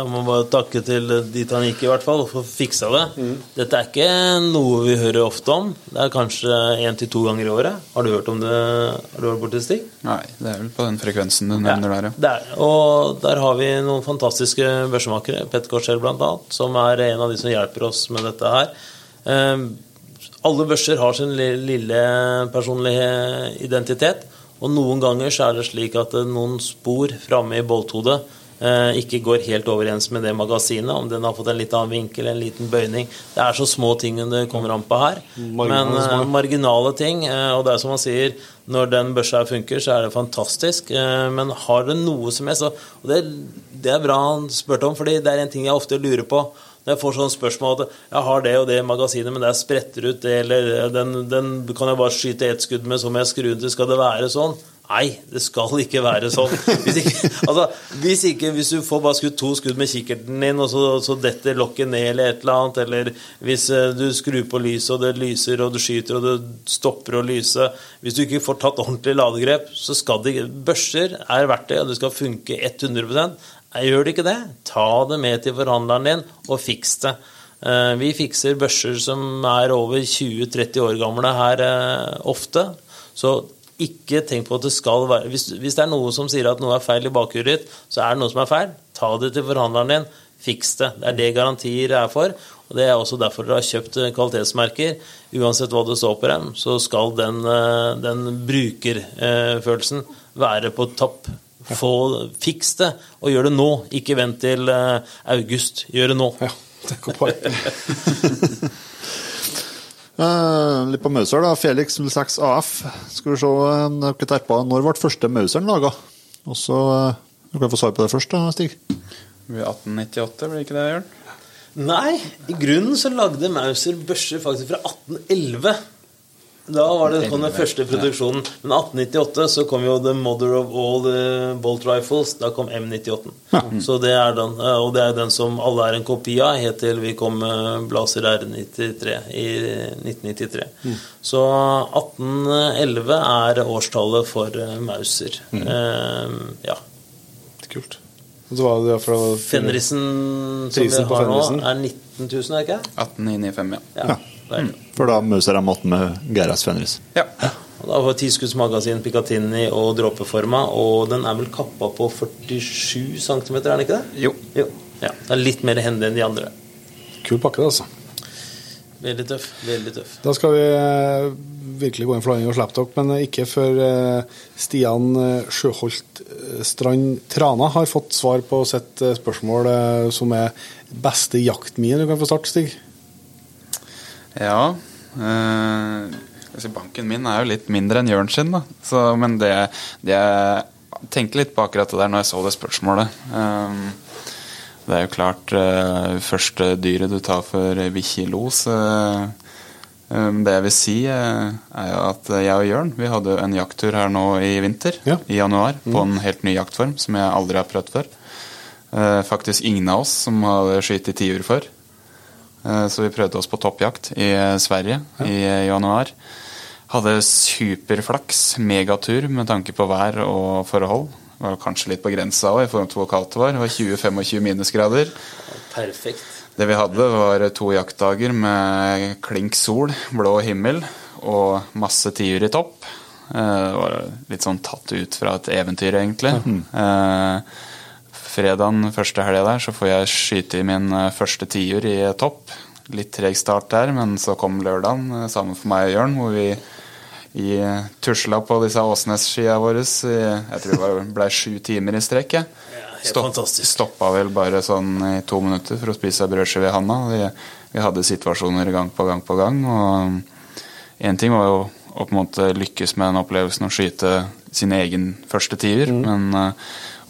Da må man bare takke til dit han gikk, i hvert fall, for å fiksa det. Mm. Dette er ikke noe vi hører ofte om. Det er kanskje én til to ganger i året. Har du hørt om det? Har du vært borti Stig?
Nei, det er vel på den frekvensen du nevner
ja, der, ja. Og der har vi noen fantastiske børsemakere, Petter Korsell bl.a., som er en av de som hjelper oss med dette her. Um, alle børser har sin lille personlige identitet, og noen ganger så er det slik at noen spor framme i bolthodet ikke går helt overens med det magasinet, om den har fått en litt annen vinkel, en liten bøyning. Det er så små ting det kommer an på her. Men uh, marginale ting. Uh, og det er som man sier, når den børsa funker, så er det fantastisk. Uh, men har det noe som helst Og det, det, er bra han spurte om, fordi det er en ting jeg ofte lurer på. Når jeg får sånne spørsmål at jeg har det og det magasinet, men der spretter ut det, eller den, den kan jeg bare skyte ett skudd med, så må jeg skru den til, skal det være sånn? Nei, det skal ikke være sånn. Hvis, ikke, altså, hvis, ikke, hvis du får bare skutt to skudd med kikkerten din, og så, så detter lokket ned eller et eller annet, eller hvis eh, du skrur på lyset og det lyser, og du skyter og det stopper å lyse Hvis du ikke får tatt ordentlig ladegrep, så skal det Børser er verktøy, og det skal funke 100 Nei, Gjør det ikke det, ta det med til forhandleren din, og fiks det. Eh, vi fikser børser som er over 20-30 år gamle her eh, ofte. Så ikke tenk på at det skal være hvis, hvis, det er noe som sier at noe er feil i bakhuet ditt, så er det noe som er feil. Ta det til forhandleren din. Fiks det. Det er det garantier er for. Og Det er også derfor dere har kjøpt eh, kvalitetsmerker. Uansett hva det står på dem, så skal den, eh, den brukerfølelsen være på topp. Få Fiks det, og gjør det nå. Ikke vent til eh, august. Gjør det nå.
Ja, det er
Eh, litt på Mauser, da. Felix 06 AF. Skal vi se eh. Når ble første Mauseren laga? Og så eh, Du kan få svar på det først, da, Stig.
Det blir 1898, blir ikke det, Jørn?
Nei, i grunnen så lagde Mauser børser faktisk fra 1811. Da var det, kom den første produksjonen. Men 1898 så kom jo The Mother of All the Bolt Rifles. Da kom M98. Så det er den, eh, og det er den som alle er en kopi av, helt til vi kom med Blazer R93 i 1993. Så 1811 er årstallet for Mauser. Mauser. Eh, ja.
Kult. Og så var det fra
Fenrisen som vi har nå, er 19 000, er det ikke?
1895, ja.
Ja. Er.
For da Mauser de matten med GRS Fenris.
ja.
Og Da var tiskuddsmagasin Picatinny og dråpeforma, og den er vel kappa på 47 cm, er den ikke det?
Jo.
jo. Ja, Det er litt mer hendig enn de andre.
Kul pakke, det, altså.
Veldig tøff. veldig tøff.
Da skal vi eh, virkelig gå inn for landing og slippe dere, men ikke før eh, Stian eh, Sjøholt Strand Trana har fått svar på sitt spørsmål som er beste jaktmien. Du kan få starte, Stig.
Ja. Eh, si, banken min er jo litt mindre enn Jørn sin, da. Så, men det, det jeg tenkte litt på akkurat det der når jeg så det spørsmålet. Um, det er jo klart uh, første dyret du tar for bikkje i los. Uh, um, Det jeg vil si, uh, er jo at jeg og Jørn vi hadde en jakttur her nå i vinter,
Ja.
i januar, på en helt ny jaktform som jeg aldri har prøvd før. Uh, faktisk ingen av oss som hadde skutt i tiur før. Eh, Så vi prøvde oss på toppjakt i Sverige Sverige i eh, januar. Hadde superflaks, megatur med tanke på vær og forhold. Det var kanskje litt på grensa òg i forhold til hvor kaldt det var. Det var 20-25 minusgrader.
Perfekt.
Det vi hadde, var to jaktdager med klink sol, blå himmel og masse tiur i topp. Eh, Det var litt sånn tatt ut fra et eventyr, egentlig. Eh, Fredagen første helga der så får jeg skyte i min eh, første tiur i topp. Litt treg start der, men så kom lørdagen eh, sammen for meg og Jørn, hvor vi i eh, tusla på disse Åsnes-skia våre. Jeg tror det var- ble sju timer i strekk. jeg.
helt.
Stoppa vel bare sånn i to minutter for å spise brødskive i handa. Vi, vi hadde situasjoner gang på gang på gang. Og én ting var jo å på en måte lykkes med den opplevelsen å skyte sin egen første tiur, men eh,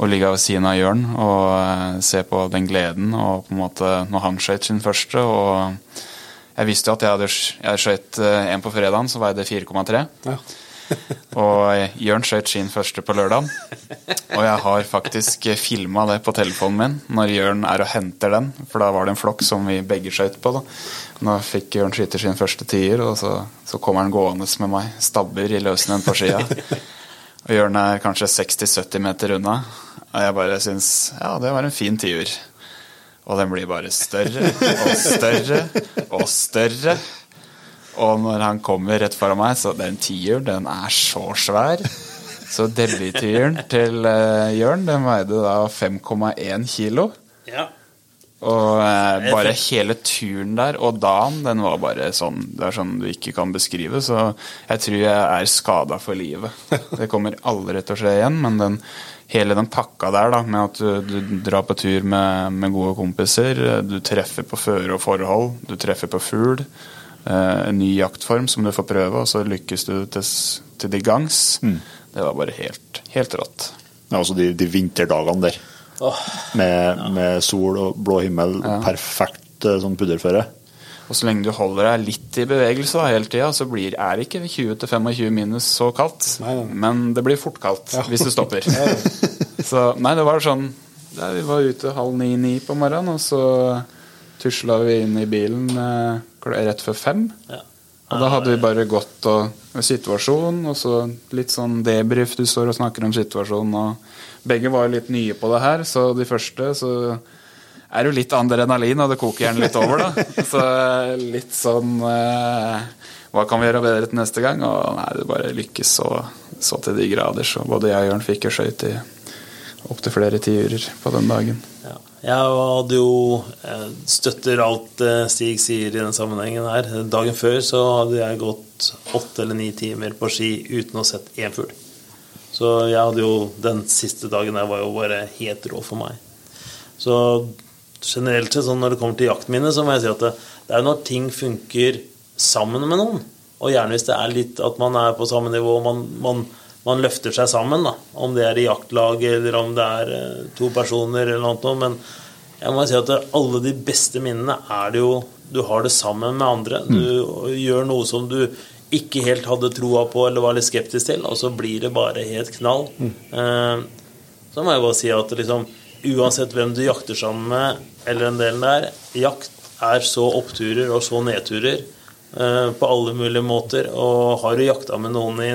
å ligge ved siden av Jørn og eh, se på den gleden og på en måte når han skøyt sin første og Jeg visste jo at jeg hadde jeg skjøt eh, en på fredagen, så veide 4,3.
Ja.
Og Jørn skøyt sin første på lørdag. Og jeg har faktisk filma det på telefonen min når Jørn er og henter den. For da var det en flokk som vi begge skøyt på. da. Nå fikk Jørn skyte sin første tier, og så, så kommer han gående med meg. Stabber i løsenen på skia. Og Jørn er kanskje 60-70 meter unna. Og jeg bare syns ja, det var en fin tiur. Og den blir bare større og større og større. Og når han kommer rett foran meg, så den tiuren, den er så svær. Så debuttyren til uh, Jørn, den veide da 5,1 kilo.
Ja.
Og eh, bare hele turen der, og dagen, den var bare sånn Det er sånn du ikke kan beskrive. Så jeg tror jeg er skada for livet. Det kommer aldri til å skje igjen, men den, hele den pakka der, da, med at du, du drar på tur med, med gode kompiser, du treffer på føre og forhold, du treffer på fugl, eh, en ny jaktform som du får prøve, og så lykkes du til, til de gangs. Det var bare helt, helt rått.
Ja, altså de, de vinterdagene der.
Åh,
Med, med sol og blå himmel. Perfekt eh, sånn pudderføre.
Og så lenge du holder deg litt i bevegelse da, hele tida, så blir, er ikke 20-25 minus så kaldt.
Nei, nei.
Men det blir fort kaldt hvis du stopper. så nei, det var sånn ja, Vi var ute halv ni-ni på morgenen, og så tusla vi inn i bilen eh, rett før fem.
Ja.
Og da hadde vi bare gått og situasjonen, og så litt sånn debrief. Du står og snakker om situasjonen, og begge var jo litt nye på det her, så de første så er det jo litt adrenalin, og det koker gjerne litt over, da. Så litt sånn eh, Hva kan vi gjøre bedre til neste gang? Og nei, det bare lykkes så, så til de grader, så både jeg og Jørn fikk jo skøyt i opptil flere tiurer på den dagen.
Ja. Jeg hadde jo eh, støtter alt eh, Stig sier i den sammenhengen her. Dagen før så hadde jeg gått åtte eller ni timer på ski uten å sett én fugl. Så jeg hadde jo den siste dagen der var jo bare helt rå for meg. Så generelt sett, sånn når det kommer til jakten så må jeg si at det, det er når ting funker sammen med noen. Og gjerne hvis det er litt at man er på samme nivå, man, man, man løfter seg sammen. da, Om det er i jaktlag eller om det er eh, to personer eller noe annet. Men jeg må si at alle de beste minnene er det jo Du har det sammen med andre. Du gjør noe som du ikke helt hadde troa på eller var litt skeptisk til, og så blir det bare helt knall. Eh, så må jeg bare si at liksom, uansett hvem du jakter sammen med, eller den delen der, jakt er så oppturer og så nedturer eh, på alle mulige måter. Og har du jakta med noen i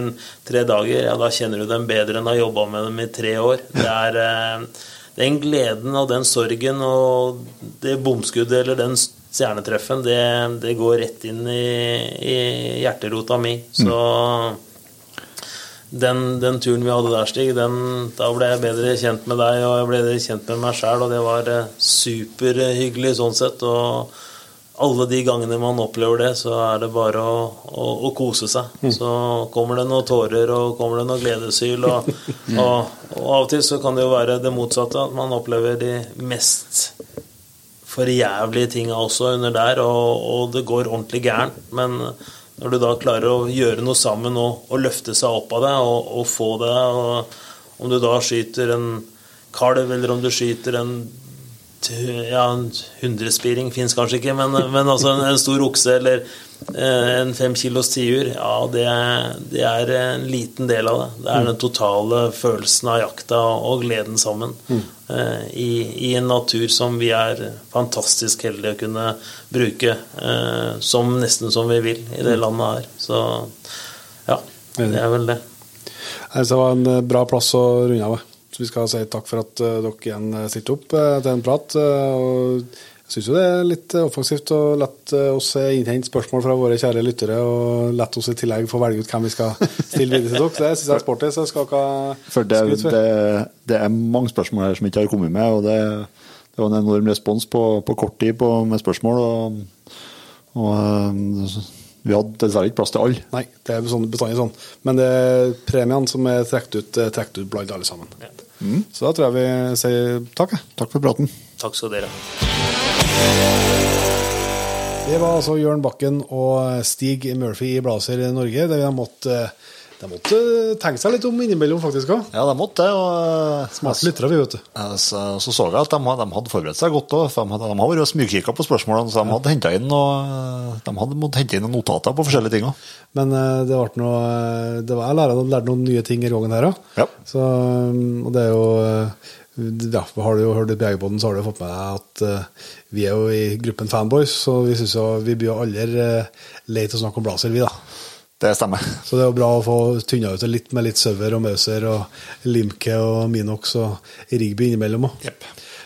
tre dager, ja, da kjenner du dem bedre enn du har jobba med dem i tre år. Det er eh, den gleden og den sorgen og det bomskuddet eller den stjernetreffen, det, det går rett inn i, i hjerterota mi. Så den, den turen vi hadde der, Stig, den, da ble jeg bedre kjent med deg, og jeg ble kjent med meg sjæl, og det var eh, superhyggelig sånn sett. Og alle de gangene man opplever det, så er det bare å, å, å kose seg. Så kommer det noen tårer, og kommer det noe gledeshyl, og, og, og av og til så kan det jo være det motsatte, at man opplever de mest forjævlige tinga også under der, og, og det går ordentlig gærent. Men når du da klarer å gjøre noe sammen og, og løfte seg opp av det og, få det og Om du da skyter en kalv, eller om du skyter en ja, en hundrespiring fins kanskje ikke, men, men altså en, en stor okse eller eh, en fem kilos tiur, ja, det, det er en liten del av det. Det er den totale følelsen av jakta og gleden sammen. eh, I, I en natur som vi er fantastisk heldige å kunne bruke eh, som nesten som vi vil i det landet her. Så ja, det er vel det.
Det var en bra plass å runde av. Så Vi skal si takk for at eh, dere igjen eh, stilte opp eh, til en prat. og jeg syns det er litt offensivt å la oss innhente spørsmål fra våre kjære lyttere, og la oss i tillegg få velge ut hvem vi skal stille videre til dere. Det syns jeg er sporty, så jeg skal ikke
For det, det, det er mange spørsmål her som ikke har kommet med, og det, det var en enorm respons på, på kort tid på, med spørsmål. Og, og vi hadde dessverre ikke plass til alle.
Nei, det er sånn, bestandig sånn. Men det er premiene som er trukket ut, trukket ut blant alle sammen. Så da tror jeg vi sier takk.
Takk for praten.
Takk skal dere ha.
Det var altså Jørn Bakken og Stig Murphy i Blazer Norge. Der har måtte, de måtte tenke seg litt om innimellom, faktisk òg.
Ja, de måtte det. og
Smarte lyttere, vi, vet du.
Så, så så jeg at de, de hadde forberedt seg godt òg. De, de har vært smygkikka på spørsmålene, så de hadde hentet inn noe, de hadde måttet inn notater på forskjellige ting òg.
Men eh, det ble noe det var, Jeg lærte, lærte noen nye ting i gangen her òg.
Ja.
Så, og det er jo eh, ja, Har du jo hørt på Bjergebåten, så har du fått med deg at uh, vi er jo i gruppen Fanboys, så vi synes jo vi blir jo aldri uh, lei til å snakke om Blazer, vi, da.
Det stemmer.
Så det er jo bra å få tynna ut det litt med litt Søver og Møser og Limke og Minox og Rigby innimellom òg.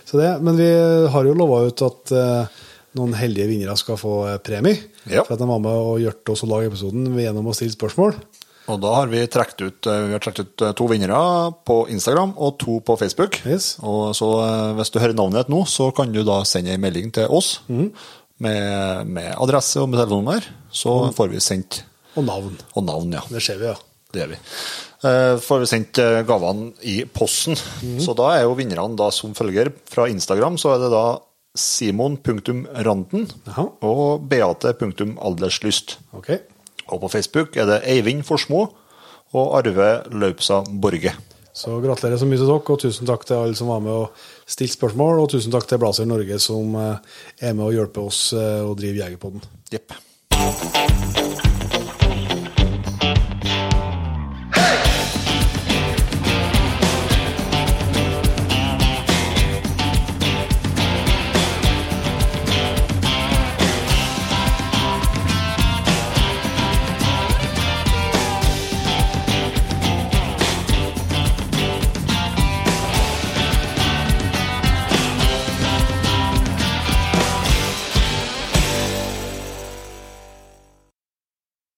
Det, men vi har jo lova ut at eh, noen heldige vinnere skal få eh, premie.
Ja.
For at de var med og hjalp oss å lage episoden gjennom å stille spørsmål.
Og da har vi trukket ut, eh, ut eh, to vinnere på Instagram og to på Facebook.
Yes.
Og så hvis du hører navnet ditt nå, så kan du da sende en melding til oss med, med adresse og med telefonnummer. Så får vi sendt
Og navn.
Og navn, ja.
Det ser vi, ja.
Det gjør vi. Eh, får vi sendt eh, gavene i posten. Så da er jo vinnerne da som følger. Fra Instagram så er det da simon.randen og beate.alderslyst.
Ok.
Og på Facebook er det Eivind Forsmo og Arve Laupsa Borge.
Så gratulerer så mye til dere, og tusen takk til alle som var med og stilte spørsmål. Og tusen takk til Blazer Norge som eh, er med og hjelper oss å drive Jegerpodden.
Jepp.